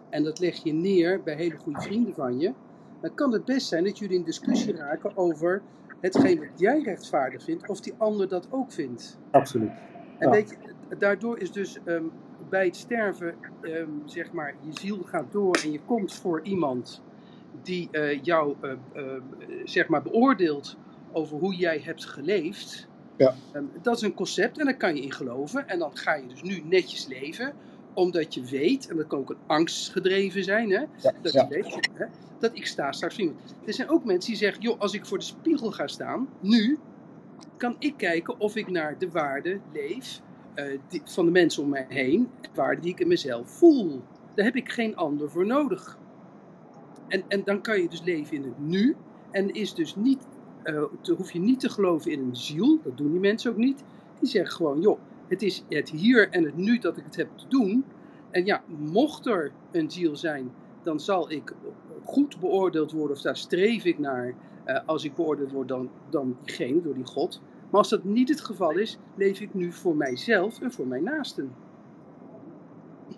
en dat leg je neer bij hele goede vrienden van je, dan kan het best zijn dat jullie in discussie raken over hetgeen wat jij rechtvaardig vindt, of die ander dat ook vindt. Absoluut. En Ja. weet je, daardoor is dus ehm, bij het sterven, ehm, zeg maar, je ziel gaat door en je komt voor iemand die eh, jou eh, eh, zeg maar beoordeelt over hoe jij hebt geleefd. Ja. Ehm, dat is een concept en daar kan je in geloven. En dan ga je dus nu netjes leven, omdat je weet, en dat kan ook een angstgedreven zijn, hè, Ja, dat ja. je weet hè, dat ik sta straks voor iemand. Er zijn ook mensen die zeggen, joh, als ik voor de spiegel ga staan, nu, kan ik kijken of ik naar de waarde leef eh, die- van de mensen om mij heen, de waarde die ik in mezelf voel. Daar heb ik geen ander voor nodig. En, en dan kan je dus leven in het nu. En is dus niet, te, hoef je niet te geloven in een ziel. Dat doen die mensen ook niet. Die zeggen gewoon, joh, het is het hier en het nu dat ik het heb te doen. En ja, mocht er een ziel zijn, dan zal ik goed beoordeeld worden. Of daar streef ik naar. eh, als ik beoordeeld word dan, dan diegene, door die God. Maar als dat niet het geval is, leef ik nu voor mijzelf en voor mijn naasten.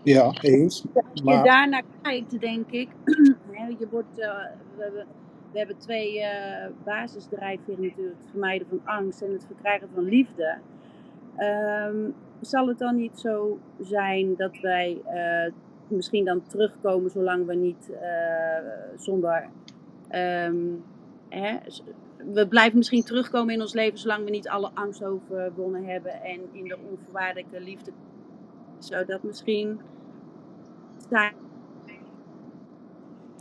Ja, eens. Als je Maar daarnaar kijkt, denk ik, hè, je wordt, eh, we, hebben, we hebben twee eh, basisdrijfveren natuurlijk, het vermijden van angst en het verkrijgen van liefde. Ehm, zal het dan niet zo zijn dat wij eh, misschien dan terugkomen zolang we niet eh, zonder. ehm, hè, we blijven misschien terugkomen in ons leven zolang we niet alle angst overwonnen hebben en in de onvoorwaardelijke liefde. Zou dat misschien zijn?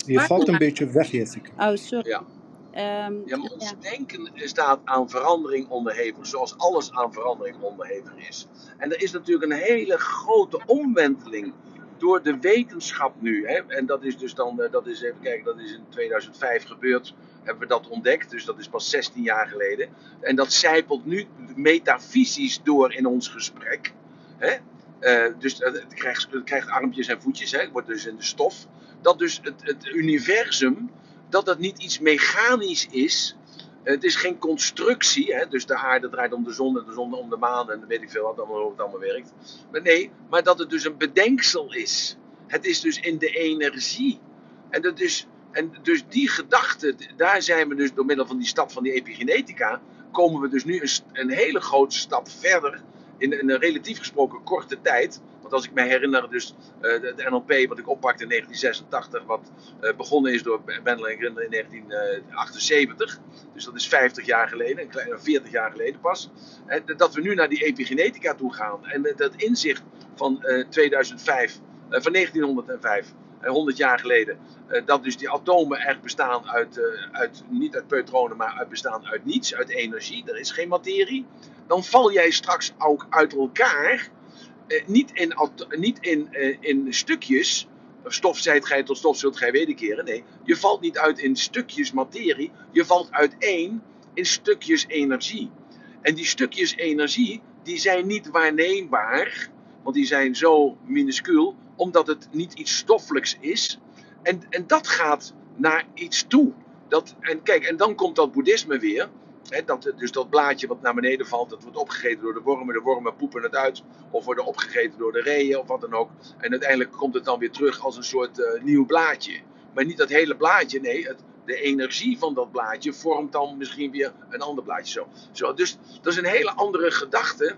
je valt een beetje weg, Jessica. Oh, sorry. Ja. Ehm, Ja, maar ons ja. denken staat aan verandering onderhevig, zoals alles aan verandering onderhevig is. En er is natuurlijk een hele grote omwenteling door de wetenschap nu. Hè? En dat is dus dan, eh, dat is even kijken, dat is in 2005 gebeurd, hebben we dat ontdekt. Dus dat is pas 16 jaar geleden. En dat zijpelt nu metafysisch door in ons gesprek. Hè? Eh, dus het, het krijgt, het krijgt armpjes en voetjes, hè? het wordt dus in de stof. Dat dus het, het universum dat het niet iets mechanisch is. Het is geen constructie, hè? dus de aarde draait om de zon en de zon om de maan en weet ik veel wat allemaal, hoe het allemaal werkt. Maar nee, maar dat het dus een bedenksel is. Het is dus in de energie. En, dat is, en dus die gedachte, daar zijn we dus door middel van die stap van die epigenetica, komen we dus nu een, een hele grote stap verder in een relatief gesproken korte tijd. Want als ik me herinner, dus eh, de, de NLP wat ik oppakte in 1986, wat eh, begonnen is door Wendell en Grinder in 1978. Dus dat is 50 jaar geleden, een kleine 40 jaar geleden pas. Dat we nu naar die epigenetica toe gaan. En dat inzicht van eh, 2005, eh, van 1905, eh, 100 jaar geleden. eh, dat dus die atomen echt bestaan uit, eh, uit, niet uit neutronen, maar uit, bestaan uit niets, uit energie. Er is geen materie. Dan val jij straks ook uit elkaar. Eh, niet in, niet in, eh, in stukjes. Stof zijt gij tot stof zult gij wederkeren. Nee, je valt niet uit in stukjes materie. Je valt uiteen in stukjes energie. En die stukjes energie, die zijn niet waarneembaar. Want die zijn zo minuscuul, omdat het niet iets stoffelijks is. En, en dat gaat naar iets toe. Dat, en kijk, en dan komt dat boeddhisme weer. Dus dat blaadje wat naar beneden valt, dat wordt opgegeten door de wormen. De wormen poepen het uit. Of worden opgegeten door de reeën of wat dan ook. En uiteindelijk komt het dan weer terug als een soort eh, nieuw blaadje. Maar niet dat hele blaadje, nee. Het, de energie van dat blaadje vormt dan misschien weer een ander blaadje. Zo. Zo, dus dat is een hele andere gedachte.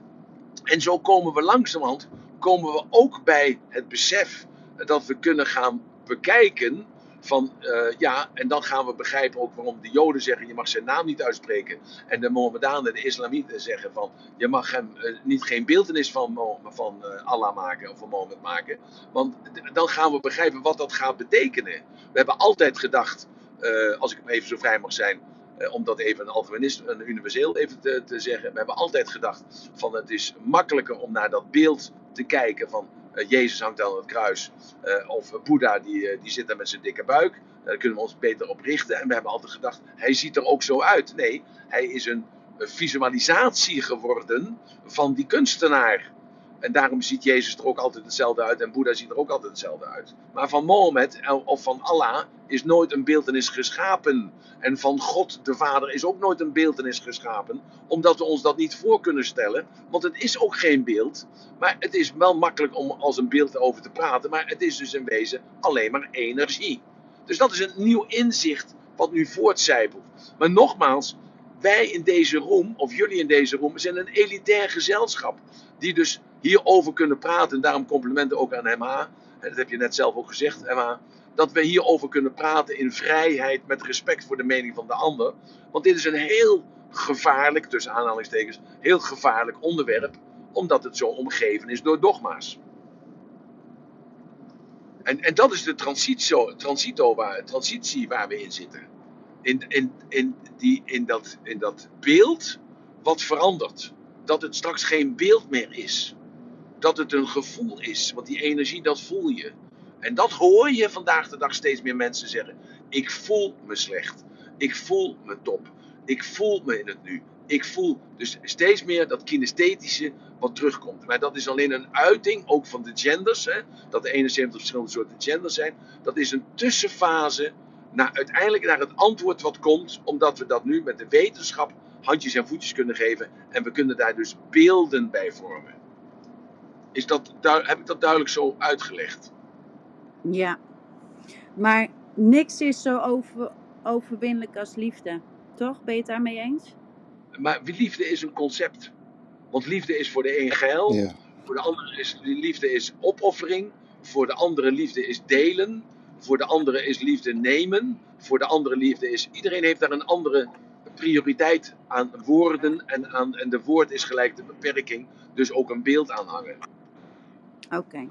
En zo komen we langzamerhand komen we ook bij het besef dat we kunnen gaan bekijken van eh, ja, en dan gaan we begrijpen ook waarom de Joden zeggen je mag zijn naam niet uitspreken en de Mohammedanen, de Islamieten zeggen van je mag hem eh, niet geen beeldenis van, van eh, Allah maken of van Mohammed maken, want dan gaan we begrijpen wat dat gaat betekenen. We hebben altijd gedacht, als ik even zo vrij mag zijn, om dat even een algemenist, een universeel even te, te zeggen. We hebben altijd gedacht van het is makkelijker om naar dat beeld te kijken van Jezus hangt aan het kruis. eh, of Boeddha die, eh, die zit daar met zijn dikke buik. Daar kunnen we ons beter op richten. En we hebben altijd gedacht, hij ziet er ook zo uit. Nee, hij is een visualisatie geworden van die kunstenaar. En daarom ziet Jezus er ook altijd hetzelfde uit en Boeddha ziet er ook altijd hetzelfde uit. Maar van Mohammed of van Allah is nooit een beeldenis geschapen. En van God de Vader is ook nooit een beeldenis geschapen, omdat we ons dat niet voor kunnen stellen. Want het is ook geen beeld, maar het is wel makkelijk om als een beeld over te praten. Maar het is dus in wezen alleen maar energie. Dus dat is een nieuw inzicht wat nu voortcijpelt. Maar nogmaals, wij in deze room, of jullie in deze room, zijn een elitair gezelschap. Die dus hierover kunnen praten. En daarom complimenten ook aan Emma. Dat heb je net zelf ook gezegd, Emma. dat we hierover kunnen praten in vrijheid met respect voor de mening van de ander. Want dit is een heel gevaarlijk, tussen aanhalingstekens, heel gevaarlijk onderwerp, omdat het zo omgeven is door dogma's. En, en dat is de transito, transito waar, transitie waar we in zitten. In, in, in, die, in, dat, in dat beeld wat verandert. Dat het straks geen beeld meer is. Dat het een gevoel is. Want die energie, dat voel je. En dat hoor je vandaag de dag steeds meer mensen zeggen. Ik voel me slecht. Ik voel me top. Ik voel me in het nu. Ik voel dus steeds meer dat kinesthetische wat terugkomt. Maar dat is alleen een uiting ook van de genders. Hè? Dat er 71 verschillende soorten genders zijn. Dat is een tussenfase naar, uiteindelijk naar het antwoord wat komt. Omdat we dat nu met de wetenschap handjes en voetjes kunnen geven. En we kunnen daar dus beelden bij vormen. Is dat, heb ik dat duidelijk zo uitgelegd? Ja, maar niks is zo over, overwinnelijk als liefde. Toch? Ben je het daarmee eens? Maar liefde is een concept. Want liefde is voor de een geil, Ja. voor de andere is liefde is opoffering, voor de andere liefde is delen, voor de andere is liefde nemen, voor de andere liefde is. Iedereen heeft daar een andere prioriteit aan woorden en, aan, en de woord is gelijk de beperking, dus ook een beeld aan hangen. Oké.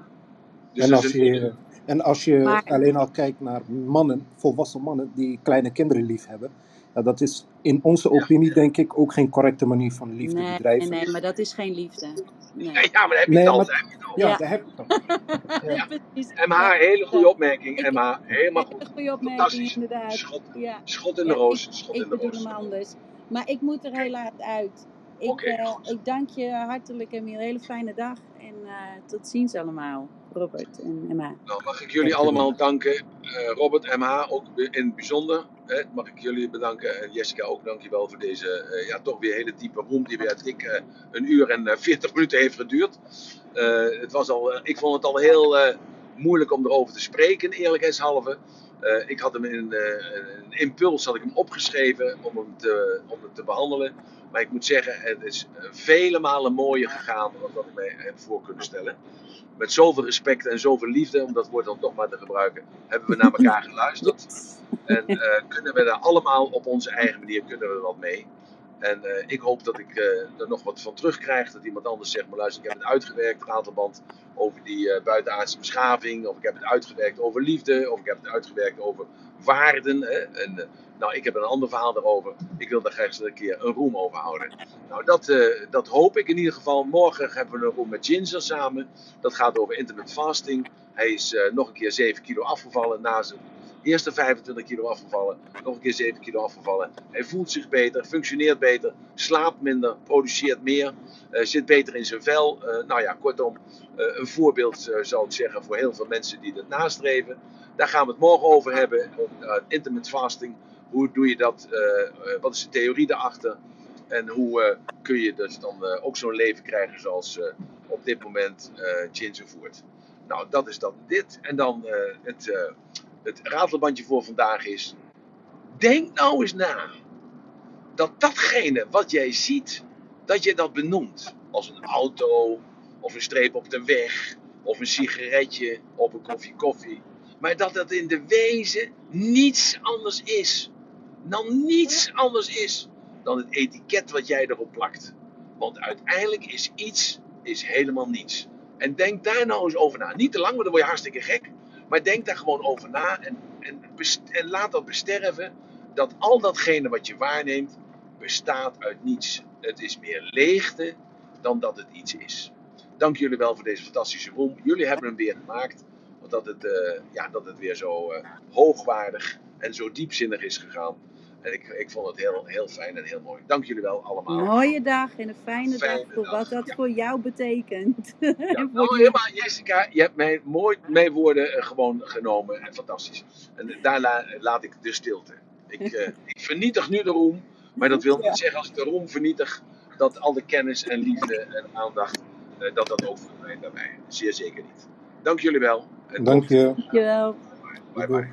Dus en, als je, en als je Maar- alleen al kijkt naar mannen, volwassen mannen, die kleine kinderen lief hebben. Ja, dat is in onze Ja. opinie denk ik ook geen correcte manier van liefde Nee, nee, bedrijven. nee, maar dat is geen liefde. Nee. Ja, maar daar heb je Nee, het al. maar- al. Ja, Ja. daar heb je het. Precies. MH, hele goede opmerking. MH, helemaal Hele goed. goede opmerking, Fantastisch. inderdaad. Schot, Ja. schot in de Ja, roos. Schot Ik in de bedoel roos. hem anders. Maar ik moet er helaas uit. Ik, Oké, eh, ik dank je hartelijk en weer een hele fijne dag. En eh, tot ziens allemaal, Robert en Emma. Nou, mag ik jullie allemaal danken. Eh, Robert, MH ook in het bijzonder. Hè, mag ik jullie bedanken. En Jessica ook dankjewel voor deze eh, ja, toch weer hele diepe roem die weer eh, een uur en 40 minuten heeft geduurd. Eh, het was al, ik vond het al heel eh, moeilijk om erover te spreken, eerlijkheidshalve. Eh, ik had hem in eh, een impuls had ik hem opgeschreven om hem, te, om hem te behandelen. Maar ik moet zeggen, het is vele malen mooier gegaan dan dat ik mij heb voor kunnen stellen met zoveel respect en zoveel liefde, om dat woord dan toch maar te gebruiken, hebben we naar elkaar geluisterd. En eh, kunnen we daar allemaal op onze eigen manier kunnen we wat mee. En eh, ik hoop dat ik eh, er nog wat van terugkrijg. Dat iemand anders zegt, maar luister, ik heb het uitgewerkt, Ratelband, over die eh, buitenaardse beschaving. Of ik heb het uitgewerkt over liefde. Of ik heb het uitgewerkt over waarden. Hè? En, nou, ik heb een ander verhaal daarover. Ik wil daar graag een keer een room over houden. Nou, dat, eh, dat hoop ik in ieder geval. Morgen hebben we een room met Ginger samen. Dat gaat over intermittent fasting. Hij is eh, nog een keer 7 kilo afgevallen na zijn eerste 25 kilo afgevallen. Nog een keer 7 kilo afgevallen. Hij voelt zich beter, functioneert beter, slaapt minder, produceert meer, eh, zit beter in zijn vel. Nou ja, kortom, een voorbeeld zou ik zeggen voor heel veel mensen die dat nastreven. Daar gaan we het morgen over hebben. Intermittent fasting. Hoe doe je dat? Eh, eh, wat is de theorie daarachter? En hoe eh, kun je dus dan ook zo'n leven krijgen zoals op dit moment Ginger voert? Nou, dat is dan dit. En dan het, het ratelbandje voor vandaag is. Denk nou eens na. Dat datgene wat jij ziet, dat je dat benoemt. Als een auto, of een streep op de weg, of een sigaretje, of een koffie koffie. Maar dat dat in de wezen niets anders is. Dan niets anders is dan het etiket wat jij erop plakt. Want uiteindelijk is iets is helemaal niets. En denk daar nou eens over na. Niet te lang, want dan word je hartstikke gek. Maar denk daar gewoon over na en, en laat dat besterven. Dat al datgene wat je waarneemt bestaat uit niets. Het is meer leegte dan dat het iets is. Dank jullie wel voor deze fantastische room. Jullie hebben hem weer gemaakt. Omdat het, eh, ja, dat het weer zo eh, hoogwaardig en zo diepzinnig is gegaan. En ik, ik vond het heel, heel fijn en heel mooi. Dank jullie wel allemaal. Mooie dag en een fijne, Fijne dag voor dag, wat dat ja. voor jou betekent. Ja, nou, helemaal, Jessica, je hebt mijn, mooi, mijn woorden eh, gewoon genomen. En fantastisch. En daar la- laat ik de stilte. Ik, eh, ik vernietig nu de roem. Maar dat wil niet zeggen als ik de roem vernietig. dat al de kennis en liefde en aandacht. eh, dat dat ook verdwijnt bij mij. Zeer zeker niet. Dank jullie wel. En Dank je. Dankjewel. Bye bye.